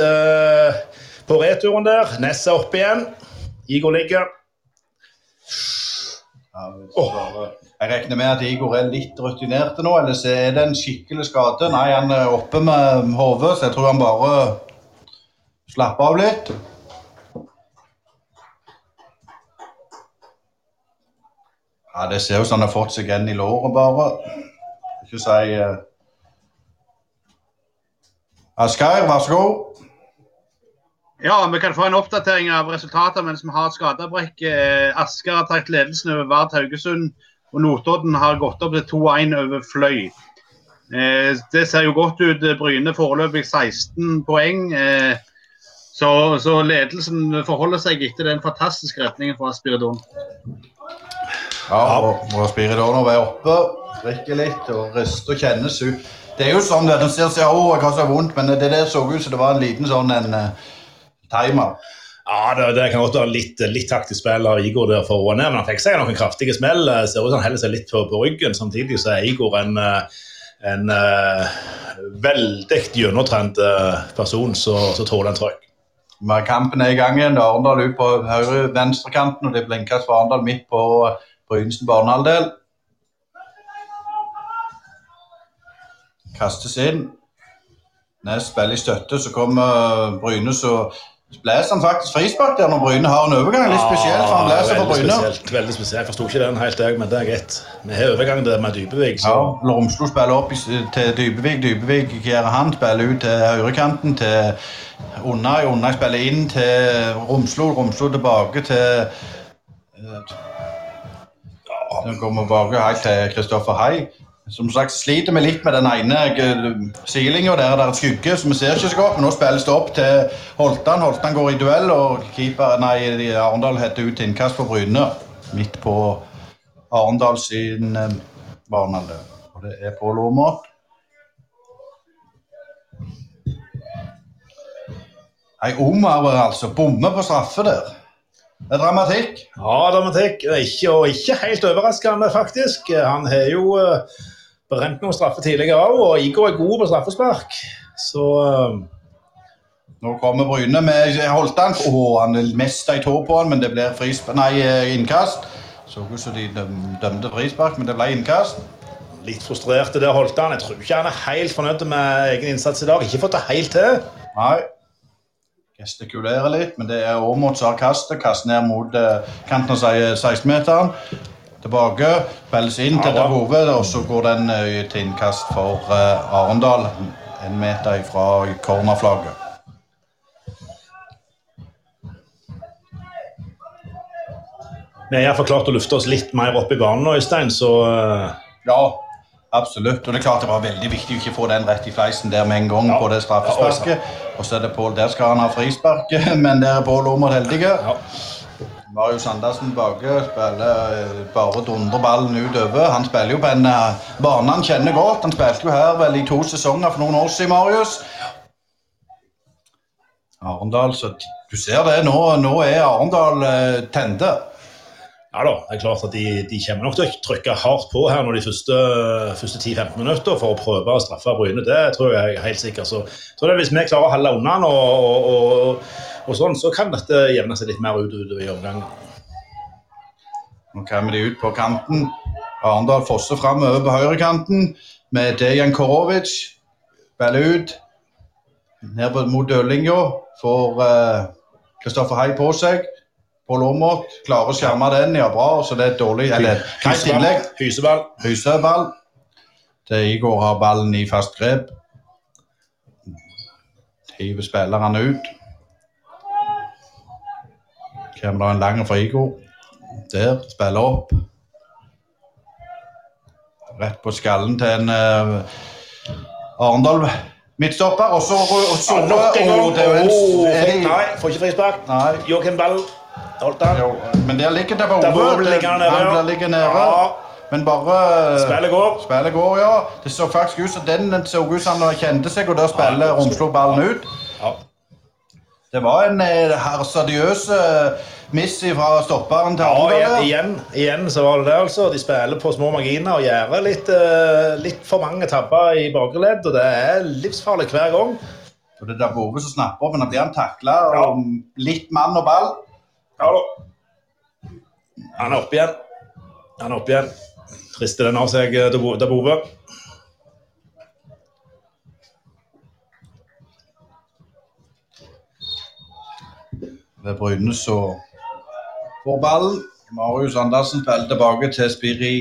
på returen der. Ness er oppe igjen. Igor ligger. Jeg regner med at Igor er litt rutinert nå, eller så er det en skikkelig skade. Nei, han er oppe med hodet, så jeg tror han bare slapper av litt. Ja, Det ser ut som han har fått seg en i låret, bare. Ikke si uh... Asgeir, vær så god. Ja, vi kan få en oppdatering av resultatet mens vi har skadebrekk. Eh, Asker har tatt ledelsen over Vard Haugesund, og Notodden har gått opp til 2-1 over Fløy. Eh, det ser jo godt ut. Bryne foreløpig 16 poeng. Eh, så, så, ledelsen forholder seg etter den fantastiske retningen fra Spiridon. Ja, og, og Spiridon er oppe, drikker litt og rister og kjennes ut. Det er jo sånn, det, Den ser seg, over hva som er vondt, men det der så ut som det var en liten sånn en timer. Ja, det, det, kan godt være litt, litt taktisk spill av Igor der for å roe ned, men han fikk seg noen kraftige smell. Ser ut som han heller seg litt på, på, ryggen. Samtidig så er Igor en, eh, en uh, veldig gjennomtrent person som tåler en trøkk. Kampen er i gang igjen. Arendal ut på høyre-venstrekanten, og det blinkes for Arendal midt på Brynesen barnehalvdel. Kastes inn. Nes spiller i støtte, så kommer Bryne så Blæser han faktisk frispark der når Bryne har en overgang? Litt spesielt, for han blæser for Bryne. Spesielt, veldig spesielt. Jeg forsto ikke den helt, jeg, men det er greit. Vi har overgang der med Dybevik. Så. Ja, Romslo spiller opp til Dybevik. Dybevik gjør han spiller ut til høyrekanten til Unnai. Unnai spiller inn til Romslo. Romslo tilbake til Den kommer tilbake helt til Kristoffer Hai. Som sagt sliter vi litt med den ene silinga. Der er det et skygge, så vi ser ikke så godt. Men nå spilles det opp til Holtan. Holtan går i duell, og keeper nei, Arendal heter ut innkast på Bryne. Midt på Arendal sin barnealder. Og det er på Aamodt. Nei, Omar altså bommer på straffe der. Det er dramatikk. Ja, dramatikk. Ikke, og ikke helt overraskende, faktisk. Han har jo uh, brent noen straffer tidligere òg, og Igor er god på straffespark. Så uh, Nå kommer Bryne med Holtan. Oh, han mista i tå på han, men det blir nei, eh, innkast. Så ut som de dømte frispark, men det ble innkast. Litt frustrert det Holtan. Jeg tror ikke han er helt fornøyd med egen innsats i dag. Ikke fått det helt til. Nei gestikulerer litt, men det er Aamodt som har kastet. Kast ned mot eh, kanten av 16-meteren. Tilbake, spilles inn til Davove, og så går den uh, til innkast for uh, Arendal. En meter fra cornerflagget. Vi har iallfall klart å lufte oss litt mer opp i banen nå, Øystein, så uh... Ja, Absolutt. Og det er klart det var veldig viktig å ikke få den rett i fleisen der med en gang ja. på det straffesparket. Og så er det Pål, der skal han ha frisparket, men der er Pål Aamodt heldige. Ja. Marius Andersen Bage spiller eh, bare dundrer ballen utover. Han spiller jo på en uh, bane han kjenner godt. Han spilte jo her vel i to sesonger for noen år siden, Marius. Arendal, så du ser det. Nå, nå er Arendal uh, tente. Ja da, det er klart at de, de kommer nok til å trykke hardt på her når de første, første 10-15 minutter for å prøve å straffe Bryne. Det tror jeg er helt sikkert. Så tror jeg Hvis vi klarer å holde unna og, og, og, og, sånn, så kan dette jevne seg litt mer ut utover i omgangen. Nå kommer de ut på kanten. Arendal fosser fram over på høyrekanten med Dejan Korovic. Spiller ut. Ned mot dørlinja. Får Kristoffer uh, Hei på seg. Pål Aamodt klarer å skjerme den, ja bra. Så det er et dårlig eller greit innlegg. Hyseball. Hyseball. Til Igor har ballen i fast grep. Hiver spillerne ut. Kommer det en lang fra Igor. Der. Spiller opp. Rett på skallen til en uh, Arendal midtstopper. Og så Nok en gang. Nei, får ikke frispark. Joachim Ball Holdt han? Jo, men der ligger det bare hodet. Han ligger nede. Ja. Men bare Spillet går. Spillet går, ja. Det så faktisk ut som den så ut som han kjente seg, og der spillet ja, romslo ballen ut. Ja. Det var en eh, hersadiøs eh, miss fra stopperen til ja, igjen, igjen, så var det det, altså. De spiller på små marginer og gjør litt, litt for mange tabber i bakre og det er livsfarlig hver gang. Og Det er der Bove som snapper, men da blir han takla, ja. litt mann og ball. Ja da. Han er oppe igjen. Han er oppe igjen. Rister den av seg til bordet. Ved Det Bryne så får ballen. Marius Andersen spiller tilbake til Spiri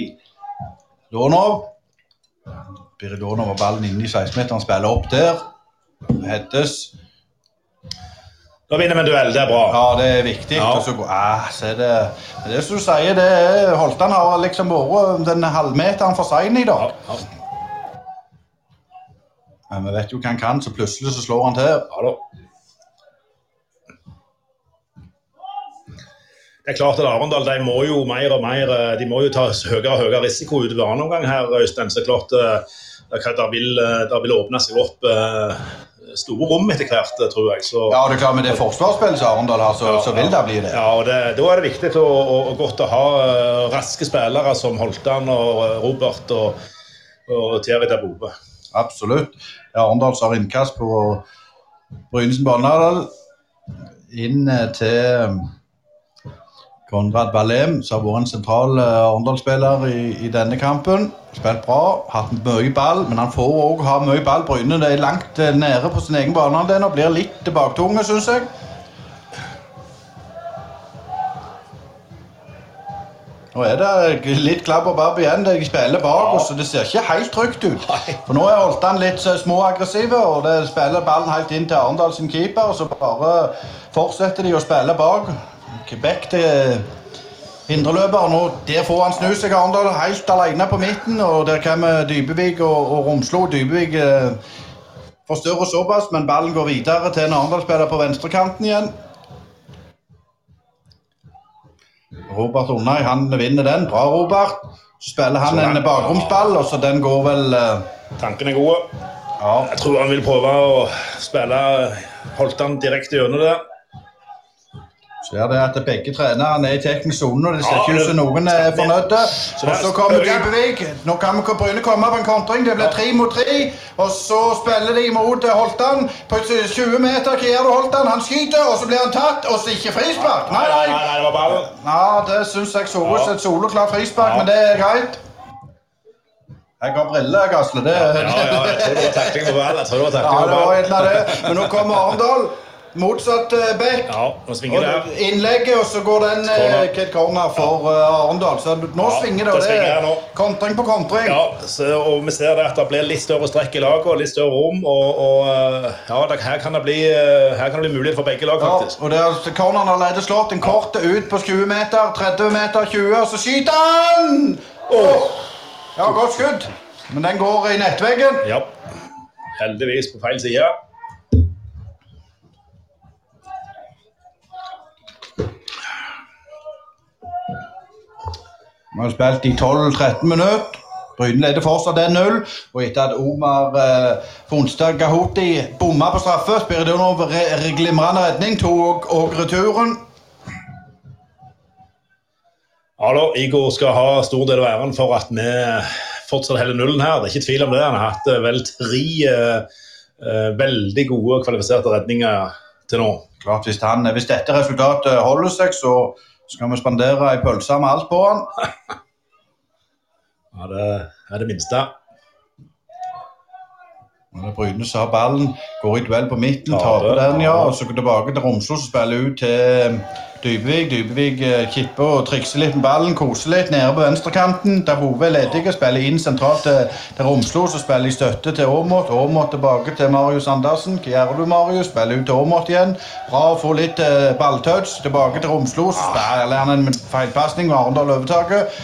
Donov. Spiri Donov har ballen inne i 16-meteren, spiller opp der. Heddes. Da vinner vi en duell. Det er bra. Ja, det er viktig. Ja. Så, ah, se det. det som du sier, det er, Holtan har liksom vært den halvmeteren for sein i dag. Ja, ja. Men vi vet jo hva han kan, så plutselig så slår han til. Ja da. Det er klart at Arendal de må jo mer og mer de må jo ta høyere og høyere risiko utover annen omgang her, Øystein. Så klart eh, det vil, eh, det vil åpne seg opp eh, store rom etter hvert, tror jeg. Så, ja, det er klart Med det forsvarsspillet som Arendal har, så, ja, så, vil det bli det. Ja, og det, Da er det viktig og, og, godt å ha uh, raske spillere som Holtan og uh, Robert og, og Thierry Dabove. Absolutt. Arendal har innkast på Brynesen Barnedal Inn uh, til Konrad Ballem, som har vært en sentral uh, Arendal-spiller i, i, denne kampen. Spilt bra, hatt mye ball, men han får òg ha mye ball. Bryne er langt nære nede på sin egen banehalvdel og blir litt tilbaketunge, syns jeg. Nå er det litt klabb og babb igjen. De spiller bak oss, og det ser ikke helt trygt ut. For Nå er Holtan litt småaggressiv, småaggressive, og det spiller ballen helt inn til Arendal sin keeper. Og så bare fortsetter de å spille bak. Quebec til indreløper. Nå, der får han snu seg Arendal helt alene på midten. og Der kommer Dybevik og, og Romslo. Dybevik eh, forstørrer såpass, men ballen går videre til en Arendal-spiller på venstrekanten igjen. Robert Onnai han vinner den. Bra, Robert. Så spiller han en bakromsball, og så den går vel eh... Tankene er gode. Ja. Jeg tror han vil prøve å spille Holtan direkte gjennom det. Ser det at begge trenerne er i teknisk sone, og det ser ikke ut som noen er fornøyde. Og så kommer Dybevik. Nå kan Bryne komme på en kontring. Det blir tre mot tre. Og så spiller de mot Holtan. På 20 meter, hva gjør du, Holtan? Han skyter, og så blir han tatt, og så ikke frispark. Nei, nei, nei, det var ballen. Ja, det syns jeg så ut som et soloklart frispark, men det er greit. Jeg har briller, Gasle. Det... Ja, ja, jeg tror det var takling på ballen. Ja, det var en av det. Men nå kommer Arendal. Motsatt uh, back. Ja, nå svinger det. Innlegget, og så går den uh, Kid Corner for uh, Arendal. Så nå ja, svinger det. Og det er kontring på kontring. Ja, så, og vi ser det at det blir litt større strekk i laget og litt større rom. Og, og ja, det, her, kan det bli, her kan det bli mulighet for begge lag, faktisk. Ja, og det er Corneren har allerede slått en kort ut på 20 meter, 30 meter, 20, og så skyter han! Oh. Ja, godt skudd. Men den går i nettveggen. Ja. Heldigvis på feil side. Vi har spilt i 12-13 minutter. Bryne leder fortsatt 1-0. Og etter at Omar eh, Fonstad Gahoti bomma på straffe, spiller det nå re glimrende redning, tok og returen. Ja da, Igor skal ha stor del av æren for at vi fortsatt holder nullen her. Det er ikke tvil om det. Han har hatt eh, vel tre eh, eh, veldig gode kvalifiserte redninger til nå. Klart, hvis, han, hvis dette resultatet holder seg, så skal vi spandere ei pølse med alt på den? ja, det er det minste. Når Bryne så har ballen, går i duell på midten, taper den, ja. Og så går tilbake til Romslo, som spiller ut til Dybvik. Dybvik eh, kipper og trikser litt med ballen, koser litt nede på venstrekanten. Der Hove er ledig og spiller inn sentralt til, til Romslo, så spiller de støtte til Aamodt. Aamodt tilbake til Marius Andersen. Hva gjør du, Marius? Spiller ut til Aamodt igjen. Bra å få litt uh, balltouch. Tilbake til Romslo, så spiller han en feilpasning med Arendal overtaket.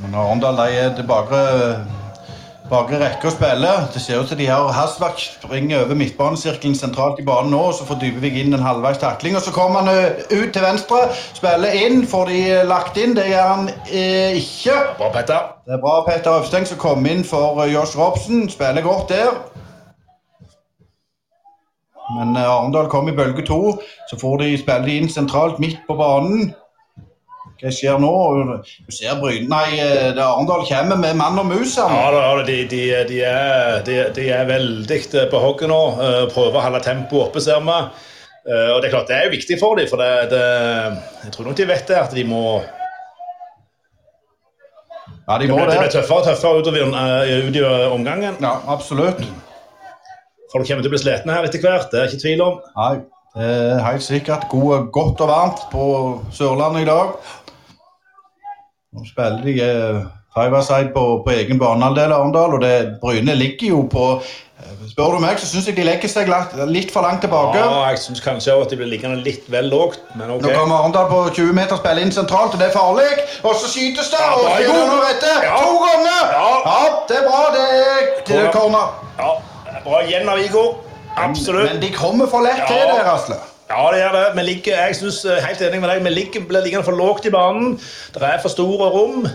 Men Arendal er tilbake bakre rekke å spille. Det ser ut til de har hastverk. springer over midtbanesirkelen sentralt i banen nå. Så får Dybevik inn en halvveis takling. Og så kommer han eh, ut til venstre, spiller inn. Får de lagt inn? Det gjør han eh, ikke. Bra, Petter. Det er bra Petter Øvsteng som kom inn for eh, Josh Robson. Spiller godt der. Men eh, Arendal kom i bølge to. Så får de spille inn sentralt midt på banen. Hva skjer nå? Du ser Bryne Nei, eh, Arendal kommer med mann og mus. Ja, da, de, de, de, er, de, er, veldig eh, på hogget nå. Eh, prøver å holde tempoet oppe, ser vi. Og Det er klart det er jo viktig for dem, for det, det, jeg tror nok de vet det, at de må ja, de må det. Det blir tøffere og tøffere utover, ut i omgangen. Ja, absolutt. Folk kommer til å bli slitne her etter hvert, det er ikke tvil om. Nei, det er helt sikkert. God, godt og varmt på Sørlandet i dag. Nå spiller de uh, five-a-side på, på, egen banehalvdel av Arendal, og det, Bryne ligger jo på uh, Spør du meg, så syns jeg de legger seg litt for langt tilbake. Ja, jeg syns kanskje at de blir liggende litt vel lågt, men ok. Nå kommer Arendal på 20 meter, spiller inn sentralt, og det er farlig. Og så skytes det, ja, og spiller etter. Ja. To ganger! Ja. ja. det er bra. Det er, det er corner. Ja, bra igjen av Viggo. Absolutt. Men de kommer for lett til det, Rasle. Ja, det gjør det. Ligger, jeg synes, eh, helt enig med deg, vi ligger, blir liggende for lågt i banen. Det er for store rom.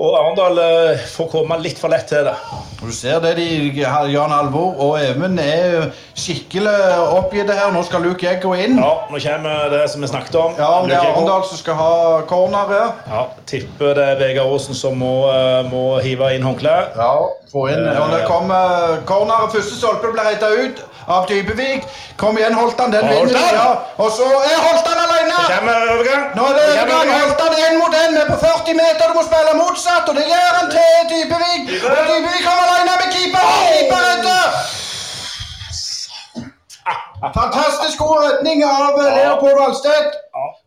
Og Arendal uh, får komme litt for lett til det. Du ser det, de, Jan Alvor og Even er skikkelig oppgitte her. Nå skal Luke Egg gå inn. Ja, nå kommer det som vi snakket om. Ja, Det er Arendal som skal ha corner her. Ja, Tipper det er Vegard Aasen som må, uh, må hive inn håndkleet. Ja, få inn. Ja, og det kommer corner. Første stolpe blir retta ut av Dybevik. Kom igjen, Holtan. Den vinner de. Ja. Og så er Holtan alene! Nå er det overgang. Holtan én mot én. Vi er på 40 meter. Du må spille motsatt, og det gjør han til Dybevik. Og Dybevik kommer alene med keeper. Keeper redder! Fantastisk god redning av Leopold Valstedt.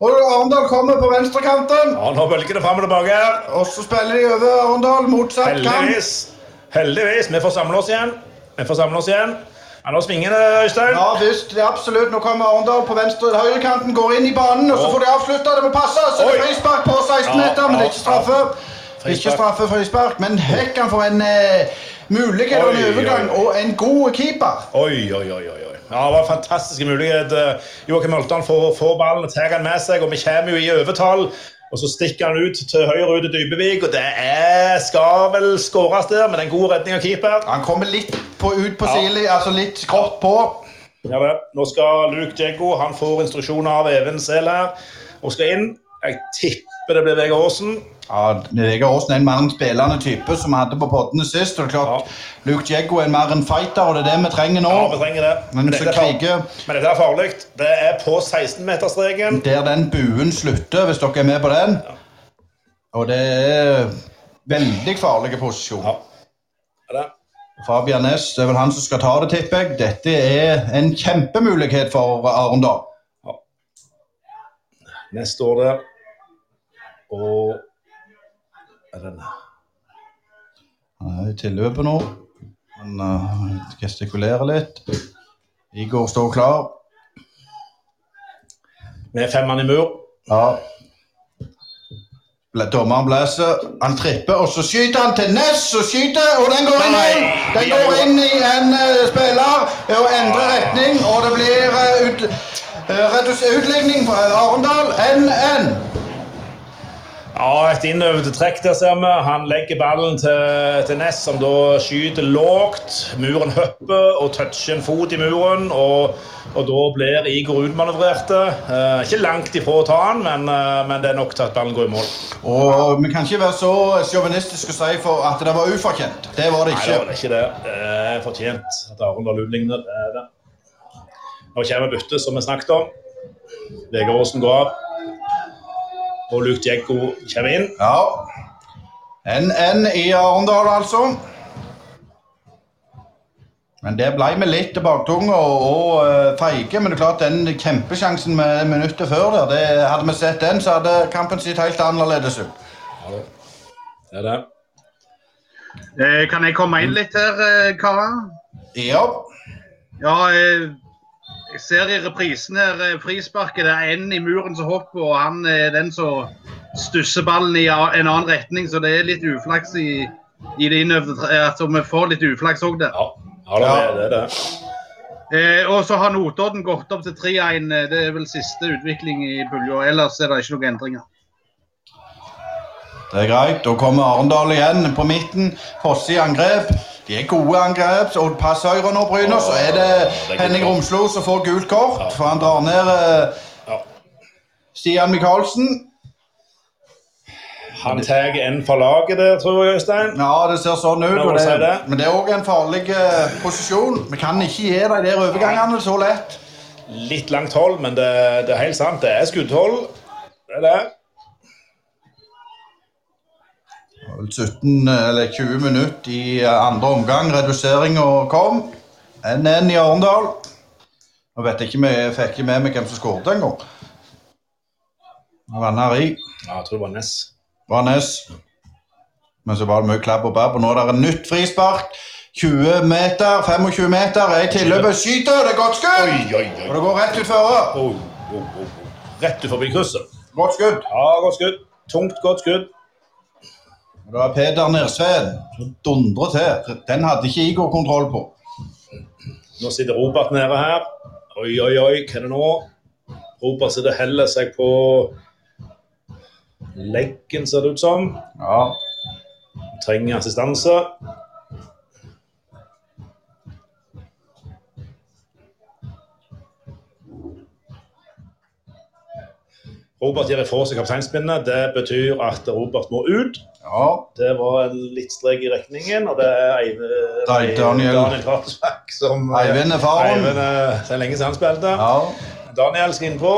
Og Arendal kommer på venstrekanten. Ja, nå bølger det fram og tilbake. Og så spiller de over Arendal motsatt kant. Heldigvis. Heldigvis. Vi får samle oss igjen. Vi får samle oss igjen. Ja, Nå svinger det, Øystein. Ja visst, det er absolutt. Nå kommer Arendal på venstre høyrekanten, går inn i banen, og så får de avslutta. Det må passe. Så det er frispark på 16 meter, men det er ikke straffe. Ikke straffe frispark, men Hekkan får en eh, mulighet og en overgang og en god keeper. Oi, oi, oi, oi. Ja, det var en fantastisk mulighet. Joakim Holtan får, får ballen, tar den med seg, og vi kommer jo i overtall. Og så stikker han ut til høyre ut til Dybevik, og det er, skal vel skåres der med den gode redning av keeper. Han kommer litt på, ut på ja. Sili, altså litt kort på. Ja vel. Nå skal Luke Djeggo, han får instruksjoner av Even Sel her, og skal inn. Jeg tipper det blir Vegard Aasen. Ja, Vegard Aasen er en mer en spillende type som vi hadde på poddene sist. og det er klart, ja. Luke Jeggo er mer en fighter, og det er det vi trenger nå. Ja, vi trenger det. Men, men, dette, er men dette er farlig. Det er på 16-meterstreken. Der den buen slutter, hvis dere er med på den. Ja. Og det er veldig farlig posisjon. Ja. Det. Fabian Næss det er vel han som skal ta det, tipper jeg. Dette er en kjempemulighet for Arendal. Ja. Neste år der. Og er den Han er i tilløpet nå. Han uh, gestikulerer litt. Igor står klar. Med femmeren i mur. Ja. Dommeren blåser, han tripper, og så skyter han til Ness, og skyter, og den går inn Den går inn i en uh, spiller og endrer retning, og det blir uh, ut, uh, utligning for Arendal. NN. Ja, et innøvd trekk der, ser vi. Han legger ballen til, til Ness, som da skyter lågt. Muren hopper og toucher en fot i muren. Og, og da blir Igor utmanøvrert. Eh, ikke langt ifra å ta han, men, eh, men, det er nok til at ballen går i mål. Og Vi kan ikke være så sjåvinistiske og si for at det var ufortjent. Det var det ikke. Nei, det var ikke det. Det er fortjent at Arendal utligner. Det er det. Nå kommer byttet, som vi snakket om. Vegard Aasen går av og Luke Djekko kommer inn. Ja. NN i Arendal, altså. Men det ble vi litt tilbaketunge og, og uh, feige. Men det er klart den kjempesjansen med minuttet før der, det, hadde vi sett den, så hadde kampen sett helt annerledes ut. Ja, det er det. Eh, kan jeg komme inn litt her, eh, karer? Ja. Ja, eh, jeg ser i reprisen her eh, frisparket. Det er en i muren som hopper, og han er den som stusser ballen i en annen retning. Så det er litt uflaks i, i det innøvde Altså vi får litt uflaks òg der. Ja, ja det, er, det er det. Eh, og så har Notodden gått opp til 3-1. Det er vel siste utvikling i pulja. Ellers er det ikke noen endringer. Det er greit. Da kommer Arendal igjen på midten. Fosse i angrep. De er gode angrep. Og pass høyre nå, Bryner, så er det Henning Romslo som får gult kort. For han drar ned uh, Stian Micaelsen. Han tar en for laget der, tror jeg, Øystein. Ja, det ser sånn ut. Det, det. Men det er òg en farlig uh, posisjon. Vi kan ikke gi de der overgangene så lett. Litt langt hold, men det, det er helt sant. Det er skuddhold. Det er det. 17 eller 20 minutter i eh, andre omgang. Reduseringa kom. 1-1 i Arendal. Nå vet jeg ikke, jeg fikk ikke med meg hvem som skåret engang. Vannari. Ja, jeg tror det var Ness. Var Ness. Men så var det mye klabb og babb. Og nå er det en nytt frispark. 20 meter, 25 meter, er i tilløpet. Skyter! Det er godt skudd! Og det går rett. Oh, oh, oh. Rett ut forbi krysset. Godt skudd. Ja, godt skudd. Tungt, godt skudd. Det var Peder Nersveen som dundrer til. Den hadde ikke Igor kontroll på. Nå sitter Robert nede her. Oi, oi, oi, hva er det nå? Robert sitter og heller seg på leggen, ser det ut som. Ja. Trenger assistanse. Robert gir ifra seg kapteinspinnet. Det betyr at Robert må ut. Ja. Det var en litt strek i regningen, og det er Eivind Daniel, Daniel Karlsbakk som Eivind er faren. Eivind, det er lenge siden han spilte. Ja. Daniel skal innpå.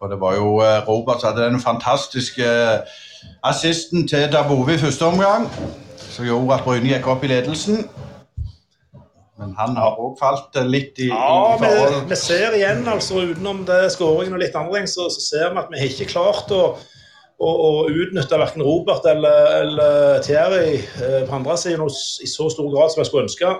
Og det var jo eh, Robert som hadde den fantastiske eh, assisten til Dabove i første omgang, som gjorde at Bryne gikk opp i ledelsen. Men han har òg falt litt i, ja, i forhold. Vi, vi ser igjen, altså utenom det skåringen og litt andre ting, så, så, ser vi at vi har ikke klart å, å, å utnytte verken Robert eller, eller Thierry eh, på andre siden i så stor grad som jeg skulle ønske.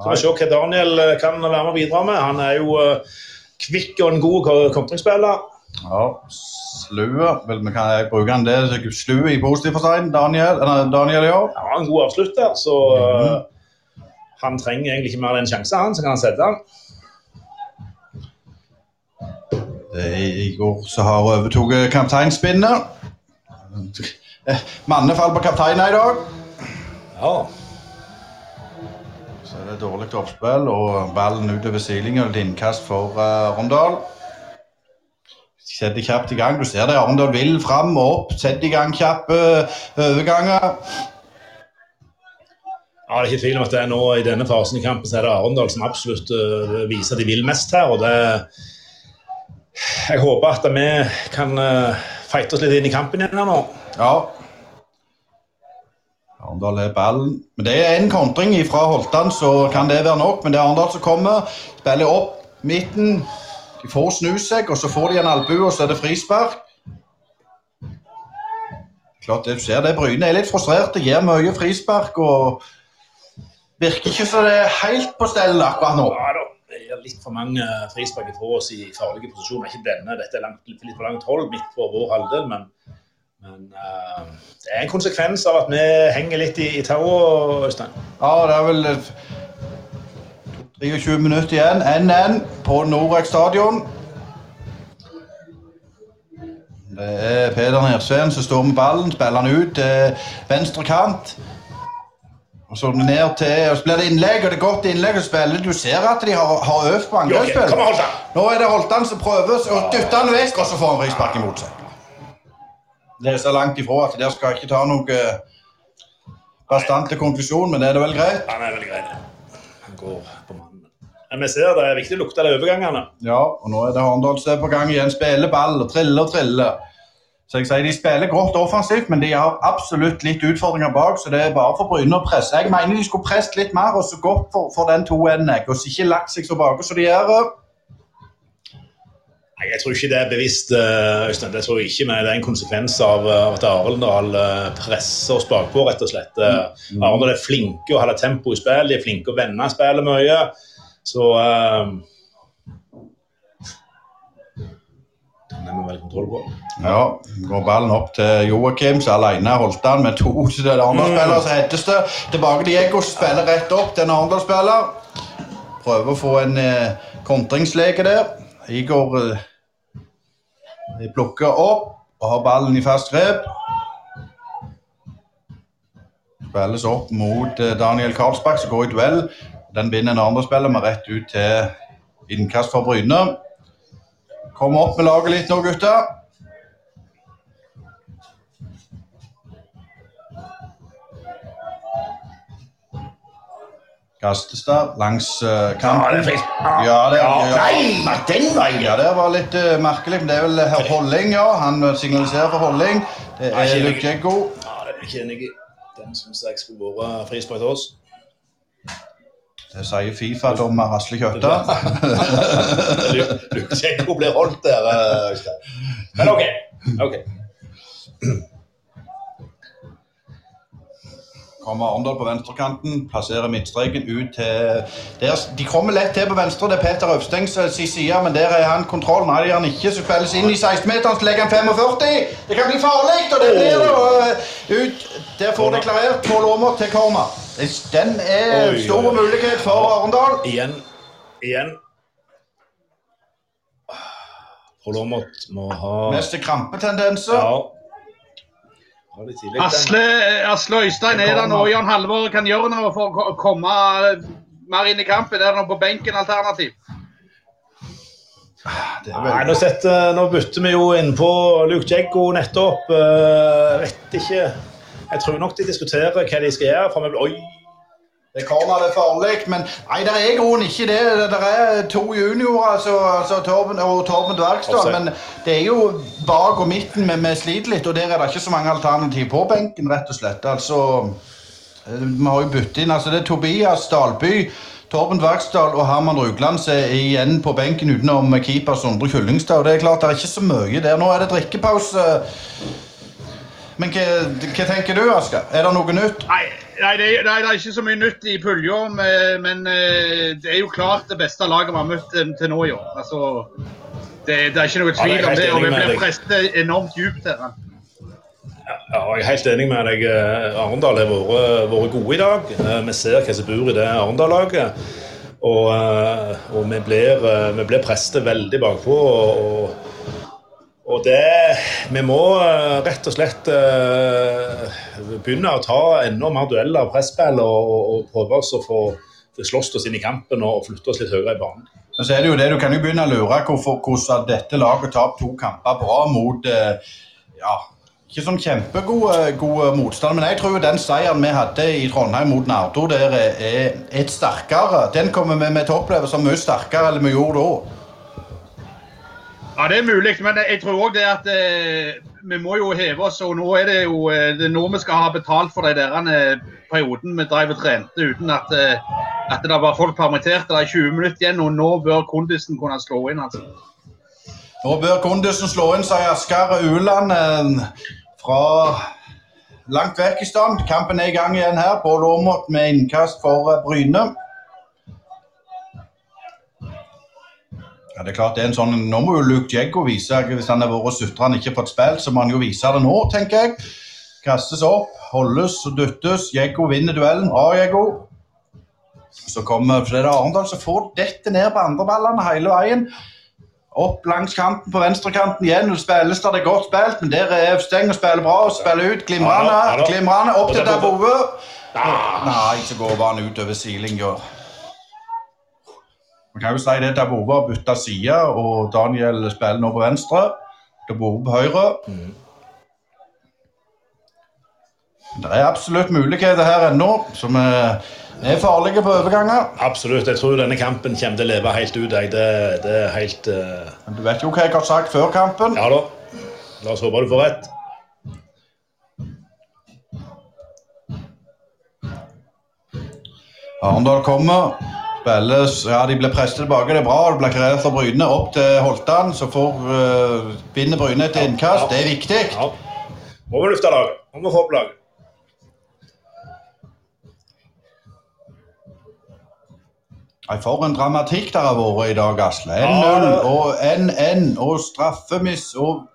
Så vi se hva Daniel eh, kan være med og bidra med. Han er jo uh, kvikk og en god kontringsspiller. Ja, slue. Vel, vi kan bruke han det slue i positiv forstand, Daniel, Daniel ja. ja. En god avslutter. så... Mm -hmm. Han trenger egentlig ikke mer enn en sjanse, han, så kan han sette den. Det går så har overtatt kapteinspinnet. Mannefall på kapteinen i dag. Ja. Så er det dårlig oppspill og ballen utover silinga og et innkast for uh, Arendal. Setter kjapt i gang. Du ser det Arendal vil fram og opp. Setter i gang kjappe overganger. Ja, Det er ikke tvil om at det er nå i denne fasen i kampen så er det Arendal som absolutt uh, viser at de vil mest her. og det Jeg håper at vi kan uh, fighte oss litt inn i kampen igjen her nå. Ja. Arendal er ballen. Men det er en kontring fra Holtan, så kan det være nok. Men det er Arendal som kommer. Spiller opp midten. De får snu seg, og så får de en albue, og så er det frispark. Klart det, Du ser det, Bryne er litt frustrerte, gir mye frispark og virker ikke som det er helt på stell akkurat nå. Ja, da. Det er litt for mange frispark fra oss i farlige posisjoner. Ikke denne, dette er langt, litt for langt hold midt på vår halvdel, men, men uh, det er en konsekvens av at vi henger litt i, i tauet, Øystein. Ja, det er vel 23 minutter igjen. 1-1 på Norek stadion. Det er Peder Nersveen som står med ballen. Spiller han ut til venstre kant. Og så ned til, og så blir det innlegg, og det er godt innlegg å spille. Du ser at de har, har øvd på angrepsspill. Nå er det Holtan som prøver å dytte han vekk, og så får han frispark imot seg. Det er så langt ifra at der skal jeg ikke ta noe bastante konklusjon, men det er det vel greit? Han er veldig greit. Han går på mannen. Men vi ser det er viktig å lukte de overgangene. Ja, og nå er det Horndal som er på gang igjen. Spiller ball og triller og triller. Så jeg sier De spiller godt offensivt, men de har absolutt litt utfordringer bak. så det er bare for Bryne å presse. Jeg mener de skulle presset litt mer og så godt for, for den 2-1. Og så ikke lagt seg så bak som de gjør. Nei, Jeg tror ikke det er bevisst, Øystein. Det tror jeg ikke, men det er en konsekvens av at Arendal presser oss bakpå, rett og slett. Mm. Arendal er flinke å holde tempo i spill, de er flinke å vende spillet mye. Så uh, Den er vi vel kontroll på. Ja, går ballen opp til Joakim, som alene holdt han med to til den andre mm. Så hettes det tilbake til Diego, spiller rett opp til en andre spiller. Prøver å få en eh, kontringsleke der. Igor eh, plukker opp og har ballen i fast grep. Spilles opp mot eh, Daniel Karlsbakk, som går i duell. Den binder en andre spiller med rett ut til innkast for Bryne. Kom opp med laget litt nå, gutter. Gastestad langs uh, kanten. Ja, det er ja, Nei, den veien! Ja, det var litt uh, merkelig. Men det er vel herr Holling, ja. Han signaliserer for Holling. Det er Lukjeggo. Ja, det er ikke enig i. Den syns jeg skulle vært frispark til oss. Det sier Fifa-dommer Asle Kjøtta. Luksenko blir holdt der, Øystein. Men OK. ok. Kommer Arendal på venstrekanten, plasserer midtstreken ut til der, De kommer lett til på venstre, det er Peter Øvstengs side, men der er han kontroll. Nei, det er han ikke. Så spilles inn i 16-meteren, så legger han 45. Det kan bli farlig, og det blir det. Ut, der får det klarert. Pål Aamodt til corner. Den er oi, stor oi. mulighet for Arendal. Igjen. Igjen. Prolomot må ha Mest krampetendenser. Ja. Asle, Asle Øystein, er der nå. Jan Halvor kan gjøre noe for å komme mer inn i kampen? Er det noe på benken alternativ? Nei, nå, setter, nå bytter vi jo inn på Luke Jeggo nettopp. Uh, vet ikke. Jeg tror nok de diskuterer hva de skal gjøre. For vi blir, oi, det kommer det farlig, men nei, det er i grunnen ikke det. Det er to juniorer, altså, altså Torben og Torben Dvergstad. Men det er jo bak og midten vi, sliter litt, og der er det ikke så mange alternativ på benken, rett og slett. Altså, eh, Vi har jo byttet inn. altså Det er Tobias Dalby, Torben Dvergsdal og Herman Rugland som er igjen på benken utenom keeper Sondre Kyllingstad. Og det er klart det er ikke så mye der. Nå er det drikkepause. Men hva, hva tenker du, Asker? Er det noe nytt? Nei. Nei det, er, nei, det er ikke så mye nytt i pulja, men eh, det er jo klart det beste laget vi har møtt eh, til nå i år. Altså, det, det, er ikke noe tvil om det, og vi blir presset enormt djupt her. Ja, jeg er helt enig med deg. Eh, Arendal har vært, vært gode i dag. Vi ser hva som bor i det Arendal-laget. Og, og vi blir, vi blir presset veldig bakpå. og, og det, Vi må rett og slett begynne å ta enda mer dueller og presspill og, og, prøve oss å få slåss oss inn i kampen og flytte oss litt høyere i banen. Men så er det jo det, Du kan jo begynne å lure hvorfor, hvordan dette laget tar to kamper bra mot eh, ja, ikke sånn kjempegode motstand, men jeg tror jo den seieren vi hadde i Trondheim mot Nardo, der er et sterkere. Den kommer vi med til å oppleve som mye sterkere enn vi gjorde da. Ja, Det er mulig, men jeg tror òg det at eh, vi må jo heve oss. og Nå er det jo eh, det nå vi skal ha betalt for de der eh, perioden vi drev og trente uten at eh, at det var folk permitterte. Det er 20 minutter igjen, og nå bør kondisen kunne slå inn. altså. Nå bør kondisen slå inn, sier Asker Uland eh, fra langt vekk i stand. Kampen er i gang igjen her på Aamodt med innkast for eh, Bryne. Ja, det er klart det er en sånn, Nå må jo Luke Jeggo vise Hvis han har vært sutra og ikke fått spilt, så må han jo vise det nå, tenker jeg. Kastes opp, holdes og dyttes. Jeggo vinner duellen. Bra, Jeggo. Så kommer for det er Arendal som får dette ned på andreballene hele veien. Opp langs kanten på venstrekanten igjen. Spilles der det er godt spilt, men der er Steng og spiller bra og spiller ut. Glimrende. Glimrande. Opp til Dabove. Nei, så går han utover sidelinja. Man kan jo si det Davove har bytta side, og Daniel spiller nå på venstre. Davove på høyre. Mm. Det er absolutt muligheter her ennå. som er er farlige på overganger. Absolutt. Jeg tror denne kampen kommer til å leve helt ut. Det, det er helt uh... Men Du vet jo hva jeg har sagt før kampen. Ja da. La oss håpe du får rett. Arendal kommer. Spilles Ja, de blir presset tilbake. Det er bra. Det blir klarert for Bryne opp til Holtan. Så får uh, vinner Bryne et innkast. Ja, ja. Det er viktig. Ja. Må vi lufte laget. Må vi få opp laget. For en dramatikk det har vært i dag, Asle. 1-0 og 1-1 og straffemiss og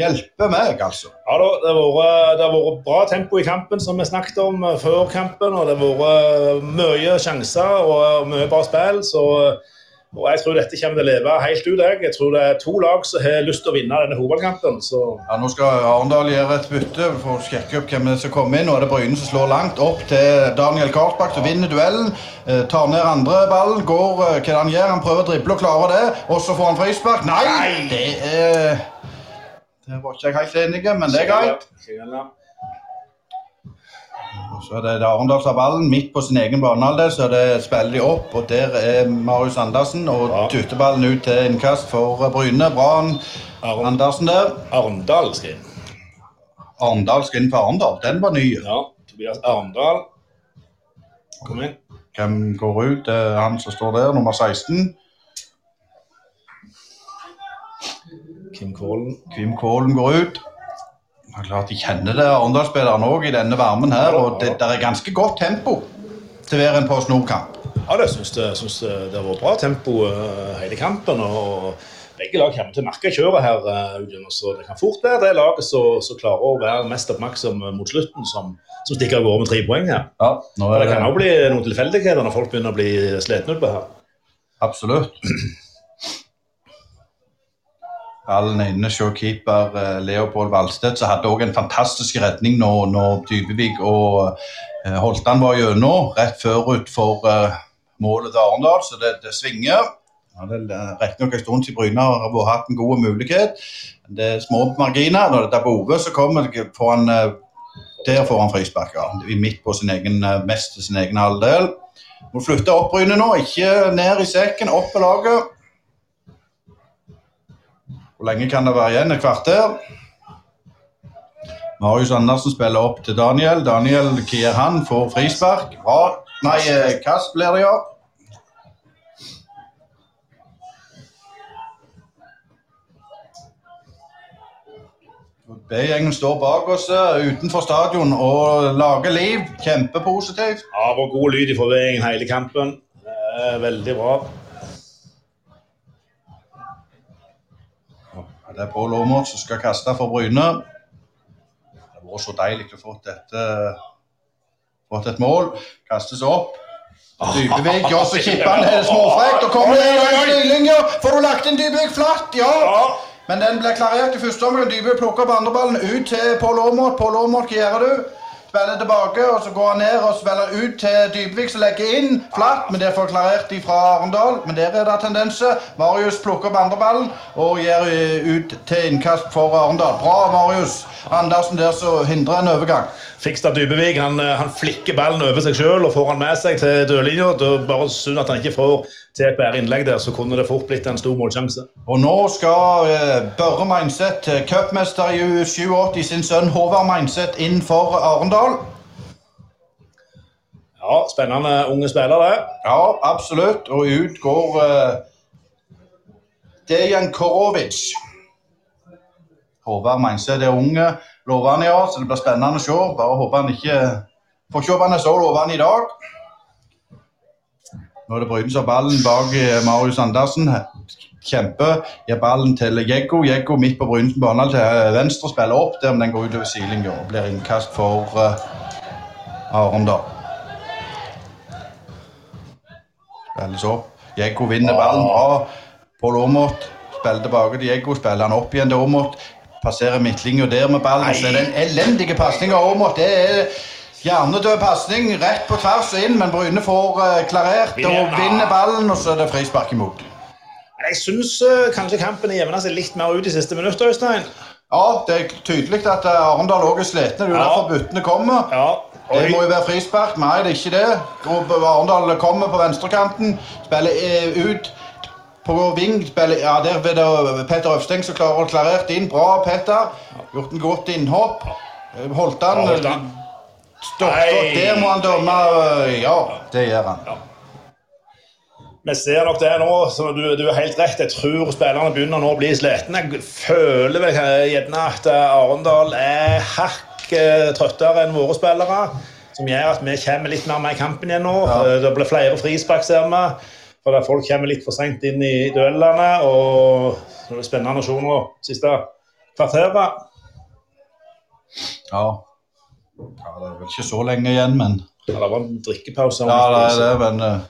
hjelpe meg, altså. Ja da, det har, vært, bra tempo i kampen, som vi snakket om eh, før kampen. Og det har vært eh, mye sjanser og mye bra spill. så og Jeg tror dette kommer til å leve helt ut. Jeg, jeg tror det er to lag som har lyst til å vinne denne hovedkampen. Så. Ja, Nå skal Arendal gjøre et bytte for å sjekke opp hvem som kommer inn. Nå er det Bryne som slår langt opp til Daniel Karlsbakk, som vinner duellen. Eh, tar ned andre ballen, går eh, hva han gjør. Han prøver å drible og klarer det. Og så får han frispark. Nei! Det, er, det var ikke jeg helt enig men det er greit. Så det er Arendal som ballen midt på sin egen banehalvdel. Så det spiller de opp, og der er Marius Andersen. Og ja. tuter ballen ut til innkast for Bryne. Bra Andersen der. Arendal skal inn. Arendal skal inn for Arendal. Den var ny. Ja. Tobias Arendal. Kom inn. Hvem går ut? Det er han som står der, nummer 16. Kim Kålen, Kim går ut. Det er klart De kjenner det, Arendal-spillerne òg, i denne varmen her. og det, der er ganske godt tempo til hver en Post Nord-kamp. Ja, det syns jeg synes det har vært bra tempo uh, hele kampen. og Begge lag kommer til å merke kjøret her. Uh, så Det kan fort være det laget som klarer å være mest oppmerksom mot slutten, som, som stikker av gårde med tre poeng her. Ja, det, det kan òg bli noen tilfeldigheter når folk begynner å bli slitne utpå her. Absolutt. Ballen inne hos keeper eh, Leopold Valstedt, som hadde òg en fantastisk redning når, når Dybevik og eh, Holtan var gjennom rett forut for uh, målet til Arendal, så det, det svinger. Ja, det er riktignok en stund til Bryne har hatt en god mulighet. Det er små marginer. Når det er Bove, så kommer han, der får han frispark. Ja. Midt på sin egen, mest sin egen halvdel. Må flytte opp Bryne nå, ikke ned i sekken, opp på laget. Hvor lenge kan det være igjen? Et kvarter? Marius Andersen spiller opp til Daniel. Daniel han får frispark. Bra. Nei, eh, kast blir det, ja. B-gjengen står bak oss eh, utenfor stadion og lager liv. Kjempepositivt. Ja, det var god lyd i forvirringen hele kampen. Veldig bra. Det er Pål Aamodt som skal kaste for Bryne. Det har vært så deilig å få dette fått et mål. Kastes opp. Dybevik, og så kipper han det småfrekt og kommer ned i stillinga. Får du lagt inn Dybevik flatt? Ja. Men den ble klarert i første omgang. Dybevik plukker opp andreballen ut til Pål Aamodt. Pål Aamodt, hva gjør du? Spiller tilbake, og så går han ned og spiller ut til Dybvik, som legger inn flatt. Men det får klarert fra Arendal. Men der er det tendenser. Marius plukker opp andreballen og gir ut til innkast for Arendal. Bra, Marius. Andersen der som hindrer en overgang. Fikstad Dybevik han, han, flikker ballen over seg sjøl og får han med seg til dørlinja. Bare synd at han ikke får til et bedre innlegg der, så kunne det fort blitt en stor målsjanse. Og nå skal uh, Børre Meinseth, cupmester i U87, sin sønn Håvard Meinseth, inn for Arendal. Ja, spennende unge spiller, det. Ja, absolutt. Og ut går uh, Dejan Korovic. Håvard Meinseth er unge, lovende i år, så det blir spennende å se. Bare håper han ikke Får se håpe han er så lovende i dag. Nå er det Bryden av ballen bak eh, Marius Andersen. Kjempe. Gir ballen til Jeggo. Jeggo midt på Brynesen bane til eh, venstre. Spiller opp der, men den går utover sidelinja og blir innkast for uh, Arendal. Spilles opp. Jeggo vinner ballen bra. Pål Aamodt spiller tilbake til Jeggo. Spiller han opp igjen til Aamodt. Passerer midtlinja der med ballen. Så er det en elendig pasning av Aamodt. Det er Hjernedød pasning rett på tvers og inn, men Bryne får uh, klarert og vinner ballen, og så er det frispark imot. Jeg syns uh, kanskje kampen jevna seg litt mer ut i siste minutt, Øystein. Ja, det er tydelig at uh, Arendal òg er slitne. Det er jo ja. derfor buttene kommer. Ja. Det må jo være frispark. Nei, det er ikke det. Arendal kommer på venstrekanten, spiller ut på ving. Ja, Der er det Petter Øvsteng som klarer å klarert inn. Bra, Petter. Gjort en godt innhopp. Holdt han. Ja, holdt han. Stopp. Der må han dømme. Ja, det gjør han. Ja. Vi ser nok det nå. så du, du er helt rett. Jeg tror spillerne begynner nå å bli slitne. Jeg føler vel gjerne at Arendal er hakk eh, trøttere enn våre spillere. Som gjør at vi kommer litt mer med i kampen igjen nå. Ja. Eh, det blir flere frispark, ser vi. For folk kommer litt for seint inn i duellene. Og det blir spennende å se nå siste kvarteret. Ja. Ja, Det er vel ikke så lenge igjen, men Ja, Det var en drikkepause. Ja, det er det, men uh,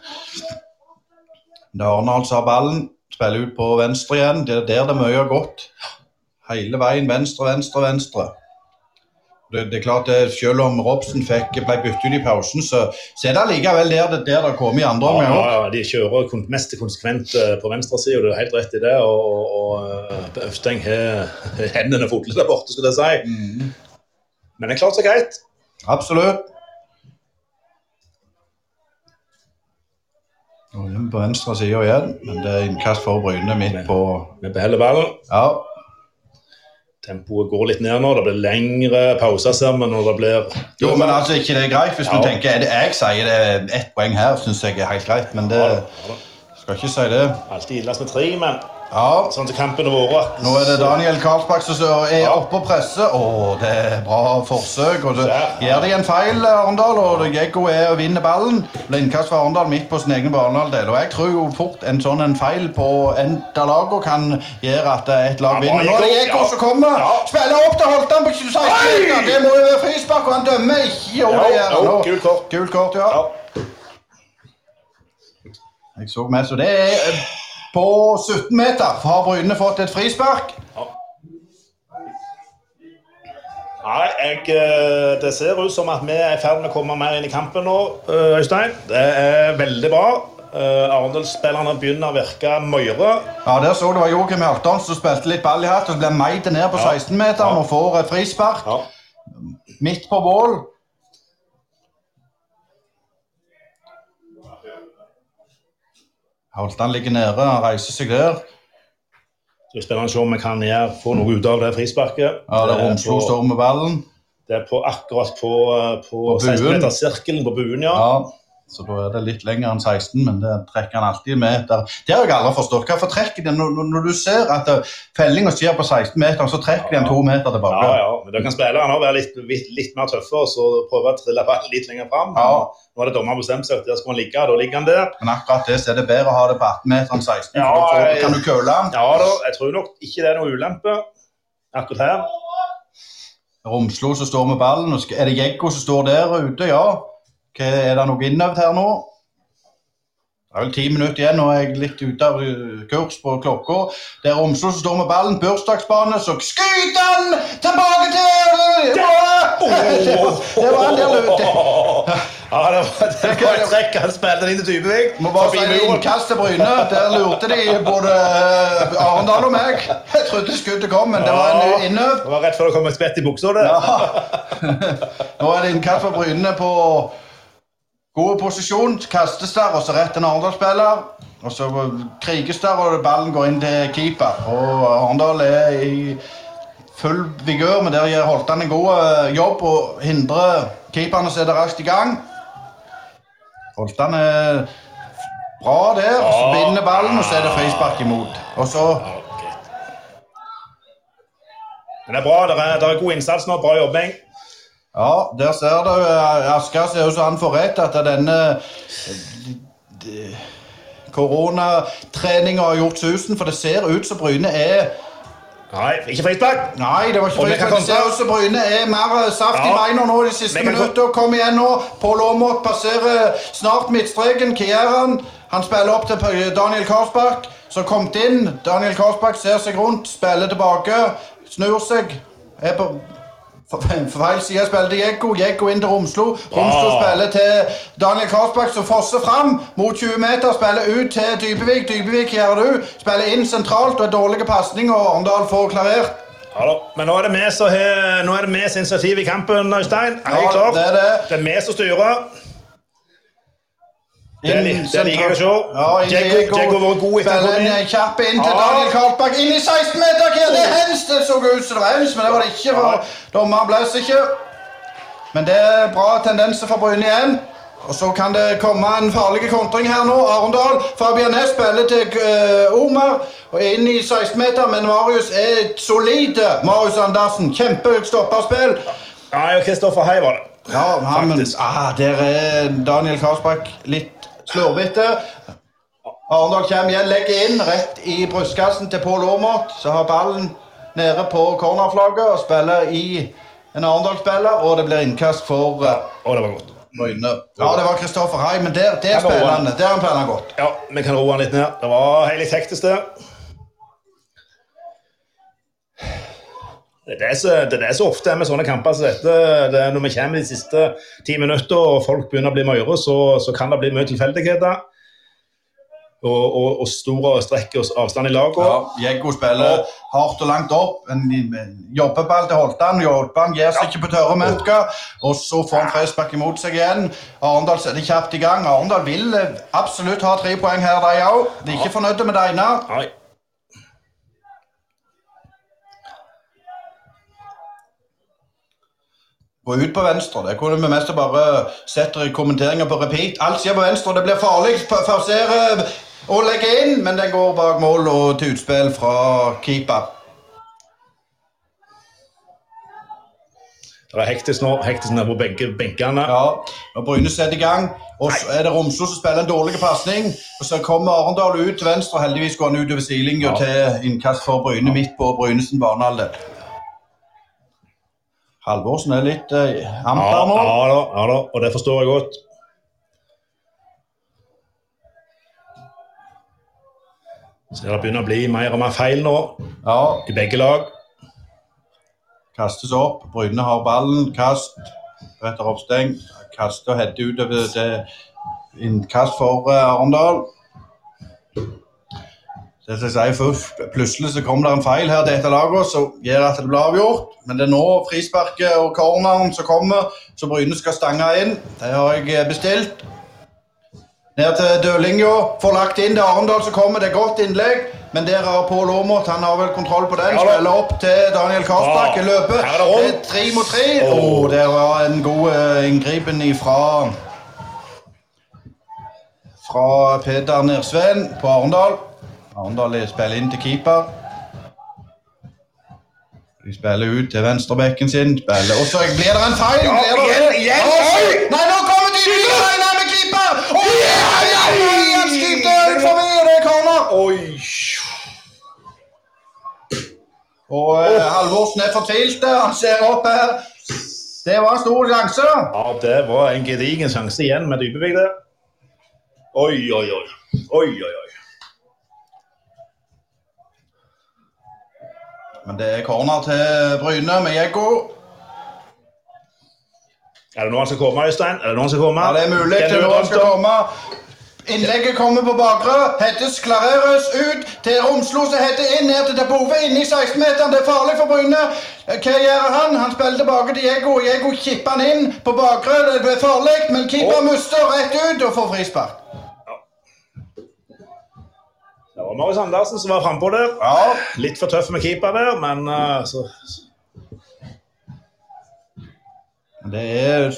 det er Arendal som har ballen. Spiller ut på venstre igjen. Det er der det mye har gått. Hele veien venstre, venstre, venstre. Det, det er klart det, Selv om Robson fikk, ble byttet ut i pausen, så, så er det likevel der det, der det kommer i andre omgang. Ja, ja, de kjører mest konsekvent eh, på venstresida, du har helt rett i det. Og, og eh, Øvsteng har hendene fulle der borte, skulle jeg si. Mm. Men det er klart så greit. Absolutt. Nå er vi På venstre side igjen, men det er innkast for Bryne midt på Vi beholder ballen. Ja. Tempoet går litt ned nå. Det blir lengre pauser, ser vi. når det blir... Jo, men altså, ikke det er greit hvis ja. du tenker det Jeg sier det er ett poeng her, syns jeg er helt greit, men det ja, ja, Skal ikke si det. Alltid ildest med tre, men ja. Sånn til kampen har. Nå er det Daniel Karlsbakk som er ja. oppe og presser. Å, det er bra forsøk. Og det gjør de en feil, Arendal, og Geggo er og vinner ballen. Ble innkast for Arendal midt på sin egen banehalvdel. Og jeg tror jo fort en sånn en feil på en av lagene kan gjøre at et lag vinner. Nå er det Geggo som kommer. Ja. Spiller opp til Holtan på 26 meter. Det må jo være frispark, og han dømmer ikke. Jo, det gjør han. Gult kort. Gult kort, ja. Jeg så med, så det er på 17 meter har Bryne fått et frispark. Ja. Nei, jeg, eh, Det ser ut som at vi er i ferd med å komme mer inn i kampen nå, eh, Øystein. Det er veldig bra. Uh, Arendal-spillerne begynner å virke møyre. Ja, Der så du var Joakim Halvdan som spilte litt ball i hatt og ble meid ned på 16-meteren ja. og får frispark. Ja. Midt på bål. Holtan ligger nede, han reiser seg der. Det er spennende å se om vi kan gjøre, få noe ut av det frisparket. Ja, det Romslo står med ballen. Det er på, akkurat på, på, på 16-metersirkelen på buen, ja. ja. Så da er det litt lenger enn 16, men det trekker han alltid med. Der. Det har jeg aldri forstått. Hvorfor trekker de når, når, du ser at eh, fellinga skjer på 16 meter, så trekker de en to meter tilbake? Ja, ja, men da kan spillerne være litt, litt, litt, mer tøffe og så prøve å trille ballen litt lenger fram. Ja. Nå har det dommeren bestemt seg at der skal man ligge, da ligger han der. Men akkurat det så er det bedre å ha det på 18 meter enn 16, ja, for da kan du køle han. Ja da, jeg tror nok ikke det er noe ulempe akkurat her. Romslo som står med ballen. Er det Jeggo som står der ute? Ja. Er det noe innøvd her nå? Det er vel ti minutter igjen, og jeg er litt ute av kurs på klokka. Det er Romslo som står med ballen, bursdagsbane, så skyter han tilbake til Det var en del ute. Ja, det var, det var et trekk. Han spilte den inn til Dybevik. Må bare si innkast til Bryne. Der lurte de både uh, Arendal og meg. Jeg trodde skuddet kom, men det var en inne. Det var rett før det kom et spett i buksa. Ja. Nå er det innkast for Bryne på God posisjon, kastes der, og så rett en Arendal-spiller. Og så kriges der, og ballen går inn til keeper. Og Arendal er i full vigør, men der gjør Holtan en god eh, jobb og hindrer keeperne å sette raskt i gang. Holtan er bra der, og så binder ballen, og så er det frispark imot. Og så Men det er bra. Det er, det er god innsats nå. Bra jobbing. Ja, der ser du. Eh, Asker ser ut som han får rett, at denne koronatreninga har gjort susen. For det ser ut som Bryne er Nei, ikke frispark. Nei, det var ikke frispark. Det ser ut som Bryne er mer eh, saft ja. i beina nå de siste minuttene. Kom igjen nå. Pål Aamodt passerer snart midtstreken. Gjør han? Spiller opp til Daniel Korsbakk, som kom inn. Daniel Korsbakk ser seg rundt, spiller tilbake, snur seg. Er på feil side til Jekko. Jekko inn til Romslo. Romslo ah. spiller til Daniel Karlsbakk, som fosser fram mot 20 meter. Spiller ut til Dybevik. Dybevik gjør du. Spiller inn sentralt og er dårlige pasninger. Arendal får klarert. Hallo. Men nå er det vi som har initiativ i kampen, Øystein. Er ja, klar? Det er, det. det er vi som styrer. Det, det liker jeg å se. Ja, Djeggo var god etter inn. Kjapp inn til Daniel Karlbakk. Inn i 16-meter! Det er hens! Det så ut som det var hens, men det var det ikke. for Dommeren blåser ikke. Men det er bra tendenser for Bryne igjen. Og så kan det komme en farlig kontring her nå. Arendal. Fabian Næss spiller til uh, Omar. Og inn i 16-meter, men Marius er solid. Marius Andersen. Kjempehøyt stopperspill. Ja, Kristoffer Hei var det. Ja, men, ah, Der er Daniel Karlsbakk litt slurvete. Arendal kommer igjen, legger inn rett i brystkassen til Pål Aamodt. Så har ballen nede på cornerflagget og spiller i en Arendal-spiller, og det blir innkast for uh, Og det var godt. Møyne. Ja, det var Kristoffer Hai, men der, der spiller han. Han godt. Ja, vi kan roe han litt ned. Det var helt hektisk, det. Det er, så, det er så ofte med sånne kamper som dette. Det når vi kommer de siste ti minutter og folk begynner å bli møre, så, så kan det bli mye tilfeldigheter. Og, og, og store strekk og avstand i lagene. Ja, Jeggo spiller og, hardt og langt opp. En jobbeball til Holtan. Holtan gir seg ja. ikke på tørre mørker. Og så får han frispark imot seg igjen. Arendal setter kjapt i gang. Arendal vil absolutt ha tre poeng her, de òg. De er ikke fornøyde med det ene. Gå ut på venstre. Det kunne vi mest bare sette kommenteringer på repeat. Alt skjer på venstre. Det blir farlig. Forsere og legge inn, men den går bak mål og til utspill fra keeper. Det er hektisk nå. Hektisk nede på begge benkene. Ja, og Bryne setter i gang. Og så er det Romsø som spiller en dårlig pasning. Og så kommer Arendal ut til venstre. Heldigvis går han utover sidelinja ja. til innkast for Bryne midt på Brynesen banehalvdel. Halvorsen er litt eh, amper ja, nå. Ja da, ja da, og det forstår jeg godt. Så det begynner å bli mer og mer feil nå ja. i begge lag. Kastes opp. Bryne har ballen. Kast. Petter Hofsteng kaster og header utover til innkast for uh, Arendal. Det jeg sier først, Plutselig så kom det en feil her til et av lagene som gjør at det blir avgjort. Men det er nå frisparket og corneren som kommer, så Bryne skal stange inn. Det har jeg eh, bestilt. Ned til dørlinja. Får lagt inn til Arendal som kommer. Det er godt innlegg. Men der har Pål Aamodt han har vel kontroll på den. Spiller opp til Daniel Karstbakk. Løper. Det er tre mot tre. Oh, der var en god uh, inngripen ifra fra Peder Nersveen på Arendal. Arendal spiller inn til keeper. De spiller ut til venstrebekken sin. Spiller. Og så blir det en feil! Ja, igjen, igjen, oi! Nei, nå kommer de Reina med keeper! Oh, yeah, yeah, han skriver ut forbi, og det er corner! Oi. Og uh, Halvorsen er fortvilt. Han ser opp her. Det var en stor sjanse. Ja, det var en gedigen sjanse igjen med Dybevik. Oi, oi, oi. Oi, oi, oi. Men det er corner til Bryne med Jeggo. Er det noen som skal komme, Øystein? Er det som skal komme? Ja, det er mulig til noen som skal komme. Innlegget kommer på bakre. Heddes klareres ut til Romslo, som heter inn ned til Dabove, inne i 16-meteren. Det er farlig for Bryne. Hva gjør han? Han spiller tilbake til Jeggo. Jeggo kipper han inn på bakre. Det blir farlig, men keeper mister rett ut og får frispark. Var Marius Andersen som var frampå der. Ja, Litt for tøff med keeper der, men uh, så det er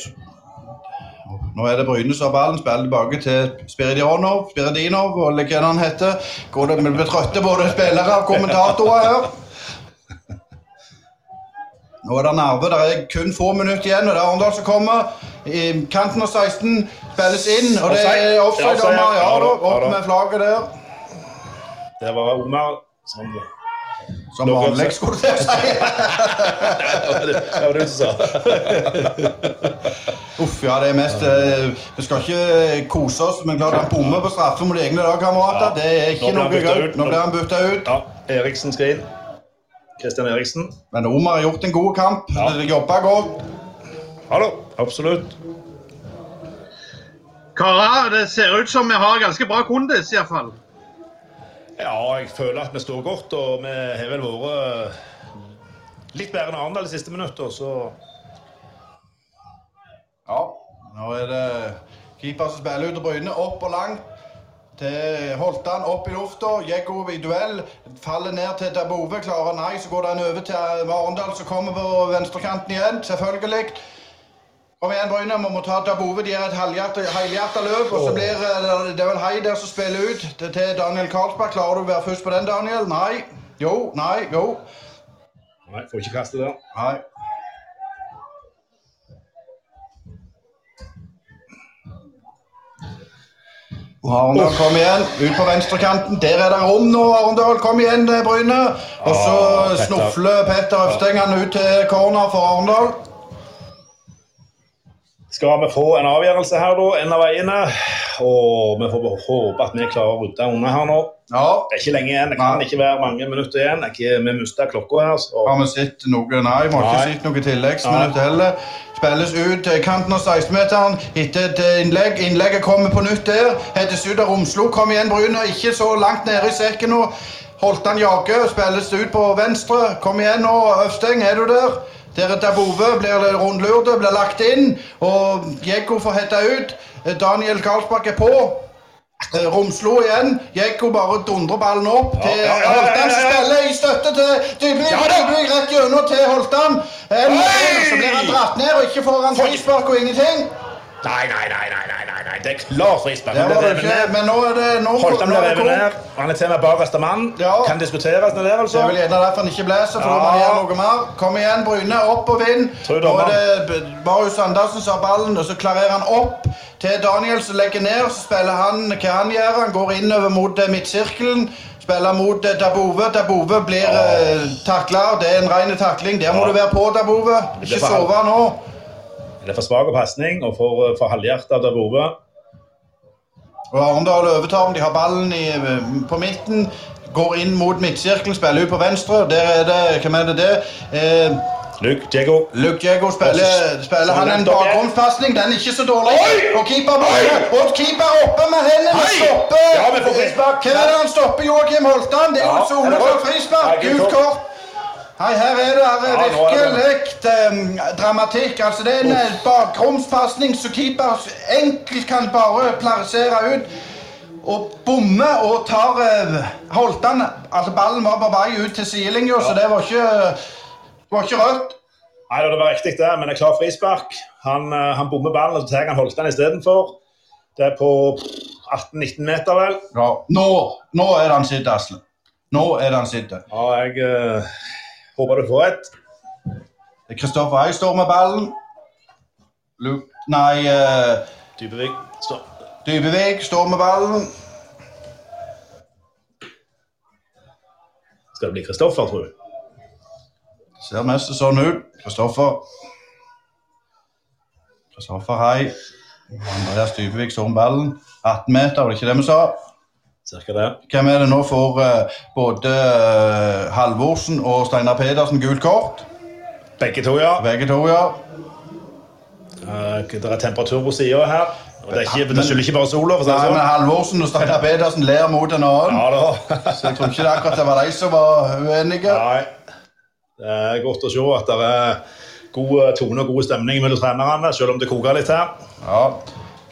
Nå er det Bryne som har ballen. Spiller tilbake til Spiridionov, Spiridinov, eller hva han heter. Går det, vi blir trøtte, både spillere og kommentatorer her. Nå er det nerve. Det er kun få minutter igjen, og det er Arendal som kommer. I kanten av 16 spilles inn, og det er offside. Ja. opp med flagget der. Det var Omar som Som vanlig, skulle du si. Det var det som sa. Uff, ja, det er mest eh, Vi skal ikke kose oss, men klart han bommer på straffe mot egne lagkamerater. Ja. Det er ikke Nå noe blir han byttet gøy. ut. Nå blir han bytta ut. Ja, Eriksen skal inn. Kristian Eriksen. Men Omar har gjort en god kamp. Ja. Jobba godt. Hallo. Absolutt. Karer, det ser ut som vi har ganske bra kondis, iallfall. Ja, jeg føler at vi står godt, og vi har vel vært litt bedre enn Arendal de siste minutter, så Ja, nå er det keeper som spiller ut av Bryne. Opp og langt til Holtan. Opp i lufta. Jeggo i duell. Faller ned til Dabove. Klarer nei, så går den over til Arendal, som kommer på venstrekanten igjen. Selvfølgelig. Kom igjen, Bryne. Vi må ta Dabove. De er et halvhjerta løp. Og så blir det er vel Hei der som spiller ut til til Daniel Karlsberg. Klarer du å være først på den, Daniel? Nei. Jo. Nei. Jo. Nei, får ikke kaste der. Nei. Arendal kom igjen, ut på venstrekanten. Der er det rom nå, Arendal. Kom igjen, eh, Bryne. Og så Ah, snufler Petter Øvsteng ut til corner for Arendal. Skal vi få en avgjørelse her, da, en av veiene? Og vi får håpe at vi klarer å rydde unna her nå. Ja, Det er ikke lenge igjen. Det kan Nei. ikke være mange minutter igjen. Ikke, vi mister klokka her. Så. har vi sett noe? Nei, vi har ikke sett noe tilleggsminutt heller. Spilles ut kanten av 16-meteren etter et eh, innlegg. Innlegget kommer på nytt der. Heades ut av Romslo. Kom igjen, Bryner. Ikke så langt nede i sekken nå. Holtan jager. Spilles ut på venstre. Kom igjen nå, Øvsteng. Er du der? Der Bove. Blir det rundlurt, blir lagt inn. Og Jekko får hetta ut. Daniel Karlsbakk er på. Eh, Romslo igjen. Jekko bare dundrer ballen opp til Holtan, spiller i støtte til Dybvik. Ja, og. Dybvik rett gjennom til Holtan. Så blir han dratt ned, og ikke får han frispark og ingenting. Nei, nei, nei, nei, nei, nei. Det er klar frispark. Det var det ikke, men nå er det nå, revet ned. Han er til og med bakerste mann. Ja. Kan diskuteres det der, altså. Det er vel gjerne derfor han ikke blæser, for da må han gjøre noe mer. Kom igjen, Bryne, opp og vinn. Nå er det Marius Andersen som har ballen, og så klarerer han opp til Daniel som legger ned. Så spiller han hva han gjør. Han går innover mot eh, midtsirkelen. Spiller mot eh, Dabove. Dabove blir oh. takla. Det er en ren takling. Der må Ja. du være på, Dabove. Ikke sove nå. Det er for svak pasning og for, for halvhjertet av Bove. Og Arendal overtar. De har ballen i, eh, på midten. Går inn mot midtsirkelen, spiller ut på venstre. Der er det Hvem er det det? Eh, Luke, Diego. Luke Diego spiller, spiller han en bakgrunnspasning. Den er ikke så dårlig. Oi! Og keeper borte. og keeper oppe med hendene stopper. Ja. Hvem er det han stopper? Joakim Holtan. Det er jo Ja, soleklart er frispark. Gult kort. Nei, her er det her er virkelig um, dramatikk. Altså, det er en eh, bakromspasning som keeper enkelt kan bare plassere ut. Og bommer og tar uh, Holtan Altså, ballen var på vei ut til sidelinja, så det var ikke, var ikke rødt. Nei, det var riktig det, men det er klar frispark. Han, eh, han bommer ballen, og så tar han Holtan istedenfor. Det er på 18-19 meter, vel. Ja. Nå, nå er det han sitter, Asle. Nå er det han sitter. Ja, jeg eh, håper du får et. Kristoffer Eik står med ballen. Lu Nei, uh, Dybevik. står. Dybevik står med ballen. Skal det bli Kristoffer, tror du? Ser mest sånn ut. Kristoffer. Kristoffer, hei. Andreas Dybevik står med ballen. 18 meter, var det ikke det vi sa? Cirka det. Hvem er det nå for uh, både uh, Halvorsen og Steinar Pedersen gult kort? Begge to, ja. Begge to, ja. Uh, det er temperatur på sida her. Og det, er ikke, det skylder ikke bare sola. Nei, men sånn. Halvorsen og Steinar Pedersen ler mot en annen. Ja da. Så jeg tror ikke det akkurat det var de som var uenige. Nei. Det er godt å se at det er god tone og god stemning mellom trenerne, selv om det koker litt her. Ja.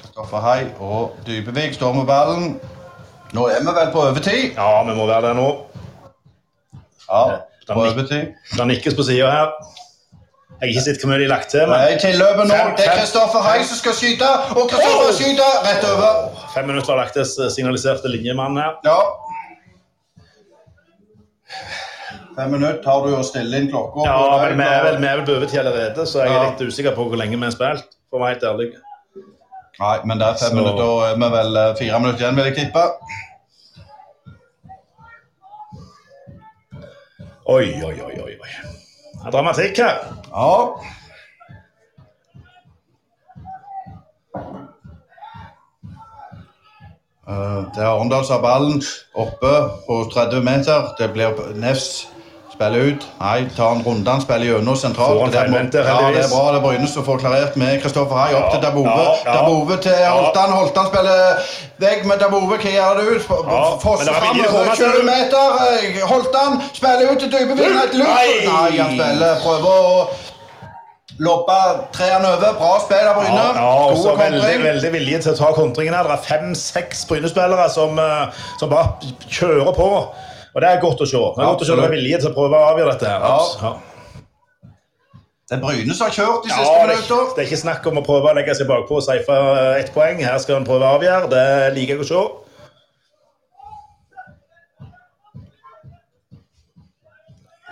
Kristoffer Hei og Dybevik står med ballen. Nå er vi vel på overtid? Ja, vi må være der nå. Ja, på overtid. Det nikkes på sida her. Jeg har ikke sett hvor mye de har lagt til, men Nei, tilløpet nå. Fem- Det er Kristoffer Hei som skal skyte, og Kristoffer skyter rett over. fem minutter har lagt til signaliserte linjemannen her. Ja. Fem minutter har du å stille inn klokka. Ja, men vi er vel, vi er vel på overtid allerede, så jeg er Ja. litt usikker på hvor lenge vi har spilt. For å være helt ærlig. Nei, men det er fem Så- minutter, og er vi vel eh, fire minutter igjen, vil jeg tippe. Oi, oi, oi, oi. oi. Det er dramatikk her. Ja. Eh, Det er Arendal som har ballen oppe på 30 meter. Det blir Nefs spiller ut. Nei, tar en runde, han spiller gjennom sentralt. Får han Det er- ja, det er bra. Det er Bryne som får klarert med Kristoffer Hai opp Ja, til Dabove. ja, ja. Dabove til. Holtan. Holtan spiller vegg med Dabove. Hva gjør det ut? Ja, men Fosse det er fram over 20 meter. Eh, Holtan spiller ut til Dybevik. Nei. Nei. Han spiller. Prøver å Lobba treeren over. Bra spill av Bryne. Ja, ja, også veldig, veldig vilje til å ta kontringen her. Det er fem-seks Bryne-spillere som, eh, som bare kjører på. Og det er godt å se. Det er godt å se det er vilje til å prøve å avgjøre dette. her. Ja. Ja. Det er Bryne som har kjørt de Ja, siste det, er, minutter. det er ikke snakk om å prøve å legge seg bakpå og seife ett poeng. Her skal han prøve å avgjøre. Det liker jeg å se.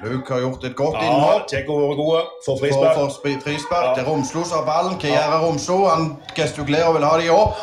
Luke har gjort et godt innhold. Ja. Tjekko har gode. For, frispark. for for frispark. Ja. Det er Romslo som har ballen. Hva gjør Romslo? Han gestikulerer og vil ha de opp.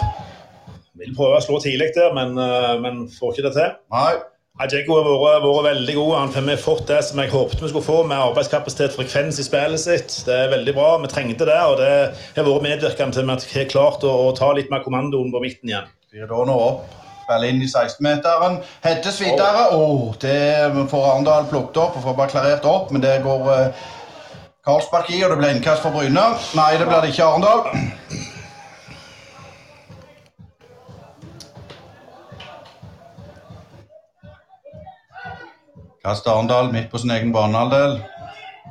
Vil prøve å slå tidlig der, men, eh, men får ikke det til. Nei. Ja, har vært, vært veldig god. Han har fått det som jeg håpet vi skulle få, med arbeidskapasitet og frekvens i spillet sitt. Det er veldig bra. Vi trengte det, og det har vært medvirkende til at vi har klart å, å ta litt mer kommandoen på midten igjen. Nå opp. Spiller inn i 16-meteren. Heddes videre. Oh. det får Arendal plukket opp og får bare klarert opp, men det går uh, Karlsbakk i, og det blir innkast for Bryne. Nei, det blir det ikke Arendal. Kast Arendal midt på sin egen banehalvdel.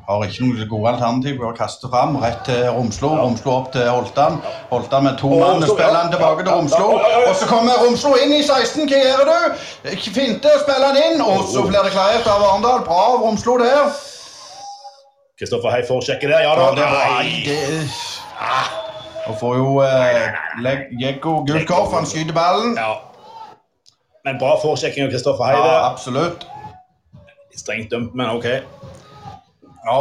Har ikke noen gode alternativ. Bare kaste fram rett til Romslo. Romslo opp til Holtan. Holtan med to mann. Spiller han tilbake til Romslo. Og så kommer Romslo inn i 16. Hva gjør du? Finte, spiller han inn. Og så blir det klarert av Arendal. Bra av Romslo der. Kristoffer Hei får sjekke der. Ja da. Nei. det... Og får jo eh, gult kort, han skyter ballen. Ja. Men bra forsjekking av Kristoffer Hei Ja, absolutt. Strengt dømt, men OK. Ja.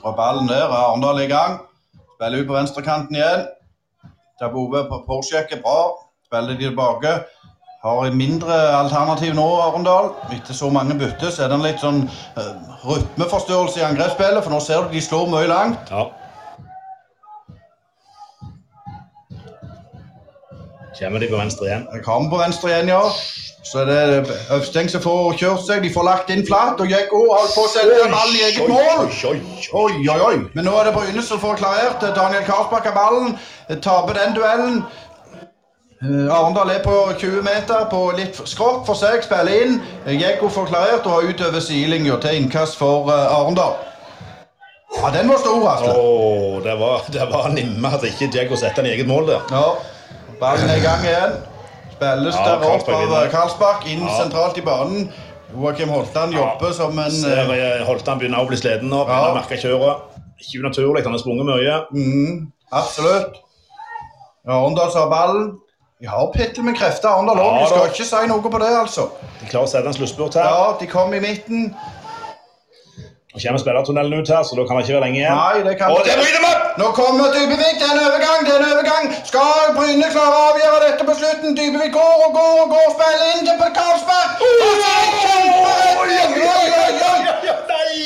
Og ballen der er Arendal i gang. Spiller ut på venstrekanten igjen. Der Bove på påsjekker bra. Spiller de tilbake. Har mindre alternativ nå, Arendal. Etter så mange bytter så er det en litt sånn uh, rytmeforstyrrelse i angrepsspillet, for nå ser du de slår mye langt. Ja. Kommer de på venstre igjen? Det kommer på venstre igjen, ja. Så er det Øvsteng som får kjørt seg. De får lagt inn flat, og Jekko holdt på å sette ballen i eget mål. Oi, oi, oi. Oi. Men nå er det Bryne som får klarert. Daniel Karlsbakk har ballen. Taper den duellen. Eh, Arendal er på 20 meter på litt skrått for seg. Spiller inn. Jekko får klarert og har utover sidelinja til innkast for eh, Arendal. Ja, den var stor, Asle. Åh, det var, det var nimme at ikke Djego satte den i eget mål der. Ja. Ballen er i gang igjen. Spilles Ja, der opp av vinner. eh, Karlsbakk. Inn Ja. sentralt i banen. Joakim Holtan jobber som en Ser eh, jeg Holtan begynner å bli sliten nå. Begynner Ja. å merke kjøret. Ikke unaturlig, han har sprunget mye. mm, Absolutt. Ja, Arendal har ballen. De har pittel med krefter, Arendal òg. Ja, skal ikke si noe på det, altså. De klarer å sette en sluttspurt her. Ja, De kom i midten. Nå kommer spillertunnelen ut her, så da kan det ikke være lenge igjen. Nei, det kan Og det bryter! Nå kommer Dybevik. Det er en overgang. det er en overgang. Skal Bryne klare å avgjøre dette på slutten? Dybevik går og går og går. Spiller inn til Karlsberg.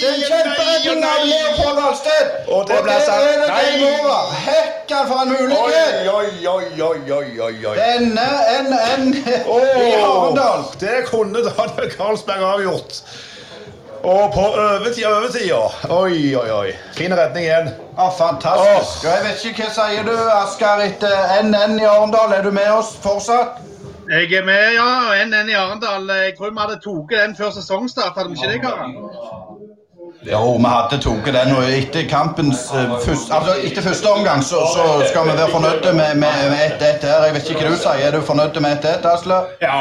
Det er kjemperedning av Leopold Alsted! Og det ble sagt- er Nei! Hekkan for en mulighet! Oi, oi, oi, oi, oi, oi. Denne NN i Arendal. det kunne Daniel Karlsberg avgjort. Og på overtida, overtida. Oi, oi, oi. Fin redning igjen. Ja, fantastisk. Og jeg vet ikke, Hva sier du, Asker, etter NN i Arendal? Er du med oss fortsatt? Jeg er med, ja. NN i Arendal. Jeg tror vi hadde tatt den før sesongstart, hadde vi ikke det, karer? Jo, vi hadde tatt den. Og etter kampens eh, først, altså etter første omgang så, så skal vi være fornøyde med, med, med 1-1 her. Jeg vet ikke hva du sier. Er du fornøyd med 1-1, Asle? Ja,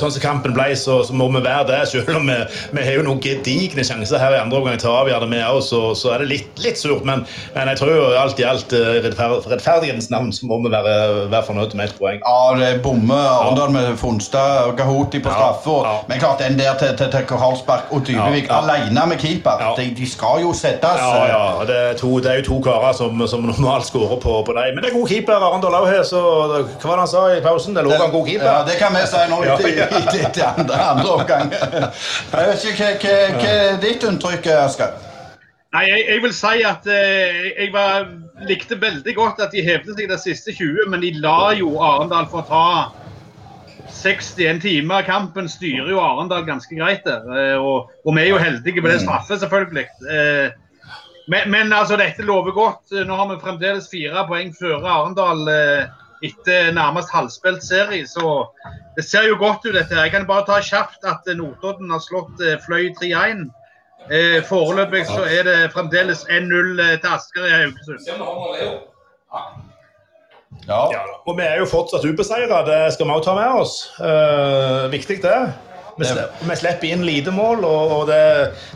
sånn som kampen ble, så, så må vi være det. Selv om vi, vi har jo noen gedigne sjanser her i andre omgang til å avgjøre det med òg, så, så er det litt, litt surt. Men, men jeg tror jo alt i alt, i rettfer- rettferdighetens navn, så må vi være, være fornøyd med ett poeng. Ja, det bommer Arendal med Fonstad og Gahoti på Ja, straffe. ja. Men klart, den der til, til, til Karlsberg og Dybevik Ja, ja. alene med keeper, Ja. De, de skal jo settes. Ja, ja. Det er, to, det er jo to karer som, som normalt skårer på, på deg. Men det er god keeper. Arendal òg her, så hva var det han sa i pausen? Det lå en god keeper. Ja, det kan vi si nå Ja, i, ja. i, i, i andre, andre omgang. Jeg vet ikke hva er ditt inntrykk, Asker? Nei, jeg, jeg vil si at eh, jeg var, likte veldig godt at de hevde seg de siste 20, men de la jo Arendal få ta 61 timer. Kampen styrer jo Arendal ganske greit der. eh, Og, og vi er jo heldige på det straffe, selvfølgelig. Eh, Men, men altså, dette lover godt. Nå har vi fremdeles fire poeng før Arendal eh, etter nærmest halvspilt serie, så det ser jo godt ut, dette. Jeg kan bare ta kjapt at eh, Notodden har slått eh, Fløy 3-1. Eh, foreløpig så er det fremdeles 1-0 eh, til Asker i Haugesund. Ja. Ja, og vi er jo fortsatt ubeseira, det skal vi òg ta med oss. Eh, viktig, det. Vi, sle vi slipper inn lite mål, og, og det,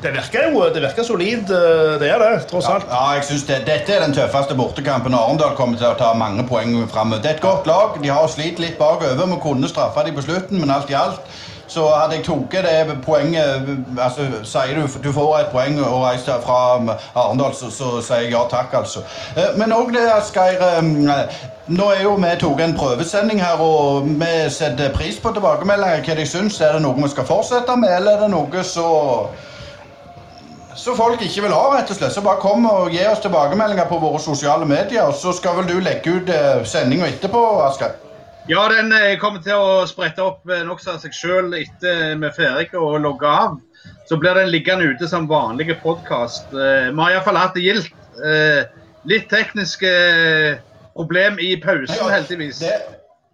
det virker jo det virker solid. eh, Det er det, tross alt. Ja, jeg synes det, Dette er den tøffeste bortekampen. Arendal kommer til å ta mange poeng framover. Det er et godt lag. De har slitt litt bakover. Vi kunne straffa dem på slutten, men alt i alt så hadde jeg tatt det poenget altså Sier du du får et poeng og reiser fra Arendal, så, så sier jeg ja takk, altså. Eh, Men òg det, Asgeir. eh, Nå er jo vi tatt en prøvesending her, og vi setter pris på tilbakemeldinger. Hva de syns. Er det noe vi skal fortsette med, eller er det noe så så folk ikke vil ha, rett og slett. Så bare kom og gi oss tilbakemeldinger på våre sosiale medier. og Så skal vel du legge ut eh, sendinga etterpå, Asgeir? Ja, den eh, kommer til å sprette opp eh, nokså av seg sjøl etter vi er ferdige og logge av. Så blir den liggende ute som vanlige podkast. Vi har iallfall hatt det gildt. Eh, Litt tekniske problem i pausen, heldigvis.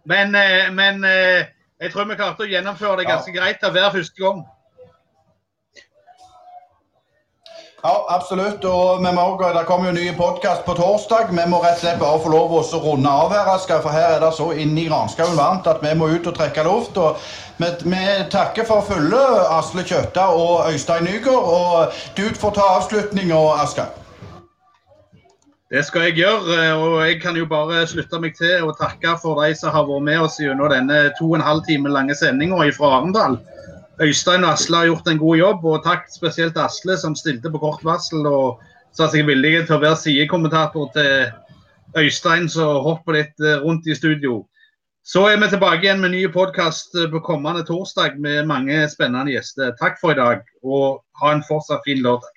Men, eh, men eh, jeg tror vi klarte å gjennomføre det ganske greit av hver første gang. Ja, absolutt. Og også- det kommer jo nye ny podkast på torsdag. Vi må rett og slett bare få lov å runde av her, Asgeir, for her er det så inn i granskauen varmt at vi må ut og trekke luft. og vi, takker for følget, Asle Kjøtta og Øystein Nygaard. Og du får ta avslutninga, Asgeir. Det skal jeg gjøre, og jeg kan jo bare slutte meg til å takke for de som har vært med oss gjennom denne to og en halv time lange sendinga fra Arendal. Øystein og Asle har gjort en god jobb, og takk spesielt Asle som stilte på kort varsel og sa seg villige til å være sidekommentator til Øystein som hopper litt eh, rundt i studio. Så er vi tilbake igjen med ny podkast på kommende torsdag med mange spennende gjester. Takk for i dag, og ha en fortsatt fin lørdag.